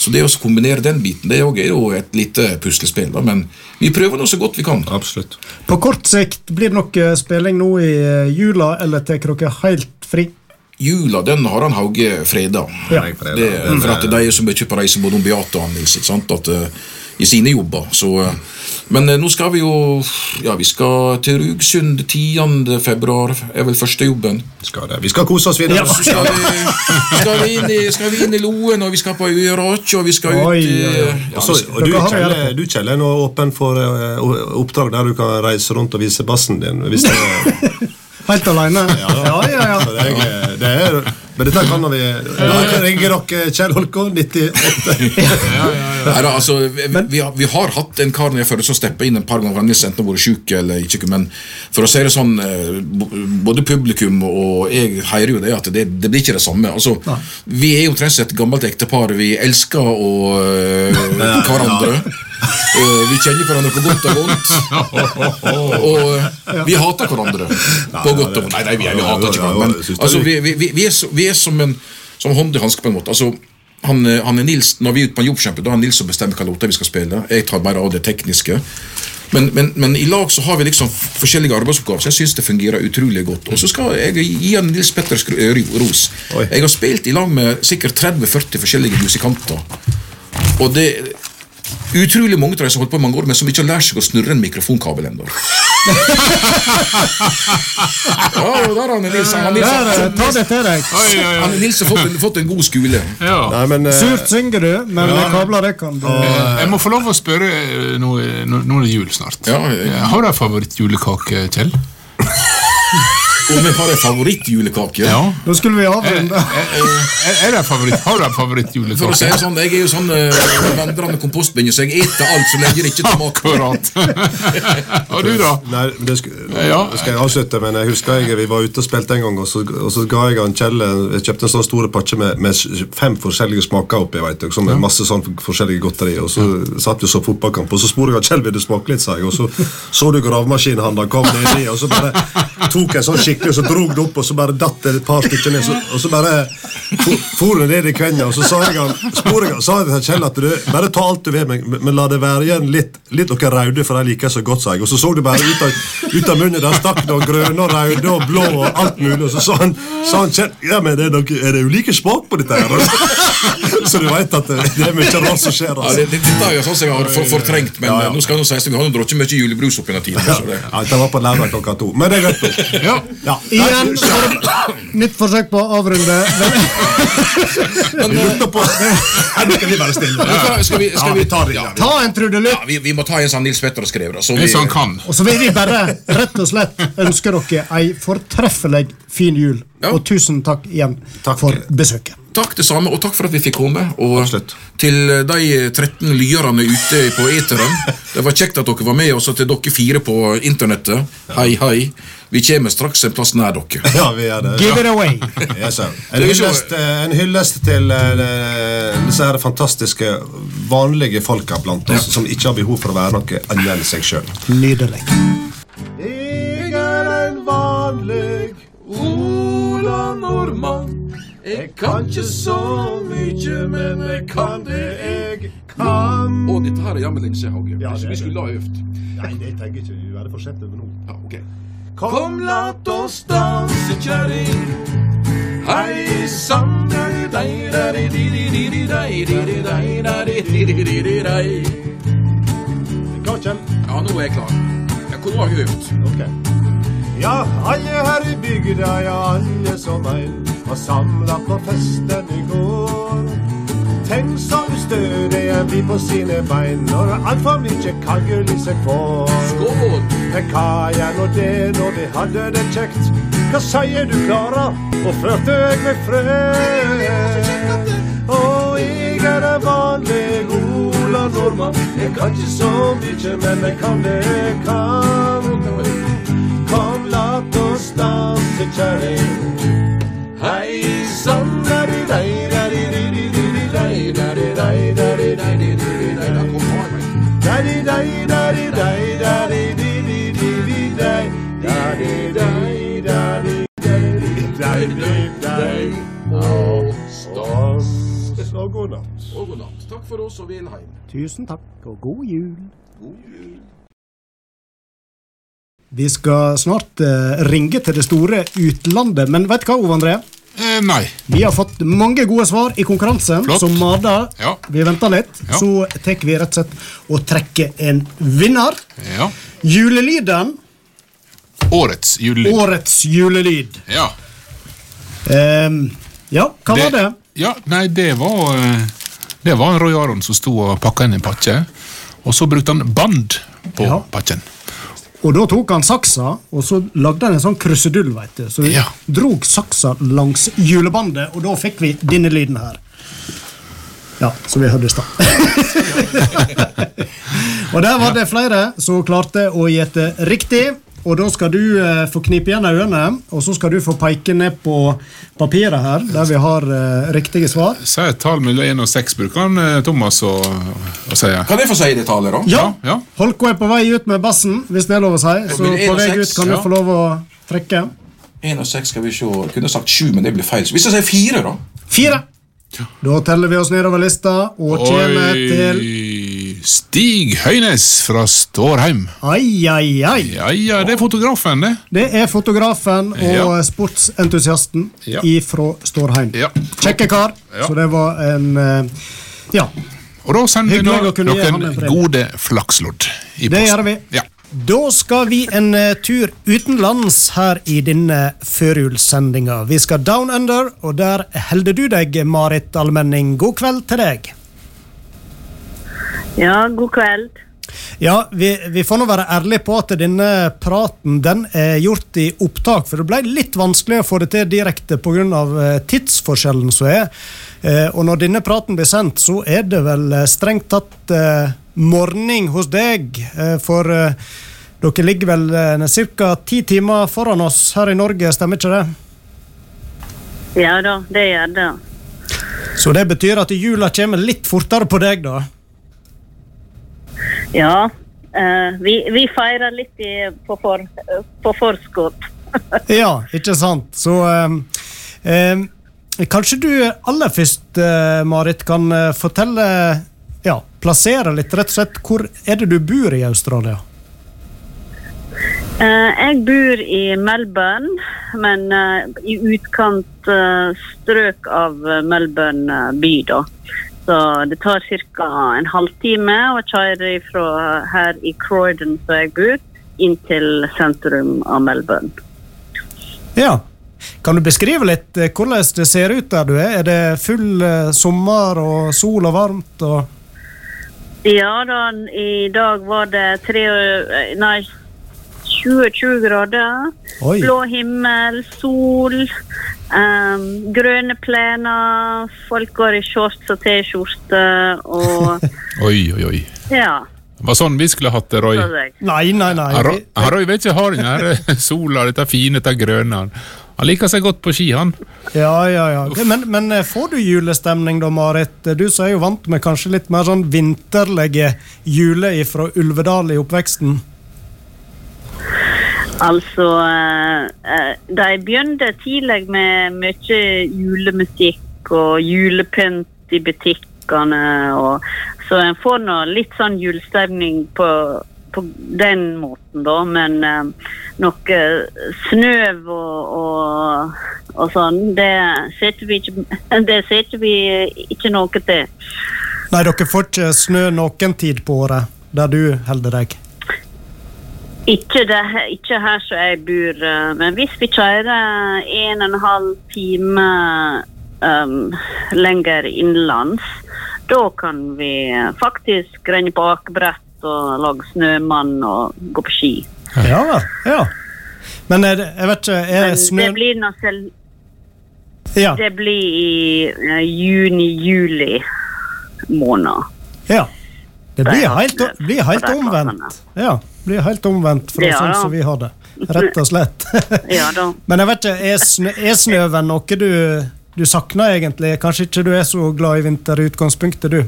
Så det å kombinere den biten, det er jo- et lite puslespill. Men vi prøver nå så godt vi kan. Absolutt. På kort sikt blir det nok spilling nå i eh, jula, eller tar dere helt fri? Jula den har han Hauge freda. Ja. Det, for at de er så mye på reise, både om Beate og han Nils, ikke sant? At, eh, i sine jobber. Så, eh, men eh, nå skal vi jo ja, vi skal til Rugsund 10. februar, er vel første jobben. Skal det. Vi skal kose oss videre. Så skal vi, skal, vi inn i, skal vi inn i Loen, og vi skal på Øyrakje, og vi skal ut Oi, i oi. ja, Og så- og du, Kjell, du Kjell, er nå åpen for uh, oppdrag der du kan reise rundt og vise bassen din. Hvis det er, Helt alene? Ja, ja, ja. det er, det er, men dette kan vi Da ringer dere Kjell Holkå 98. Neida, altså, vi, vi, har, vi har hatt en kar nede før som steppa inn et par ganger, han har enten vært syk eller ikke, men for å si det sånn, eh, både publikum og jeg heier jo det at det, det blir ikke det samme. Altså, vi er jo omtrent et gammelt ektepar, vi elsker å, eh, hverandre. Eh, vi kjenner hverandre på godt og vondt. Og eh, vi hater hverandre på godt og vondt. Nei, nei, vi, vi hater ikke hverandre, men altså, vi, vi, er, vi er som en som hånd i hanske på en måte. Altså, han, eh, han er Nils, når vi er ute på en jobbkjempe, da er Nils som bestemmer hvilke låter vi skal spille. Jeg tar bare av det tekniske. Men, men, men i lag så har vi liksom forskjellige arbeidsoppgaver, så jeg syns det fungerer utrolig godt. Og så skal jeg gi han Nils Petter ros. Jeg har spilt i lag med sikkert 30-40 forskjellige musikanter. Og det utrolig mange av de som har holdt på i mange år, men som ikke har lært seg å snurre en mikrofonkabel ennå. ja, der har Nils. Han, Nils, eh. Nils har fått en, fått en god skole. Ja. Nei, men uh, Surt synger du, men kabler det kan du. uh, Jeg må få lov å spørre, nå, nå, nå er det jul snart. Ja, ja, ja. Har du en favorittjulekake, Kjell? Om jeg har en favorittjulekake? Nå skulle vi avrunde. Er, er er en favoritt? Har du en For å si det sånn, Jeg er jo sånn uh, vandrende kompostbinge, så jeg eter alt så lenge det ikke tomat. Akkurat. Og du, da? Nei, det skal, Ja. skal jeg avslutte, men jeg husker jeg, vi var ute og spilte en gang, og så, og så ga jeg han Kjell Jeg kjøpte en sånn stor pakke med, med fem forskjellige smaker oppi, vet du, som med masse sånn forskjellige godteri. Og så satt vi og så fotballkamp, og så spurte jeg Kjell vil du smake litt, sa jeg. Og så så du gravemaskinen han kom ned i, og så bare tok jeg sånn skikkelig, og så drog det opp, og så bare datt det et par stykker ned, og så bare for, det ned i kvenja, og så sa jeg han, jeg, til Kjell at du, bare ta alt du vil, men, men la det være igjen litt, litt noe røde, for de liker så godt, sa jeg. Og så så du bare ut av, ut av munnen, der stakk det grønne og røde og blå og alt mulig, og så sa han, sa han Kjell, ja, men er det, er det ulike smak på dette her? Så du vet at det, det er mye rart som skjer. Ja, Altså. det, det, dette er jo sånn som jeg har for, fortrengt, men Ja, ja. nå skal jeg sies at vi har drukket mye julebrus opp gjennom tiden. Det. Ja, det var på lørdag klokka to. Men det er greit. Ja. Ja. Igjen var nytt forsøk på å avrunde. Men, eh, på skal vi være stille. skal vi, skal vi, vi ja, Ja. Ta en trudelutt. ja, vi, vi må ta en som Nils Petter har så vi, han kan. Og så vil vi bare rett og slett ønske dere ei fortreffelig fin jul. Ja. Og tusen takk igjen Takk. for besøket. Takk det samme, og takk for at vi fikk komme. Og Absolutt. til eh, de 13 lyerne ute på eteren. Det var kjekt at dere var med, og så til dere fire på internettet. Hei, hei. Vi kommer straks en plass nær dere. Ja, vi er det. Give it away. Yes. En, hyllest, eh, en hyllest til eh, disse her fantastiske, vanlige folka blant oss, som ikke har behov for å være noe annet enn seg sjøl. Nydelig. Jeg er en vanlig Ola nordmann. Jeg kan ikke så mye, men jeg kan det jeg kan. Og dette her er jammen lenge siden, Hauge. Ja, er vi skulle ha øvd. Nei, det trenger ikke å være fortsett over nå. Ja, ok. Kom, lat oss danse, kjerring. Hei sann, dei, dei, dei, di, di, di, di, dei, di, di, dei, dei, di, di, di, di, di, dei. Klar, Kjell? Ja, nå er jeg klar. Ja, hvor har jeg øvd? Ok. Ja, alle her i bygda, ja, alle som ein, var samla på festen i går. Tenk så ustødig jeg blir på sine bein når altfor mye seg får. Skål! Men hva gjør nå det når vi hadde det kjekt? Hva sier du, Klara? Og førte jeg meg frem? Og jeg er en vanlig Ola nordmann. Jeg kan ikke så mye, men jeg kan det jeg kan. Kom, lat oss danse, kjerring. Hei sann. Og god natt. Og god natt. Takk for oss, og vel heim. Tusen takk, og god jul. god jul. Vi skal snart eh, ringe til det store utlandet, men vet du hva, Ove André? Eh, nei. Vi har fått mange gode svar i konkurransen, Flott. så Mada, Ja. vi venter litt. Ja. Så tar vi rett og slett og trekker en vinner. Ja. Julelyden, Årets julelyd. årets julelyd. Ja. Um, ja, hva var det? Ja, nei, det var eh, Det var en Roy Aron som sto og pakka inn en pakke. Og så brukte han band på Ja. pakken. Og da tok han saksa, og så lagde han en sånn krusedull, vet du. Så vi Ja. drog saksa langs julebandet, og da fikk vi denne lyden her. Ja, som vi hørte i stad. og der var det flere som klarte å gjette riktig. Og da skal du eh, få knipe igjen øynene, og så skal du få peke ned på papiret her, der vi har eh, riktige svar. Si et tall mellom 1 og 6, bruker han eh, Thomas å, si. Kan jeg få si det tallet, da? Ja, ja. Holko er på vei ut med bassen, hvis det er lov å si. Så på vei ut kan du få lov å trekke. Én og seks skal vi se. Jeg kunne sagt sju, men det blir feil. Hvis jeg sier fire, da? Fire. Da teller vi oss nedover lista og kommer til Oi Stig Høynes fra Stårheim. Ai, ai, ai. Ja, ja, det er fotografen, det. Det er fotografen og Ja. sportsentusiasten Ja. ifra Stårheim. Ja. Kjekke kar. Ja. Så det var en eh, Ja, Og da sender vi Hyggelig noen gode flakslodd i posten. det gjør vi. Ja. Da skal vi en eh, tur utenlands her i denne førjulssendinga. Vi skal down under, og der holder du deg, Marit Almenning. God kveld til deg. Ja, god kveld. Ja, vi, vi får nå være ærlige på at denne praten den er gjort i opptak, for det ble litt vanskelig å få det til direkte pga. Eh, tidsforskjellen som er. Eh, og når denne praten blir sendt, så er det vel eh, strengt tatt morgen hos deg. For dere ligger vel ca. ti timer foran oss her i Norge, stemmer ikke det? Ja da, det gjør det. Så det betyr at jula kommer litt fortere på deg, da? Ja. uh, vi, vi feirer litt i, på, for, på forskudd. Ja, ikke sant. Så ehm, ehm, kanskje du aller først, uh, Marit, kan eh, fortelle Ja, plassere litt, rett og slett. Hvor er det du bor i Australia? Uh, jeg bor i Melbourne, men uh, i utkant uh, strøk av Melbourne by, da. Så det tar ca. en halvtime å kjøre fra her i Croydon, som jeg bor, inn til sentrum av Melbourne. Ja. Kan du beskrive litt eh, hvordan det ser ut der du er? Er det full eh, sommer og sol og varmt? og... Ja da, i dag var det tre, eh, nei, 20-20 grader. Oi. Blå himmel, sol, um, grønne plener. Folk går i shorts og T-skjorte og Oi, oi, oi. ja. Det var sånn vi skulle hatt det, Roy. Nei, nei, nei. Han, Ro- vi- han Roy vet ikke ha den her eh, sola, dette fine, dette grønne. Han- liker seg godt på ski, han. Ja, ja, ja. Men, men eh, får du julestemning da, Marit? Du som er jo vant med kanskje litt mer sånn vinterlige juler fra Ulvedal i oppveksten. Altså eh, eh, De begynte tidlig med mye julemusikk og julepynt i butikkene. Og, så en får nå litt sånn julestemning på, på den måten, da. Men eh, noe snøv og, og, og sånn, det setter vi ikke, det setter vi ikke noe til. Nei, dere får ikke snø noen tid på året der du holder deg. Ikke, det, ikke her som jeg bor, eh, men hvis vi kjører en og en halv time um, lenger innenlands, da kan vi faktisk renne på akebrett og lage snømann og gå på ski. Ja. Ja. Men er det, jeg vet ikke, er Men snø... det blir nå selv Ja. Det blir i eh, juni-juli måned. ja. Det blir helt, blir helt omvendt. Ja, blir helt omvendt fra Ja, sånn som vi har det. Rett og slett. Ja da. Men jeg vet ikke, er, snø, er snøven noe du, du savner egentlig? Kanskje ikke du er så glad i vinter i utgangspunktet, du?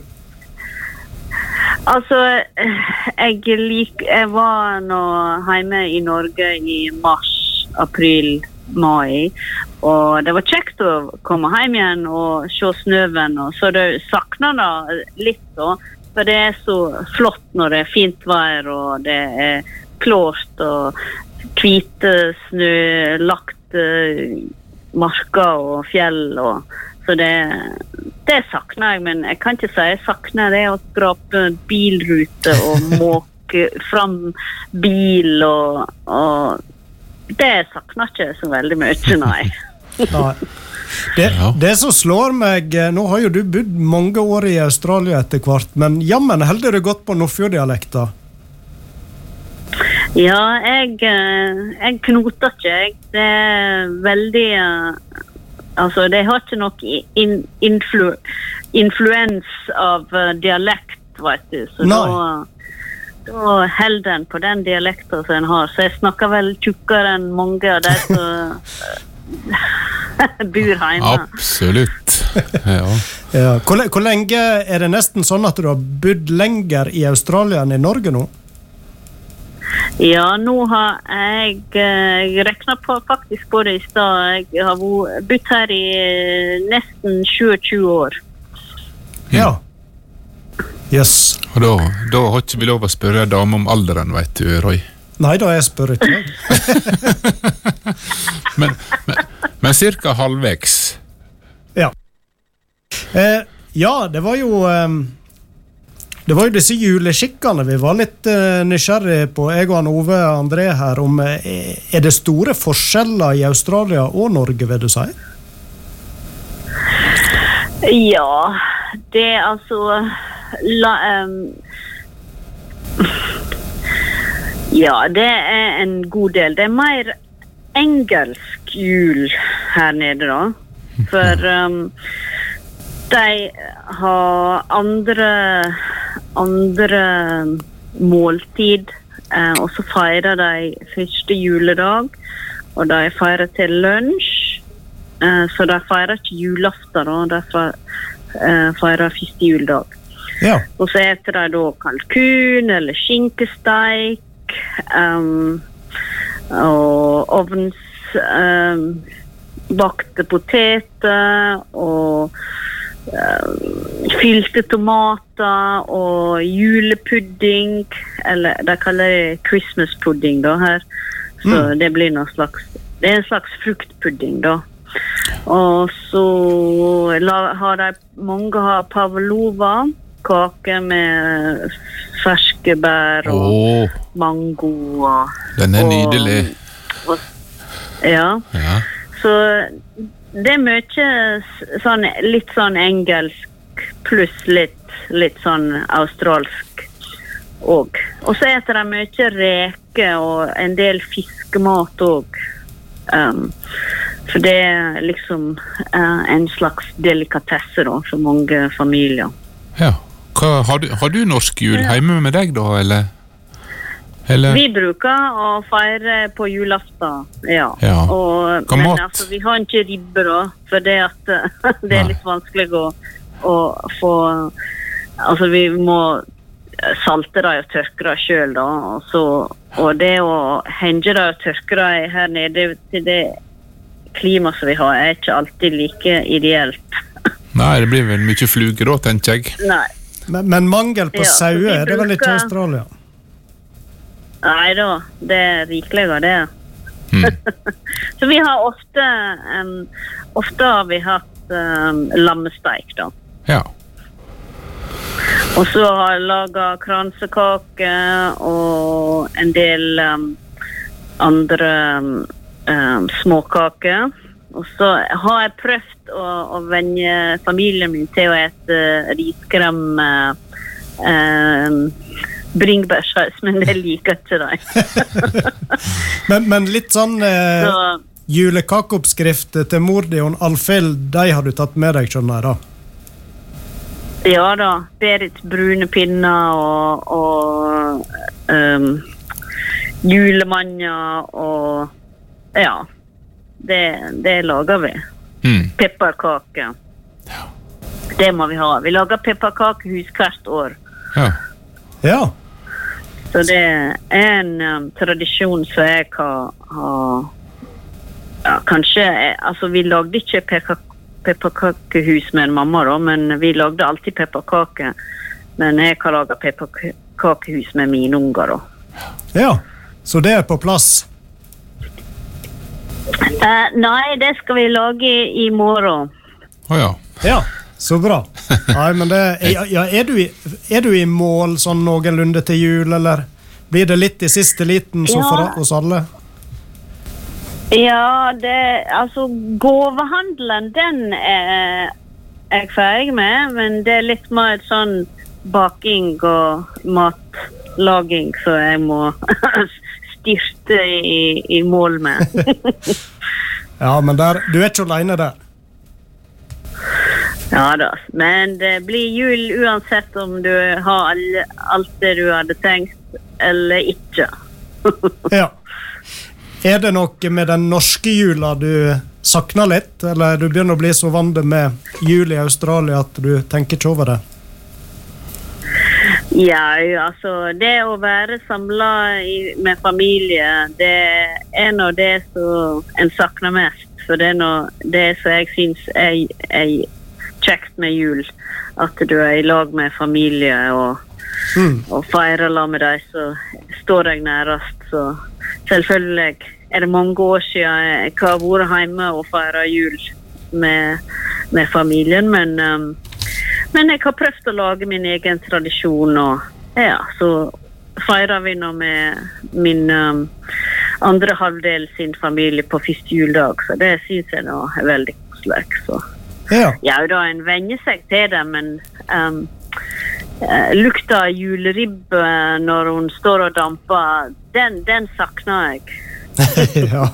Altså, jeg, lik, jeg var nå hjemme i Norge i mars, april, mai. Og det var kjekt å komme hjem igjen og se snøen. Og så det savner det litt, da. For det er så flott når det er fint vær og det er klart og hvite snølagte marker og fjell. Og, så det, det savner jeg, men jeg kan ikke si jeg savner det å skrape bilrute og måke fram bil og, og Det savner jeg ikke så veldig mye, nei. Det, det som slår meg eh, Nå har jo du bodd mange år i Australia etter hvert, men jammen holder du godt på Nordfjorddialekta. Ja, jeg, eh, jeg knoter ikke, jeg. Det er veldig eh, Altså, det har ikke noe in, influ, influens av dialekt, vet du. Så Nei. da, da holder en på den dialekten som en har. Så jeg snakker vel tjukkere enn mange av de som bor hjemme. Absolutt. Ja. Ja. Hvor, hvor lenge Er det nesten sånn at du har bodd lenger i Australia enn i Norge nå? Ja, nå har jeg eh, Jeg regna på, faktisk på det i stad. Jeg har bo- bodd her i eh, nesten 27 år. Ja. Jøss. Og da, da har ikke vi lov å spørre ei dame om alderen, vet du, Roy. Nei da, jeg spør ikke. Men, men, men cirka halvveis. Ja. Eh, ja, det var jo eh, Det var jo disse juleskikkene vi var litt uh, nysgjerrige på, jeg og han Ove André her, om eh, Er det store forskjeller i Australia og Norge, vil du si? Ja, det er altså la, em, Ja, det er en god del. Det er mer engelsk jul her nede, da. For um, de har andre andre måltid, eh, og så feirer de første juledag. Og de feirer til lunsj. Eh, så de feirer ikke julaften, da. De eh, feirer første juledag. Ja. Og så eter de da kalkun eller skinkesteik. Em, og ovnsbakte poteter og um, fylte tomater og julepudding. Eller de kaller det Christmas pudding da her. Så Mm. det blir noe slags Det er en slags fruktpudding, da. Og så har de Mange har pavlova. Kake med ferske bær og oh. mango og den er og- nydelig. og- Ja. Ja. Så det er mye sånn, litt sånn engelsk pluss litt, litt sånn australsk òg. Og så spiser de mye reker og en del fiskemat òg. Um, for det er liksom uh, en slags delikatesse da, for mange familier. Ja. Hva, har, du, har du norsk jul hjemme med deg, da, eller? eller? Vi bruker å feire på julaften, ja. Ja. Og, Hva men mat? altså, vi har ikke ribber da. For det, at, det er litt vanskelig å, å få Altså, vi må salte dem og tørke dem sjøl, da. Og, så, og det å henge dem og tørke dem her nede til det klimaet som vi har, er ikke alltid like ideelt. Nei, det blir vel mye fluger da, tenker jeg. Nei. Men, men mangel på Ja, sauer er det vel ikke i Australia? Nei da, det er rikelig av det. så vi har ofte um, Ofte har vi hatt um, lammesteik, da. Ja. Og så har jeg laga kransekake og en del um, andre um, småkaker. Og så har jeg prøvd å, å venne familien min til å spise riskrem uh, um, bringebærsaus, men det liker ikke de. Men, men litt sånn uh, Så- julekakeoppskrift til mor di og Alfhild, de har du tatt med deg, skjønner jeg da? Ja da. Berit brune pinner og, og um, julemanner og Ja. Det, det lager vi. Mm. Pepperkaker. Det må vi ha. Vi lager pepperkakehus hvert år. Ja. Ja. Så det er en um, tradisjon som jeg har, har ja, Kanskje eh, Altså, vi lagde ikke pepperkakehus med en mamma, da, men vi lagde alltid pepperkaker. Men jeg har laga pepperkakehus med mine unger, da. ja. Så det er på plass. Eh, nei, det skal vi lage i, i morgen. Å ja. Ja, så bra. Nei, men det, ja, ja, er, du i, er du i mål sånn noenlunde til jul, eller blir det litt i siste liten som Ja. for oss alle? Ja, det Altså, gåvehandelen, den er jeg ferdig med, men det er litt mer sånn baking og matlaging som jeg må styrte i, i mål med. Ja, men der, du er ikke aleine der. ja da. Men det blir jul uansett om du har alle, alt det du hadde tenkt, eller ikke. Ja. Er det noe med den norske jula du savner litt, eller du begynner å bli så vant med jul i Australia at du tenker ikke over det? Ja, altså Det å være samla med familie, det er nå det som en savner mest. For det er nå det som jeg syns er, er kjekt med jul. At du er i lag med familie og, og feirer lag med de som står deg nærest. Så selvfølgelig er det mange år siden jeg har vært hjemme og feira jul med, med familien, men um, men jeg har prøvd å lage min egen tradisjon, og ja, så feirer vi nå med min um, andre halvdel sin familie på første juledag, så det syns jeg nå er veldig koselig. Så Ja. ja da, en venner seg til det, men um, eh, lukta av juleribbe når hun står og damper, den, den savner jeg. ja.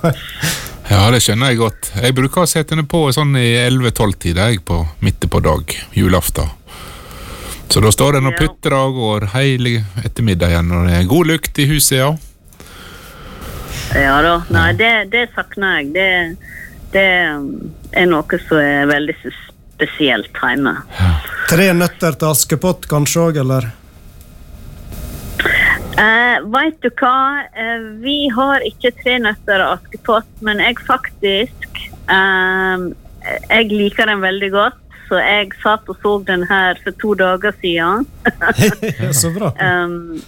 Ja, det skjønner jeg godt. Jeg bruker å sette den på sånn i 11-12-tida, jeg, på midt på dag, julaften. Så da står den og Ja. putrer og går hele ettermiddagen, og det er god lukt i huset, ja. Ja da. Nei, det, det savner jeg. Det, det um, er noe som er veldig spesielt hjemme. Tre nøtter til Askepott kanskje òg, eller? Uh, Veit du hva? Eh, vi har ikke tre nøtter og Askepott, men jeg faktisk eh, Jeg liker den veldig godt. så jeg satt og så den her for to dager siden. Så bra. Um,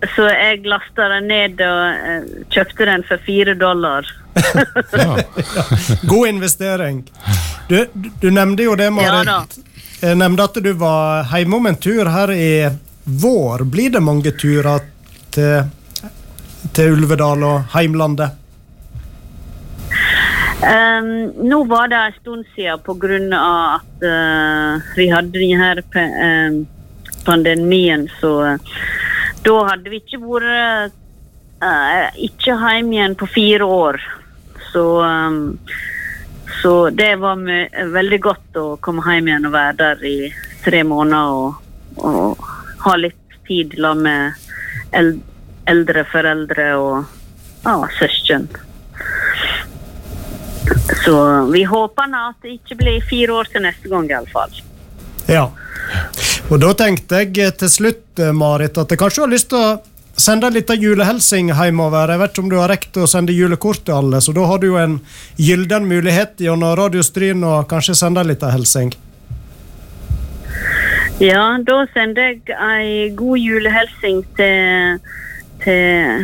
så jeg lasta den ned og eh, kjøpte den for fire dollar. God investering. Du, du, nevnte jo det, Ja Jeg nevnte at du var hjemme om en tur her i vår. Blir det mange turer til, til Ulvedal og heimlandet? Um, nå var det en stund siden av at uh, vi hadde denne pe em, pandemien, så uh, da hadde vi ikke vært uh, ikke hjemme igjen på fire år. Så, um, så det var veldig godt å komme hjem igjen og være der i tre måneder og, og ha litt tid la med eldre foreldre og ja, søsken. Så vi håper nå at det ikke blir fire år til neste gang, iallfall. Ja. Og da tenkte jeg til slutt, eh, Marit, at jeg kanskje har lyst til å sende en liten julehelsing hjemover. Jeg vet ikke om du har rekt å sende julekort til alle, så da har du en gylden mulighet gjennom Radio Stryn å kanskje sende en liten hilsing. Ja, da sender jeg ei god julehelsing til, til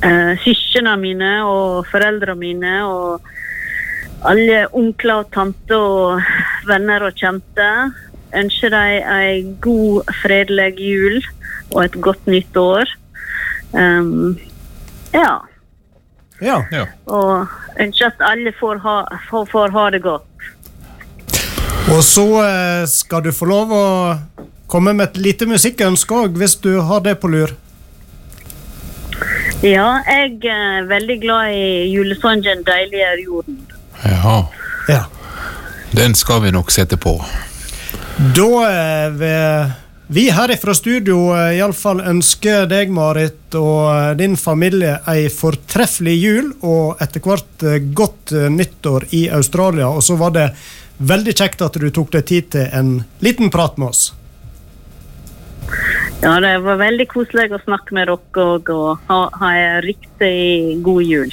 uh, søsknene mine og foreldrene mine og alle onkler og tanter og venner og kjente. Ønsker dem ei god, fredelig jul og et godt nytt år. Um, ja. Ja. Og ønsker at alle får ha, får, får ha det godt. Og så eh, skal du få lov å komme med et lite musikkønske òg, hvis du har det på lur. Ja, jeg er veldig glad i julesangen 'Deilig er jorden'. Ja. Ja. Den skal vi nok sette på. Da eh, vil vi her fra studio eh, iallfall ønsker deg, Marit, og eh, din familie ei fortreffelig jul og etter hvert eh, godt eh, nyttår i Australia. Og så var det veldig kjekt at du tok deg tid til en liten prat med oss. Ja, det var veldig koselig å snakke med dere og, og ha, ha en riktig god jul.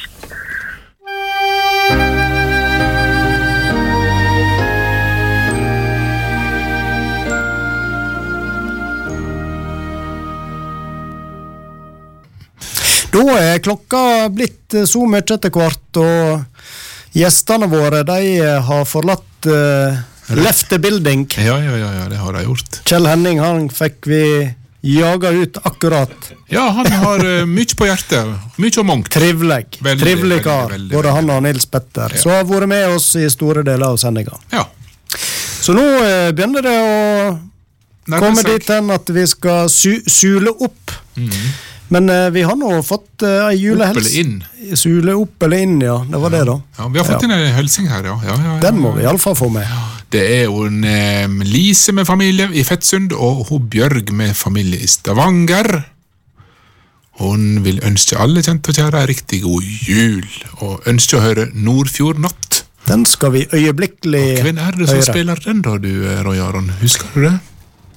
Da er klokka blitt så mye etter hvert, og gjestene våre de har forlatt uh, left the building. Ja, ja, ja, ja, det har de gjort. Kjell Henning han fikk vi jaga ut akkurat. Ja, han har uh, mye på hjertet. Mye og mangt. Trivelig. Trivelig kar. Både han og Nils Petter. Så har vært med oss i store deler av sendinga. Ja. Så nå uh, begynner det å Nærmest komme dit hen at vi skal su sule opp. Men eh, vi har nå fått uh, ei julehels... Opp eller inn? Sule opp eller inn, ja. Det var det, da. Ja, vi har fått inn en helsing her, ja. ja, ja, ja. Den må vi iallfall få med. Det er jo en, eh, Lise med familie i Fettsund, og hun Bjørg med familie i Stavanger. Hun vil ønske alle kjente og kjære riktig god jul, og ønsker å høre Nordfjord natt. Den skal vi øyeblikkelig høre. Hvem er det som høyre. spiller den, da, du, eh, Roy Aron? Husker du det?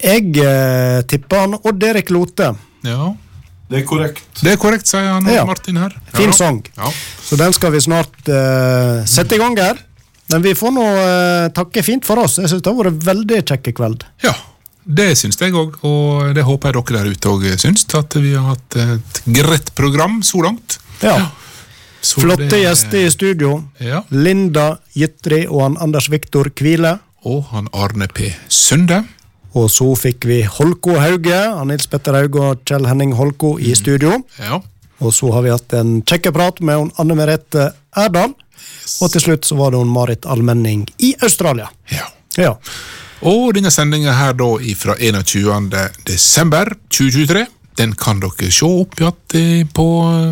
Jeg eh, tipper han Odd Erik Lote. Ja. Det er korrekt. Det er korrekt, sier han Ja. Martin her. Fin Ja. sang. Ja. Så den skal vi snart uh, sette i gang her. Men vi får nå uh, takke fint for oss. Jeg synes det har vært veldig kjekk kveld. ja. Det syns jeg òg, og det håper jeg dere der ute òg syns. At vi har hatt et greit program så langt. Ja. Så Flotte det- gjester i studio. Ja. Linda Jitri og han Anders Viktor Kvile. Og han Arne P. Sunde. Og så fikk vi Holko Hauge, Nils Petter Hauge og Kjell Henning Holko i studio. Ja. Og så har vi hatt en kjekkeprat med Anne Merete Erdal. Og til slutt så var det hun Marit Almenning i Australia. Ja. Ja. Og denne sendinga her da fra 21. desember 2023, den kan dere se opp igjen eh, på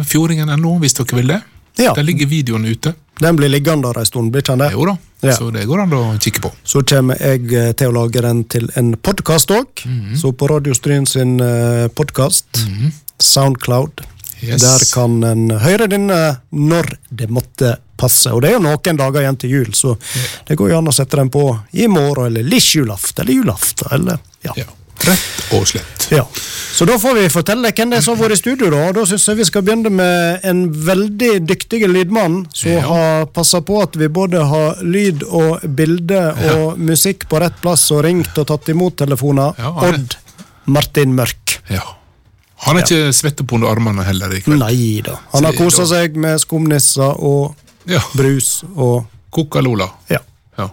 fjordingen.no hvis dere vil det. Ja. Der ligger videoen ute. Den blir liggende der en stund, blir ikke den det? Jo da, Ja. så det går an å kikke på. Så kommer jeg eh, til å lage den til en podkast òg. Mhm. Så på Radio Stryn sin podkast, Soundcloud, Yes. der kan en høre den eh, når det måtte passe. Og det er jo noen dager igjen til jul, så det går jo an å sette den på i morgen, eller litt julaften, eller julaften, eller ja. Ja. Rett og slett. Ja. Så da får vi fortelle hvem det er som har vært i studio, da. Da syns jeg vi skal begynne med en veldig dyktig lydmann som Ja. har passa på at vi både har lyd og bilde og musikk på rett plass, og ringt og tatt imot telefoner. Ja, Odd Martin Mørk. Ja. Han er ikke svettep under armene heller i kveld. Nei da. Han har kosa seg med skumnisser og Ja. brus og Coca-Lola. Ja. Ja.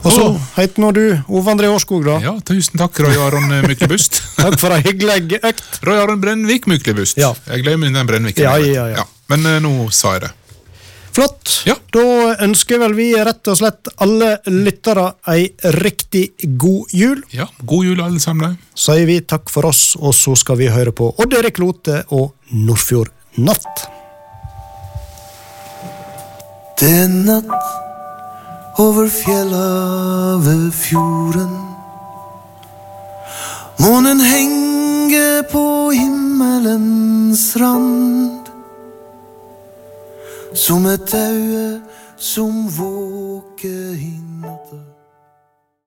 Og så heter nå du Ove André Årskog, da. ja, tusen takk, Roy Aron Myklebust. Takk for ei hyggelig økt. Roy Aron Brennvik Myklebust. Ja. Jeg glemmer den Brennviken. Ja, ja, ja. Men uh, nå sa jeg det. Flott. Ja. Da ønsker vel vi rett og slett alle lyttere ei riktig god jul. Ja, God jul, alle sammen. Sier vi takk for oss, og så skal vi høre på Odd Erik Lote og Nordfjord Natt. Det er natt over fjella ved fjorden. Månen henger på himmelens rand. Som et øye som våker inn